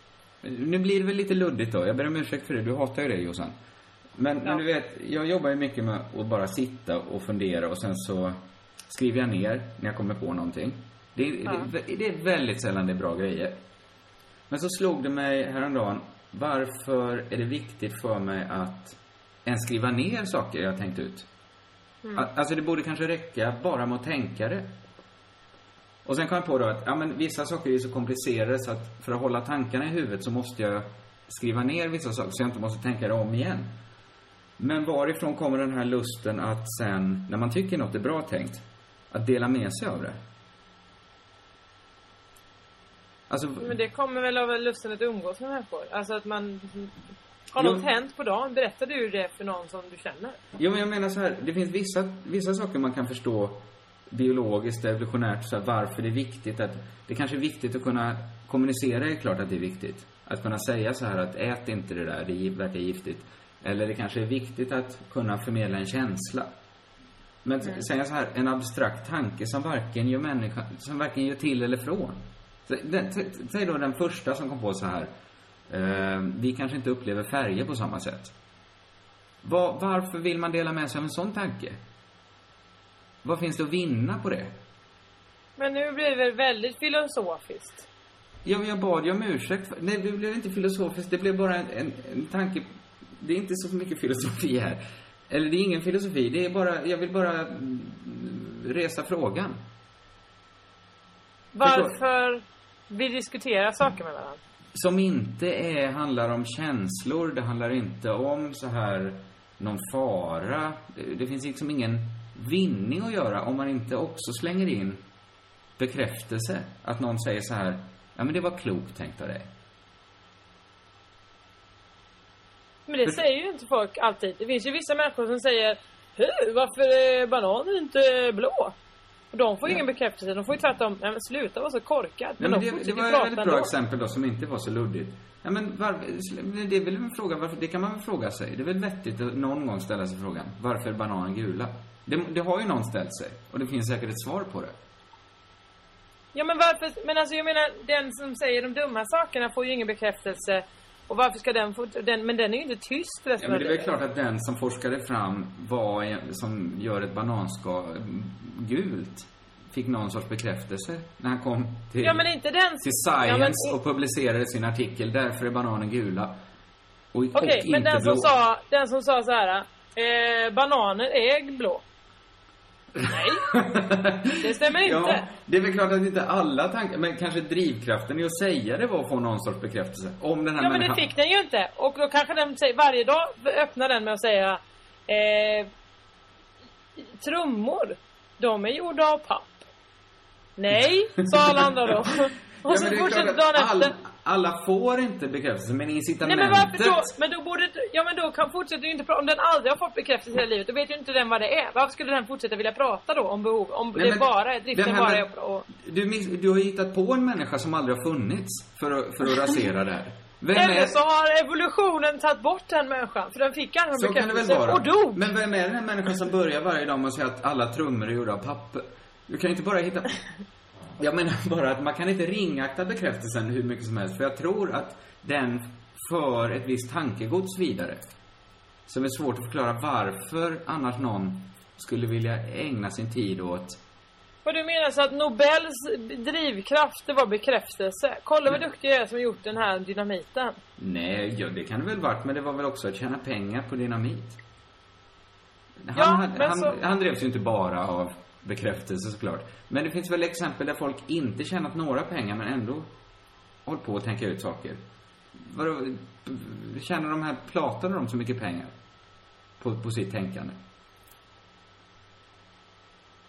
nu blir det väl lite luddigt då. Jag ber om ursäkt för det. Du hatar ju det Jossan. Men, men du vet, jag jobbar ju mycket med att bara sitta och fundera och sen så skriver jag ner när jag kommer på någonting. Det, är- Ja. det, det är väldigt sällan det är bra grejer. Men så slog det mig häromdagen, varför är det viktigt för mig att ens skriva ner saker jag har tänkt ut? Mm. Alltså det borde kanske räcka bara med att tänka det. Och sen kom jag på då att, ja men vissa saker är så komplicerade så att för att hålla tankarna i huvudet så måste jag skriva ner vissa saker så jag inte måste tänka det om igen. Men varifrån kommer den här lusten att sen, när man tycker något är bra tänkt, att dela med sig av det? Alltså, Men det kommer väl av lusten att umgås med människor. Alltså att man... Har Jo. något hänt på dagen, berättar du det för någon som du känner? Jo, men jag menar så här, det finns vissa, vissa saker man kan förstå biologiskt, evolutionärt, så här, varför det är viktigt att, det kanske är viktigt att kunna kommunicera, är klart att det är viktigt. Att kunna säga så här att ät inte det där, det verkar giftigt. Eller det kanske är viktigt att kunna förmedla en känsla. Men Mm. säga så här, en abstrakt tanke som varken gör människa, som varken gör till eller från. Säg då den första som kom på så här, eh, vi kanske inte upplever färger på samma sätt. Var, varför vill man dela med sig av en sån tanke? Vad finns det att vinna på det? Men nu blir det väl väldigt filosofiskt. Ja, men jag bad ju om ursäkt. för- Nej, det blev inte filosofiskt. Det blev bara en, en, en tanke. Det är inte så mycket filosofi här. Eller det är ingen filosofi. Det är bara, jag vill bara mm, resa frågan. Varför vi diskuterar saker med varandra. Som inte är, handlar om känslor. Det handlar inte om så här någon fara. Det, det finns liksom ingen vinning att göra om man inte också slänger in bekräftelse. Att någon säger så här, ja men det var klokt tänkt av dig. Men det säger ju inte folk alltid. Det finns ju vissa människor som säger Hur, varför är bananer inte blå? Och de får ju ingen bekräftelse. De får ju tvärtom, nej men sluta vara så korkad. Nej, Men, men de det, det var ett väldigt bra ändå. exempel då som inte var så luddigt. Ja, men var, men det är väl en fråga, varför, det kan man väl fråga sig. Det är väl vettigt att någon gång ställa sig frågan, varför är bananen gula? Det, det har ju någon ställt sig. Och det finns säkert ett svar på det. Ja men varför, men alltså jag menar den som säger de dumma sakerna får ju ingen bekräftelse. Och varför ska den få, den, men den är ju inte tyst Ja, resten men av det är väl livet. klart att den som forskade fram vad som gör ett bananskal gult fick någon sorts bekräftelse när han kom till, Ja men inte den till ja, Science men- och publicerade sin artikel. Därför är bananen gula. Okej, och men den blå. som sa, den som sa så här. Eh, bananer är blå. Nej, det stämmer inte. Ja, det är väl klart att inte alla tankar, men kanske drivkraften i att säga det var att få någon sorts bekräftelse. Om den här Ja men det fick den ju inte. Och då kanske den säger, varje dag öppnar den med att säga eh, Trummor, de är gjorda av papp. Nej, sa alla andra då. Och Ja, så fortsätter dagen efter. all, alla får inte bekräftelse, men Nej incitamentet... men varför då? Men då borde, ja men då kan fortsätter ju inte prata, om den aldrig har fått bekräftelse i hela livet, då vet ju inte den vad det är. Varför skulle den fortsätta vilja prata då om behov, om Nej, det bara är, driften bara är och, Du, du har hittat på en människa som aldrig har funnits för att, för att rasera det här. Vem Eller så har evolutionen tagit bort den människan, för den fick aldrig Så någon kan det väl bekräftelse vara. och dog. Men vem är den här människan som börjar varje dag med att säga att alla trummor är gjorda av papper? Du kan ju inte bara hitta... Jag menar bara att man kan inte ringakta bekräftelsen hur mycket som helst. För jag tror att den för ett visst tankegods vidare. Som är svårt att förklara varför annars någon skulle vilja ägna sin tid åt Vad du menar så att Nobels drivkraft, det var bekräftelse? Kolla vad duktig jag är som gjort den här dynamiten. Nej, ja, det kan det väl varit, men det var väl också att tjäna pengar på dynamit. Han, Ja, hade- men han, så- han drevs ju inte bara av bekräftelse såklart. Men det finns väl exempel där folk inte tjänat några pengar men ändå hållit på att tänka ut saker. Vadå, tjänar de här, platade de så mycket pengar? på, på sitt tänkande.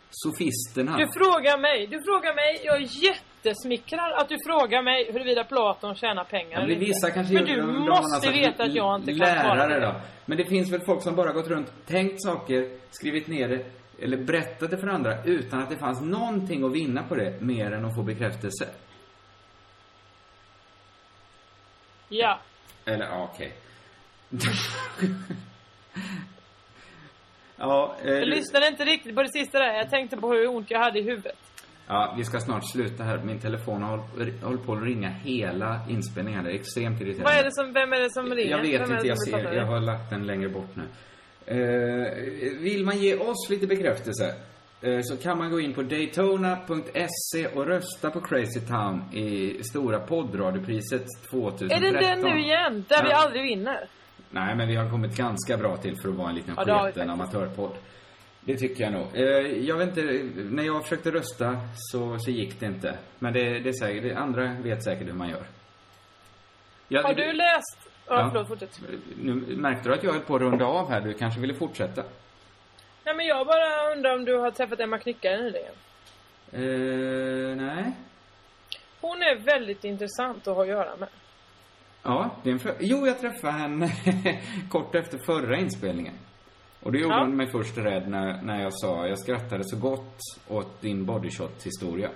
Sofisterna. Du frågar mig, du frågar mig, jag är jättesmickrad att du frågar mig huruvida Platon tjänar pengar Ja, men vissa kanske Men du de har måste veta att jag inte kan svara Lärare på det. då. Men det finns väl folk som bara gått runt, tänkt saker, skrivit ner det, eller berättat det för andra utan att det fanns någonting att vinna på det mer än att få bekräftelse. Ja. Eller, ja, okej. ja, eh, Jag lyssnade inte riktigt på det sista där. Jag tänkte på hur ont jag hade i huvudet. ja, vi ska snart sluta här. Min telefon har hållit på att ringa hela inspelningen. Det är extremt irriterande. Vad är det som, vem är det som ringer? Jag vet vem inte, jag ser. Jag har lagt den längre bort nu. Eh, vill man ge oss lite bekräftelse eh, så kan man gå in på daytona.se och rösta på Crazy Town i stora poddradiopriset 2013. Är det den nu igen? Där vi Ja. aldrig vinner? Nej, men vi har kommit ganska bra till för att vara en liten Ja, vi sketen amatörpodd. Det tycker jag nog. Eh, jag vet inte, när jag försökte rösta så, så gick det inte. Men det, det är säkert, andra vet säkert hur man gör. Jag- Har du läst? Ja, förlåt, fortsätt. Nu märkte du att jag höll på att runda av här. Du kanske ville fortsätta? Nej men jag bara undrar om du har träffat Emma Knyckare nyligen? Eh, nej. Hon är väldigt intressant att ha att göra med. Ja, det är en för... Jo, jag träffade henne kort efter förra inspelningen. Och det gjorde Ja. hon mig först rädd när, när jag sa, jag skrattade så gott åt din bodyshot-historia.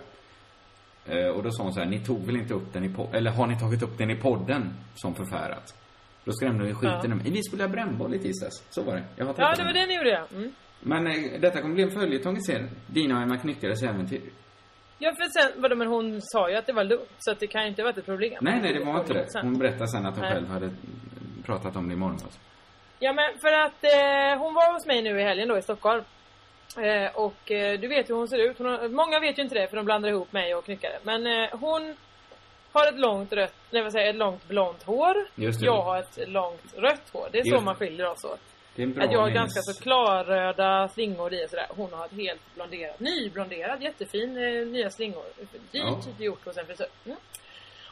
Eh, och då sa hon så här, ni tog väl inte upp den i podden, eller har ni tagit upp den i podden som förfärat? Då skrämde ju skiten Ja. mig. Vi skulle ha brännboll i tisdags. Så var det. Jag har Ja, det var det ni gjorde ja. Mm. Men eh, detta kommer bli en följetong i serien. Dina och Emma Knyckares äventyr. Ja, för sen, vadå, men hon sa ju att det var lugnt, så att det kan ju inte ha varit ett problem. Nej, nej, det var inte det. Hon berättade sen att hon Nej. själv hade pratat om det i morgon. Ja, men för att eh, hon var hos mig nu i helgen då i Stockholm. Eh, och eh, du vet hur hon ser ut. Hon har, många vet ju inte det för de blandar ihop mig och knyckare. Men eh, hon har ett långt rött, nej vad säger jag, ett långt blont hår. Jag har ett långt rött hår. Det är så Just man det. skiljer oss åt. Att jag har ganska så klarröda slingor i och sådär. Hon har ett helt blonderat, nyblonderat, jättefin eh, nya slingor. Dyrt Ja. gjort hos en frisör. Mm.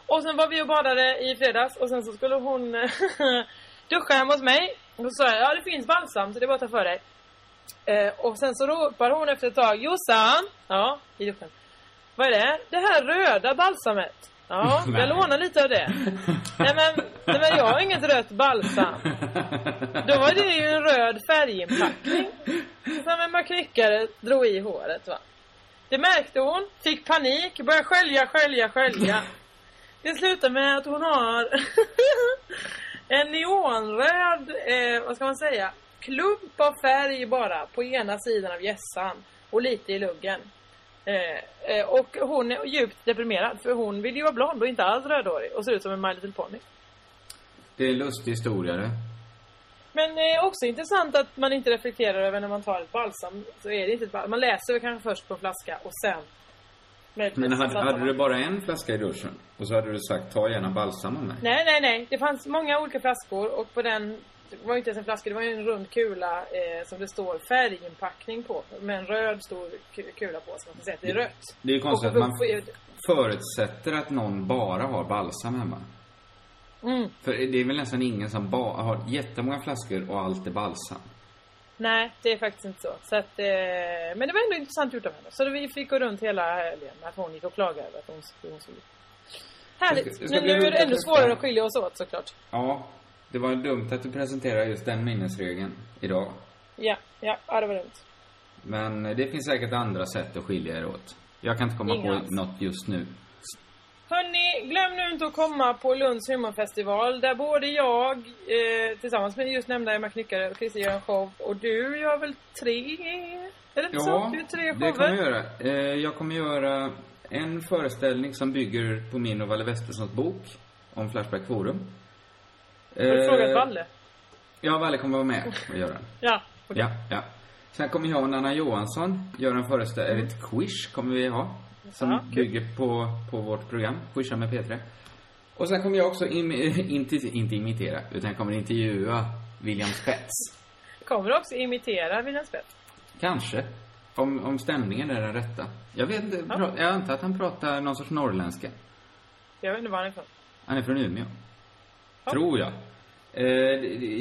Och sen var vi och badade i fredags och sen så skulle hon duscha hemma hos mig. Och så sa jag, ja det finns balsam så det är bara att ta för dig. Eh, och sen så ropar hon efter ett tag, Jossan! Ja, i duschen. Vad är det? Det här röda balsamet. Ja, Nej. jag lånar lite av det. nej, men, nej men jag har inget rött balsam. Då var det ju en röd färginpackning. Som en makryckare drog i håret va. Det märkte hon, fick panik, började skölja, skölja, skölja. Det slutar med att hon har en neonröd, eh, vad ska man säga, klump av färg bara på ena sidan av hjässan och lite i luggen. Eh, eh, och hon är djupt deprimerad för hon vill ju vara blond och inte alls rödhårig och ser ut som en My Little Pony. Det är en lustig historia det. Men eh, också intressant att man inte reflekterar över när man tar ett balsam så är det inte ett balsam. Man läser kanske först på en flaska och sen Men hade, hade du bara en flaska i duschen? Och så hade du sagt, ta gärna balsam av mig. Nej, nej, nej. Det fanns många olika flaskor och på den det var inte ens en flaska, det var en rund kula eh, som det står färginpackning på. Med en röd stor ku- kula på så man kan säga att det är rött. Det är ju konstigt Och- att man förutsätter att någon bara har balsam hemma. Mm. För det är väl nästan ingen som bara har jättemånga flaskor och allt är balsam. Nej, det är faktiskt inte så. så att, eh, men det var ändå intressant gjort av henne. Så vi fick gå runt hela helgen att hon gick och klagade över att hon, hon ut. Härligt. Ska- ska Men nu är det ännu svårare att skilja oss åt såklart. Ja, det var dumt att du presenterade just den minnesregeln idag. Ja, ja, ja det var dumt. Men det finns säkert andra sätt att skilja er åt. Jag kan inte komma Inga på alls. något just nu. Hörni, glöm nu inte att komma på Lunds humorfestival där både jag eh, tillsammans med just nämnda Emma Knyckare och Christer gör en show och du gör väl tre? Är det inte så? Ja, Du är tre det shower? kommer jag göra. Eh, jag kommer göra en föreställning som bygger på min och Valle Westessons bok om Flashback Forum. Har du Eh, frågat Valle? Ja, Valle kommer vara med och göra den. Ja, okej. Ja, ja. Sen kommer jag och Nanna Johansson göra en föreställning, eller ett quiz kommer vi ha. Som Ja, kul. bygger på, på vårt program, Quizza med P3. Och sen kommer jag också, im, inte, inte imitera, utan jag kommer intervjua William Spets. Kommer du också imitera William Spets? Kanske. Om, om stämningen är den rätta. Jag vet inte, pra, jag antar att han pratar någon sorts norrländska. Jag vet inte var han är ifrån. Han är från Umeå. Tror jag. Eh,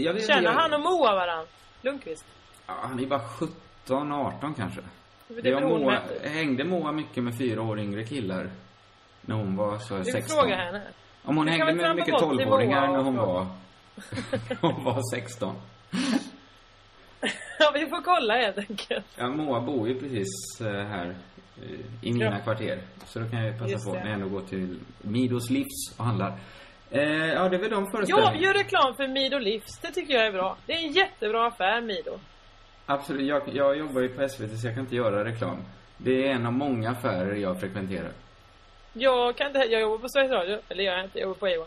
jag vet, Känner jag, han och Moa varann? Lundqvist? Ja, han är bara 17, 18 kanske. Det Det Moa, hängde Moa mycket med fyra år yngre killar? När hon var så Vi 16? frågar henne. Om hon hängde med mycket bort till 12-åringar Moa när hon fråga. var... hon var 16. Ja, vi får kolla helt enkelt. Ja, Moa bor ju precis eh, här eh, i mina Ja. kvarter. Så då kan jag passa Just på det. när jag ändå går till Midos Livs och handlar. Eh, ja, det är väl de Jag föreställningarna. gör reklam för Mido Livs. Det tycker jag är bra. Det är en jättebra affär, Mido. Absolut. Jag, jag jobbar ju på SVT så jag kan inte göra reklam. Det är en av många affärer jag frekventerar. Jag kan inte, jag jobbar på Sveriges Radio. Eller jag är inte, jag jobbar på Eon.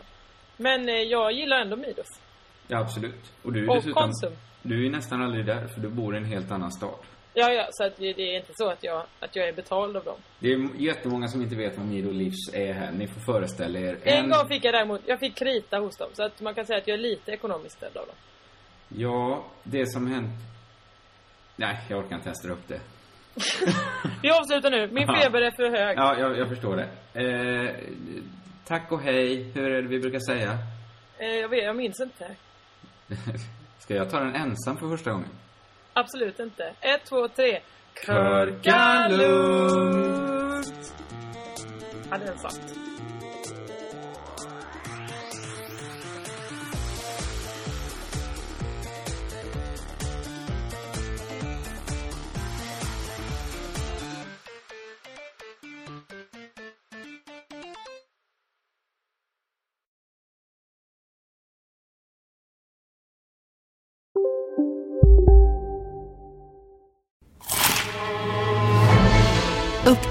Men eh, jag gillar ändå Midos. Ja, absolut. Och du är Och dessutom... Konsum. Du är nästan aldrig där, för du bor i en helt annan stad. Ja, ja, så att det det är inte så att jag, att jag är betald av dem. Det är jättemånga som inte vet vad Mido Livs är här. Ni får föreställa er. En gång fick jag däremot, jag fick krita hos dem. Så att man kan säga att jag är lite ekonomiskt ställd av dem. Ja, det som hänt... Nej, jag orkar inte ens dra upp det. Vi avslutar nu. Min feber är för hög. Ja, jag, jag förstår det. Eh, tack och hej. Hur är det vi brukar säga? Eh, jag, vet, jag minns inte. Ska jag ta den ensam för första gången? Absolut inte. Ett, två, tre. Körka lugnt! Ja, den satt.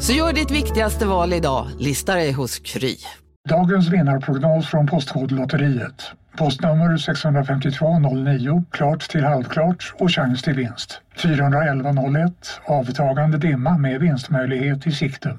Så gör ditt viktigaste val idag, Lista dig hos Kry. Dagens vinnarprognos från Postkodlotteriet. Postnummer 65209, klart till halvklart och chans till vinst. 41101, avtagande dimma med vinstmöjlighet i sikte.